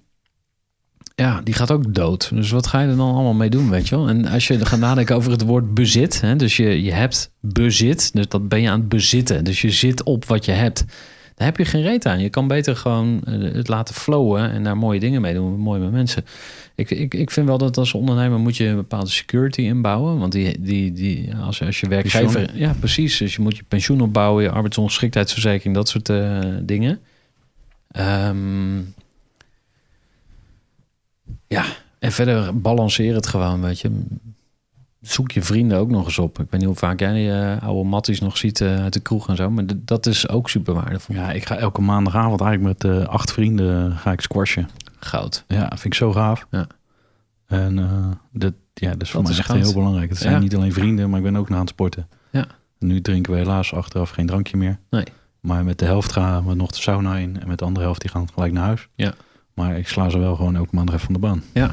ja, die gaat ook dood. Dus wat ga je er dan allemaal mee doen, weet je wel? En als je gaat nadenken over het woord bezit, hè, dus je, je hebt bezit, dus dat ben je aan het bezitten. Dus je zit op wat je hebt. Daar heb je geen reet aan. Je kan beter gewoon eh, het laten flowen en daar mooie dingen mee doen, mooi met mensen. Ik, ik, ik vind wel dat als ondernemer moet je een bepaalde security inbouwen. Want die, die, die, als, als je werkgever... Ja, precies. Dus je moet je pensioen opbouwen, je arbeidsongeschiktheidsverzekering, dat soort eh, dingen. Ehm, ja, en verder balanceer het gewoon, weet je. Zoek je vrienden ook nog eens op. Ik weet niet hoe vaak jij die eh, oude matties nog ziet eh, uit de kroeg en zo. Maar dat is ook super waardevol. Ja, ik ga elke maandagavond eigenlijk met eh, acht vrienden ga ik squashen. Goud. Ja, vind ik zo gaaf. Ja. En dat, ja, dat is voor Dat mij is echt goud. heel belangrijk. Het zijn Ja. niet alleen vrienden, maar ik ben ook nog aan het sporten. Ja. Nu drinken we helaas achteraf geen drankje meer. Nee. Maar met de helft gaan we nog de sauna in. En met de andere helft die gaan gelijk naar huis. Ja. Maar ik sla ze wel gewoon elke maandag even van de baan. Ja.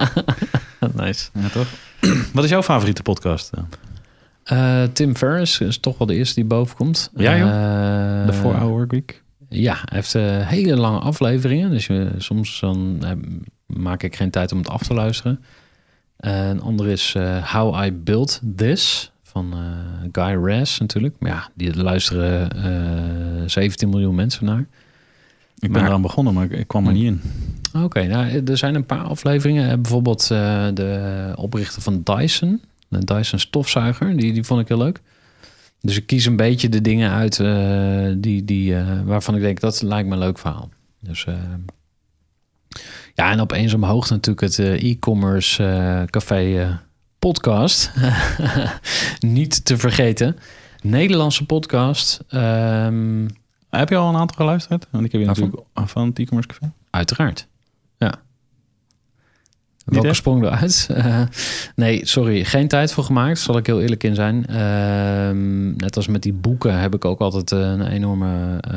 *laughs* nice. Ja, toch? *clears throat* Wat is jouw favoriete podcast? Eh, Tim Ferriss is toch wel de eerste die boven komt. Ja, joh. Eh, De 4 Hour Workweek? Ja, hij heeft eh, hele lange afleveringen. Dus soms dan eh, maak ik geen tijd om het af te luisteren. Eh, een andere is eh, How I Built This van eh, Guy Raz natuurlijk. Maar ja, die luisteren eh 17 miljoen mensen naar. Ik ben Maar- eraan begonnen, maar ik, ik kwam er niet in. Oké, nou, er zijn een paar afleveringen. Eh, Bijvoorbeeld eh, de oprichter van Dyson. De Dyson stofzuiger. Die, die vond ik heel leuk. Dus ik kies een beetje de dingen uit eh, die, die, waarvan ik denk dat lijkt me een leuk verhaal. Dus ja, en op eenzaam hoogte natuurlijk het e-commerce café podcast. *laughs* Niet te vergeten. Nederlandse podcast. Ehm, Heb je al een aantal geluisterd? Want ik heb je Waarvan? natuurlijk van het e-commerce café. uiteraard. Welke echt? sprong eruit? *laughs* Eh, nee, sorry, geen tijd voor gemaakt. Zal ik heel eerlijk in zijn. Ehm, net als met die boeken heb ik ook altijd eh, een enorme eh,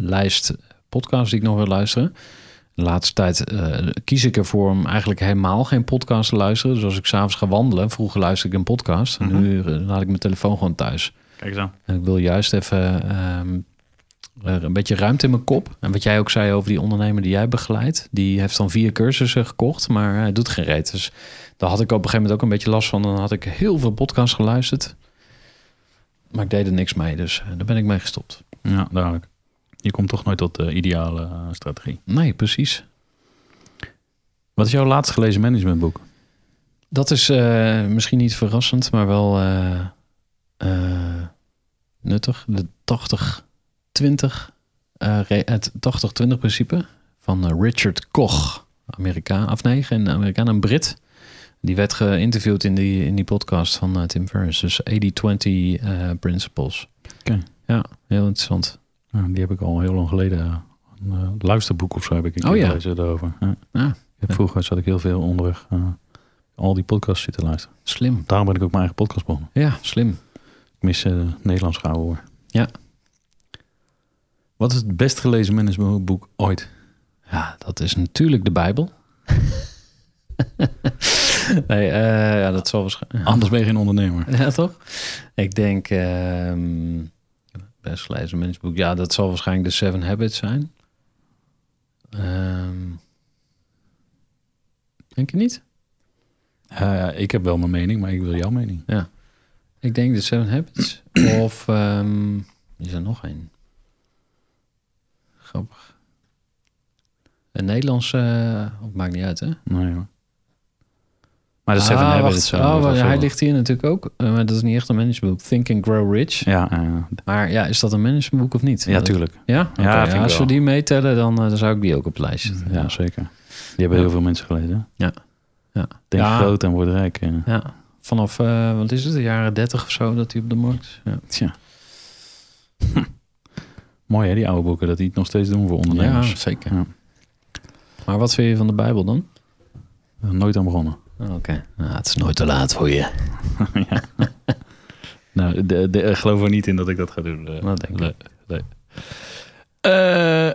lijst podcasts die ik nog wil luisteren. De laatste tijd kies ik ervoor om eigenlijk helemaal geen podcast te luisteren. Dus als ik s'avonds ga wandelen, vroeger luisterde ik een podcast. En Mhm. nu laat ik mijn telefoon gewoon thuis. Kijk aan. En ik wil juist even ehm, eh, een beetje ruimte in mijn kop. En wat jij ook zei over die ondernemer die jij begeleidt, die heeft dan vier cursussen gekocht, maar hij doet geen reet. Dus daar had ik op een gegeven moment ook een beetje last van. Dan had ik heel veel podcasts geluisterd, maar ik deed er niks mee. Dus eh, daar ben ik mee gestopt. Ja, duidelijk. Je komt toch nooit tot de ideale eh, strategie. Nee, precies. Wat is jouw laatst gelezen managementboek? Dat is misschien niet verrassend, maar wel nuttig. De 80 20, uh, het 80-20 principe van eh, Richard Koch, Amerikaan, of nee, geen Amerikaan, een Brit. Die werd geïnterviewd in die, in die podcast van eh, Tim Ferriss. Dus 80-20 eh, principles. Oké. Ja, heel interessant. Die heb ik al heel lang geleden. Een luisterboek of zo heb ik een oh, ja. daarover. Ja. ja. Vroeger zat ik heel veel onderweg al die podcasts zitten luisteren. Slim. Daarom ben ik ook mijn eigen podcast begonnen. Ja, slim. Ik mis uh, Nederlands gauw hoor. Ja, wat is het best gelezen managementboek ooit? Ja, dat is natuurlijk de Bijbel. *laughs* nee, eh, ja, dat zal waarschijnlijk... Anders ben je geen ondernemer. Ja, toch? Ik denk, ehm best gelezen mensboek. Ja, dat zal waarschijnlijk de Seven Habits zijn. Ehm, denk je niet? Ik heb wel mijn mening, maar ik wil jouw mening. Ik denk de Seven Habits. *clears throat* of ehm, is er nog één? Grappig. Een Nederlandse, uh, maakt niet uit, hè? Nee hoor. Maar de Seven ah, Habits. wacht. zijn Oh, ja, hij ligt hier natuurlijk ook. eh, maar dat is niet echt een managementboek. Think and Grow Rich. Ja, eh, Maar ja, is dat een managementboek of niet? ja, tuurlijk. Ja? Ja, als we die meetellen, dan, eh, dan zou ik die ook op het lijstje zetten. Ja, zeker. Die hebben heel veel mensen gelezen. Ja. Ja. Denk Ja. groot en word rijk. eh. Ja, vanaf, eh, wat is het, de jaren 30 of zo dat hij op de markt is. Ja, Tja. Mooi hè, die oude boeken, dat die het nog steeds doen voor ondernemers. ja zeker. Ja. Maar wat vind je van de Bijbel dan? Nooit aan begonnen. Oh, Oké, nou, het is nooit te laat voor je. *laughs* nou, de, de, ik geloof er niet in dat ik dat ga doen. eh. Dat denk ik. Nee. Eh,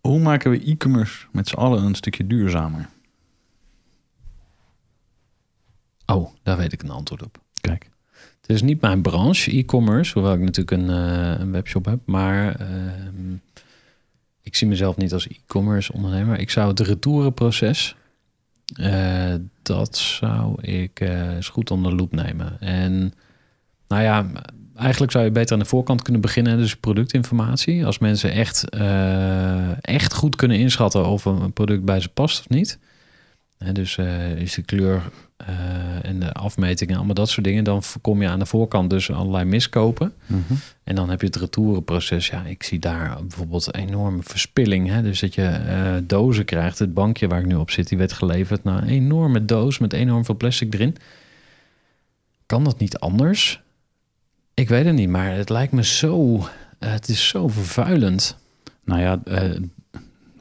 hoe maken we e-commerce met z'n allen een stukje duurzamer? Oh, daar weet ik een antwoord op. Het is niet mijn branche, e-commerce, hoewel ik natuurlijk een, eh, een webshop heb. Maar ehm, ik zie mezelf niet als e-commerce ondernemer. Ik zou het retourenproces, eh, dat zou ik eh, eens goed onder de loep nemen. En nou ja, eigenlijk zou je beter aan de voorkant kunnen beginnen. Dus productinformatie. Als mensen echt, echt goed kunnen inschatten of een product bij ze past of niet. Hè, dus eh, is de kleur eh, en de afmetingen, allemaal dat soort dingen. Dan voorkom je aan de voorkant dus allerlei miskopen. En dan heb je het retourenproces. Ja, ik zie daar bijvoorbeeld enorme verspilling. Hè? Dus dat je eh, dozen krijgt. Het bankje waar ik nu op zit, die werd geleverd naar een enorme doos met enorm veel plastic erin. Kan dat niet anders? Ik weet het niet, maar het lijkt me zo... het is zo vervuilend. Nou ja,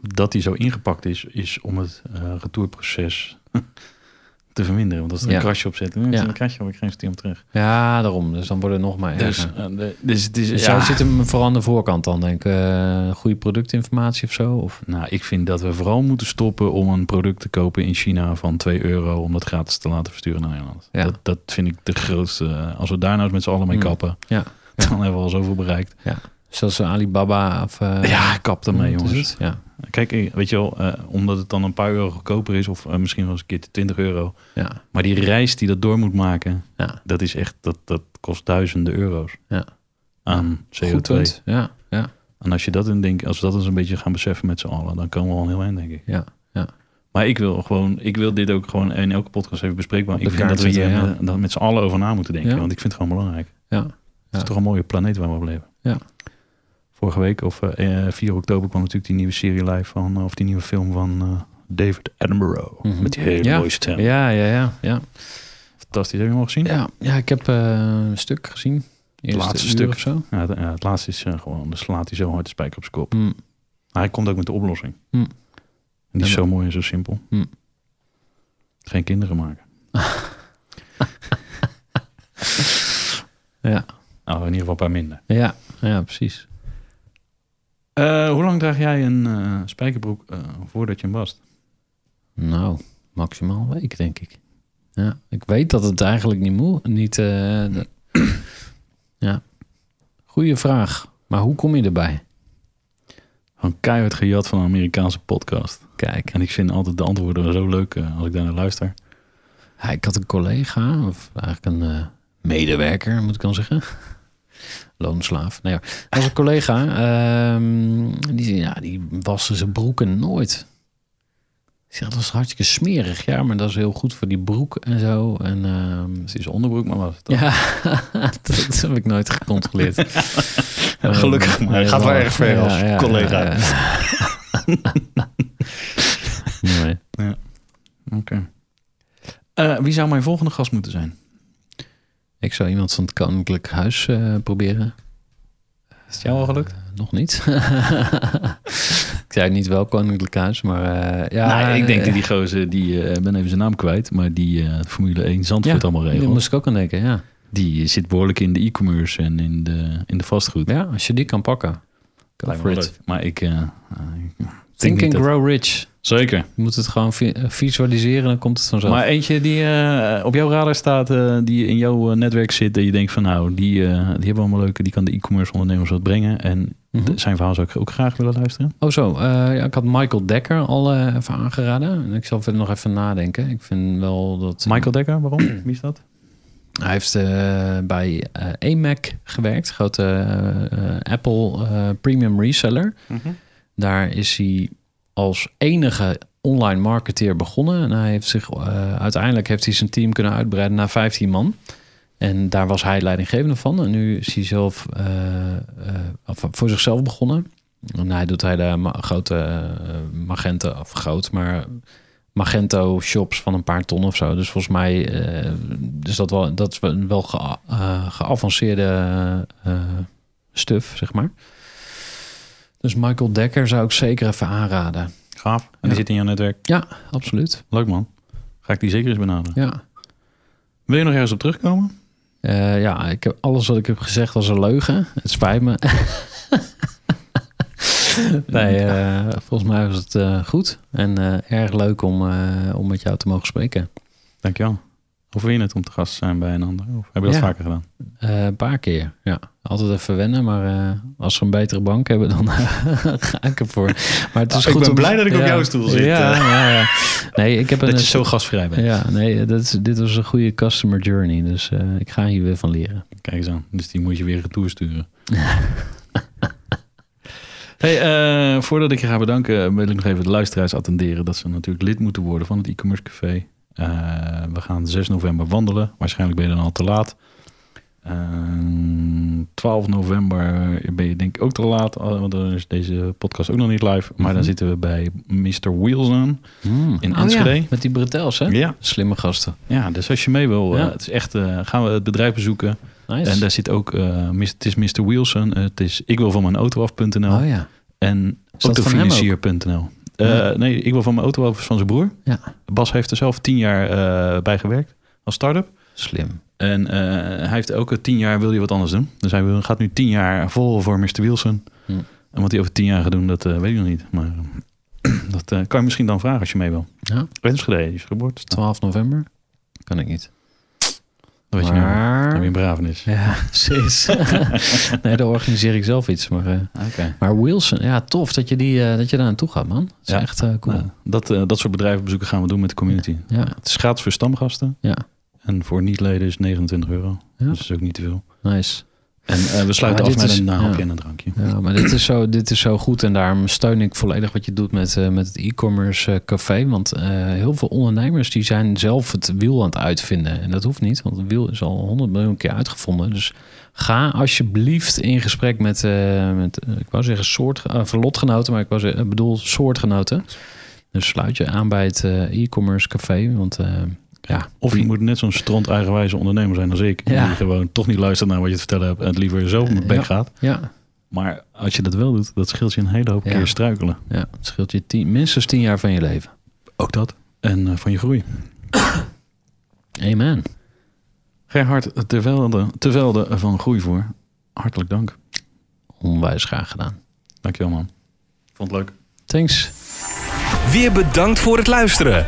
dat die zo ingepakt is, is om het eh, retourproces *laughs* te verminderen. Want als er Ja. een krasje op zit, dan Ja. een krasje, heb ik geen stem terug. Ja, daarom. Dus dan wordt het nog maar Dus, eh, de- dus het is... Dus ja. zit hem vooral aan de voorkant dan, denk ik. eh, goede productinformatie of zo? Of? Nou, ik vind dat we vooral moeten stoppen om een product te kopen in China van 2 euro om dat gratis te laten versturen naar Nederland. Ja. Dat, dat vind ik de grootste. Als we daar nou eens met z'n allen mee Mm. kappen, Ja. *laughs* dan hebben we al zoveel bereikt. Zoals Alibaba of... eh, ja, kap ermee, jongens. Ja, Kijk, eh, weet je wel, eh, omdat het dan een paar euro goedkoper is, of eh, misschien wel eens een keer 20 euro. ja, Maar die reis die dat door moet maken, ja. dat is echt, dat, dat kost duizenden euro's Ja. aan Goed CO2. punt. Ja, ja, En als je dat in denk, als we dat eens een beetje gaan beseffen met z'n allen, dan komen we al heel eind, denk ik. ja. Maar ik wil gewoon, ik wil dit ook gewoon in elke podcast even bespreekbaar. Ik vind dat we hier zetten, met, z'n allen over na moeten denken. Ja. Want ik vind het gewoon belangrijk. ja. Het Ja. is toch een mooie planeet waar we op leven. Ja. Vorige week, of eh, eh, 4 oktober, kwam natuurlijk die nieuwe serie live van, eh, of die nieuwe film van eh, David Attenborough. Mhm. Met die hele Ja. mooie stem. Ja, ja, ja, ja. Fantastisch. Heb je hem al gezien? Ja, ja ik heb eh, een stuk gezien. Eerste laatste stuk. of zo. Ja, het, ja, het laatste is eh, gewoon, dan slaat hij zo hard de spijker op zijn kop. Hm. Maar hij komt ook met de oplossing. Hm. En die is zo mooi en zo simpel. Hm. Geen kinderen maken. *laughs* Ja, Nou, in ieder geval een paar minder. ja, ja precies. Eh, hoe lang draag jij een eh, spijkerbroek eh, voordat je hem wast? Nou, maximaal een week, denk ik. Ja, ik weet dat het eigenlijk niet moet. Niet, *clears throat* ja. Goeie vraag. Maar hoe kom je erbij? Gewoon keihard gejat van een Amerikaanse podcast. Kijk, En ik vind altijd de antwoorden zo leuk als ik daar naar luister. ja, ik had een collega, of eigenlijk een medewerker, moet ik dan zeggen. Loonslaaf. Nee, dat was een collega. ehm, die, ja, die waste zijn broeken nooit. Ik zeg, dat is hartstikke smerig. Ja, maar dat is heel goed voor die broek en zo. En ehm, Het is onderbroek, maar was het? Ja, *laughs* dat heb ik nooit gecontroleerd. *laughs* Ja, gelukkig maar. Het gaat wel erg ver als collega. ja, ja. *laughs* nee. Oké. Eh, wie zou mijn volgende gast moeten zijn? Ik zou iemand van het Koninklijk Huis eh, proberen. Is het jou al gelukt? Eh, nog niet. *laughs* ik zei niet wel Koninklijk Huis, maar eh, ja. nou, ik denk dat die gozer, die, ben even zijn naam kwijt, maar die Formule 1 Zandvoort ja, allemaal Daar regelt. moest ik ook aan denken, ja. Die zit behoorlijk in de e-commerce en in de, in de vastgoed. Ja, als je die kan pakken. Go for it. Maar ik... Think and dat- grow rich. Zeker. Je moet het gewoon eh, visualiseren, dan komt het vanzelf. Maar eentje die eh, op jouw radar staat, eh, die in jouw netwerk zit, dat je denkt van nou, die, eh, die hebben allemaal leuke, die kan de e-commerce ondernemers wat brengen. En Mhm. zijn verhaal zou ik ook graag willen luisteren. Oh zo, ja, ik had Michael Dekker al even aangeraden. En ik zal verder nog even nadenken. Ik vind wel dat... Michael Dekker, waarom? *clears throat* Wie is dat? Hij heeft bij AMAC gewerkt. Grote Apple premium reseller. Daar is hij als enige online marketeer begonnen. En hij heeft zich eh, uiteindelijk heeft hij zijn team kunnen uitbreiden naar 15 man. En daar was hij leidinggevende van. En nu is hij zelf eh, eh, voor zichzelf begonnen. En hij doet hij de grote Magento, of groot, maar Magento shops van een paar ton of zo. Dus volgens mij is dat wel, dat is wel- eh, geavanceerde stuff, zeg maar. Dus Michael Dekker zou ik zeker even aanraden. Gaaf. En Ja. die zit in jouw netwerk. Ja, absoluut. Leuk man. Ga ik die zeker eens benaderen. Ja. Wil je nog ergens op terugkomen? Eh, ja, ik heb, alles wat ik heb gezegd was een leugen. Het spijt me. *laughs* nee, eh, volgens mij was het eh, goed. En erg leuk om, om met jou te mogen spreken. Dankjewel. Hoe vind je het om te gast te zijn bij een ander? Of heb je dat Ja. vaker gedaan? Een paar keer, ja. Altijd even wennen, maar eh, als ze een betere bank hebben, dan *laughs* ga ik ervoor. Maar het is Ah, ik goed ben om- blij dat ik op jouw stoel zit, Ja, eh. ja, ja. Nee, ik heb een... Dat je zo gastvrij bent. Ja, nee, dat is, dit was een goede customer journey. Dus eh, ik ga hier weer van leren. Kijk eens aan. Dus die moet je weer retour sturen. *laughs* hey, eh, voordat ik je ga bedanken, wil ik nog even de luisteraars attenderen dat ze natuurlijk lid moeten worden van het e-commerce café. Eh, we gaan 6 november wandelen. Waarschijnlijk ben je dan al te laat. Eh, 12 november ben je denk ik ook te laat, eh, want dan is deze podcast ook nog niet live. Maar dan Mhm. zitten we bij Mr. Wheels aan. Mm. In Oh Enschede? ja, met die bretels, hè? Ja. Slimme gasten. ja, dus als je mee wil, eh, het is echt, eh, gaan we het bedrijf bezoeken. Nice. En daar zit ook, eh, mis- het is Mr. Wilson, het is ik wil van mijn auto af.nl oh ja. en autofinancier.nl. Eh, Ja. Nee, ik wil van mijn auto af van zijn broer. Ja. Bas heeft er zelf tien jaar eh, bij gewerkt als start-up. Slim. En eh, hij heeft ook tien jaar wil hij wat anders doen. Dus hij wil, gaat nu tien jaar vol voor Mr. Wilson. Hm. En wat hij over tien jaar gaat doen, dat eh, weet ik nog niet. Maar *clears throat* dat eh, kan je misschien dan vragen als je mee wil. Ja, Enschede is geboorte. 12 november. Kan ik niet. Dat weet je niet. Dan maar... je. Ja, *laughs* precies. *laughs* nee, daar organiseer ik zelf iets. Maar, Oké. maar Wilson, ja, tof dat je, die, eh, dat je daar naartoe gaat, man. Dat is Ja. echt cool. Nou, dat, dat soort bedrijvenbezoeken gaan we doen met de community. Ja. Het is gratis voor stamgasten. Ja. En voor niet-leden is 29 euro. Ja. Dus dat is ook niet te veel. Nice. En eh, we sluiten af met is- een hapje ja. en een drankje. Ja, maar dit is, zo, dit is zo goed en daarom steun ik volledig wat je doet met, eh, met het e-commerce eh, café. Want heel veel ondernemers die zijn zelf het wiel aan het uitvinden. En dat hoeft niet, want het wiel is al honderd miljoen keer uitgevonden. Dus ga alsjeblieft in gesprek met, met ik wou zeggen soort, uh, lotgenoten, maar ik, ik bedoel soortgenoten. Dus sluit je aan bij het e-commerce café, want ja, Of je moet net zo'n stront eigenwijze ondernemer zijn als ik. Ja. Die gewoon toch niet luistert naar wat je te vertellen hebt. En het liever zelf op mijn bek Ja. gaat. Ja, Maar als je dat wel doet, dat scheelt je een hele hoop Ja. keer struikelen. Ja, het scheelt je tien, minstens tien jaar van je leven. Ook dat. En eh, van je groei. *coughs* Amen. Gerhard Tervelde, Tervelde van Groeivoer. Hartelijk dank. Onwijs graag gedaan. Dankjewel man. Vond het leuk. Thanks. Weer bedankt voor het luisteren.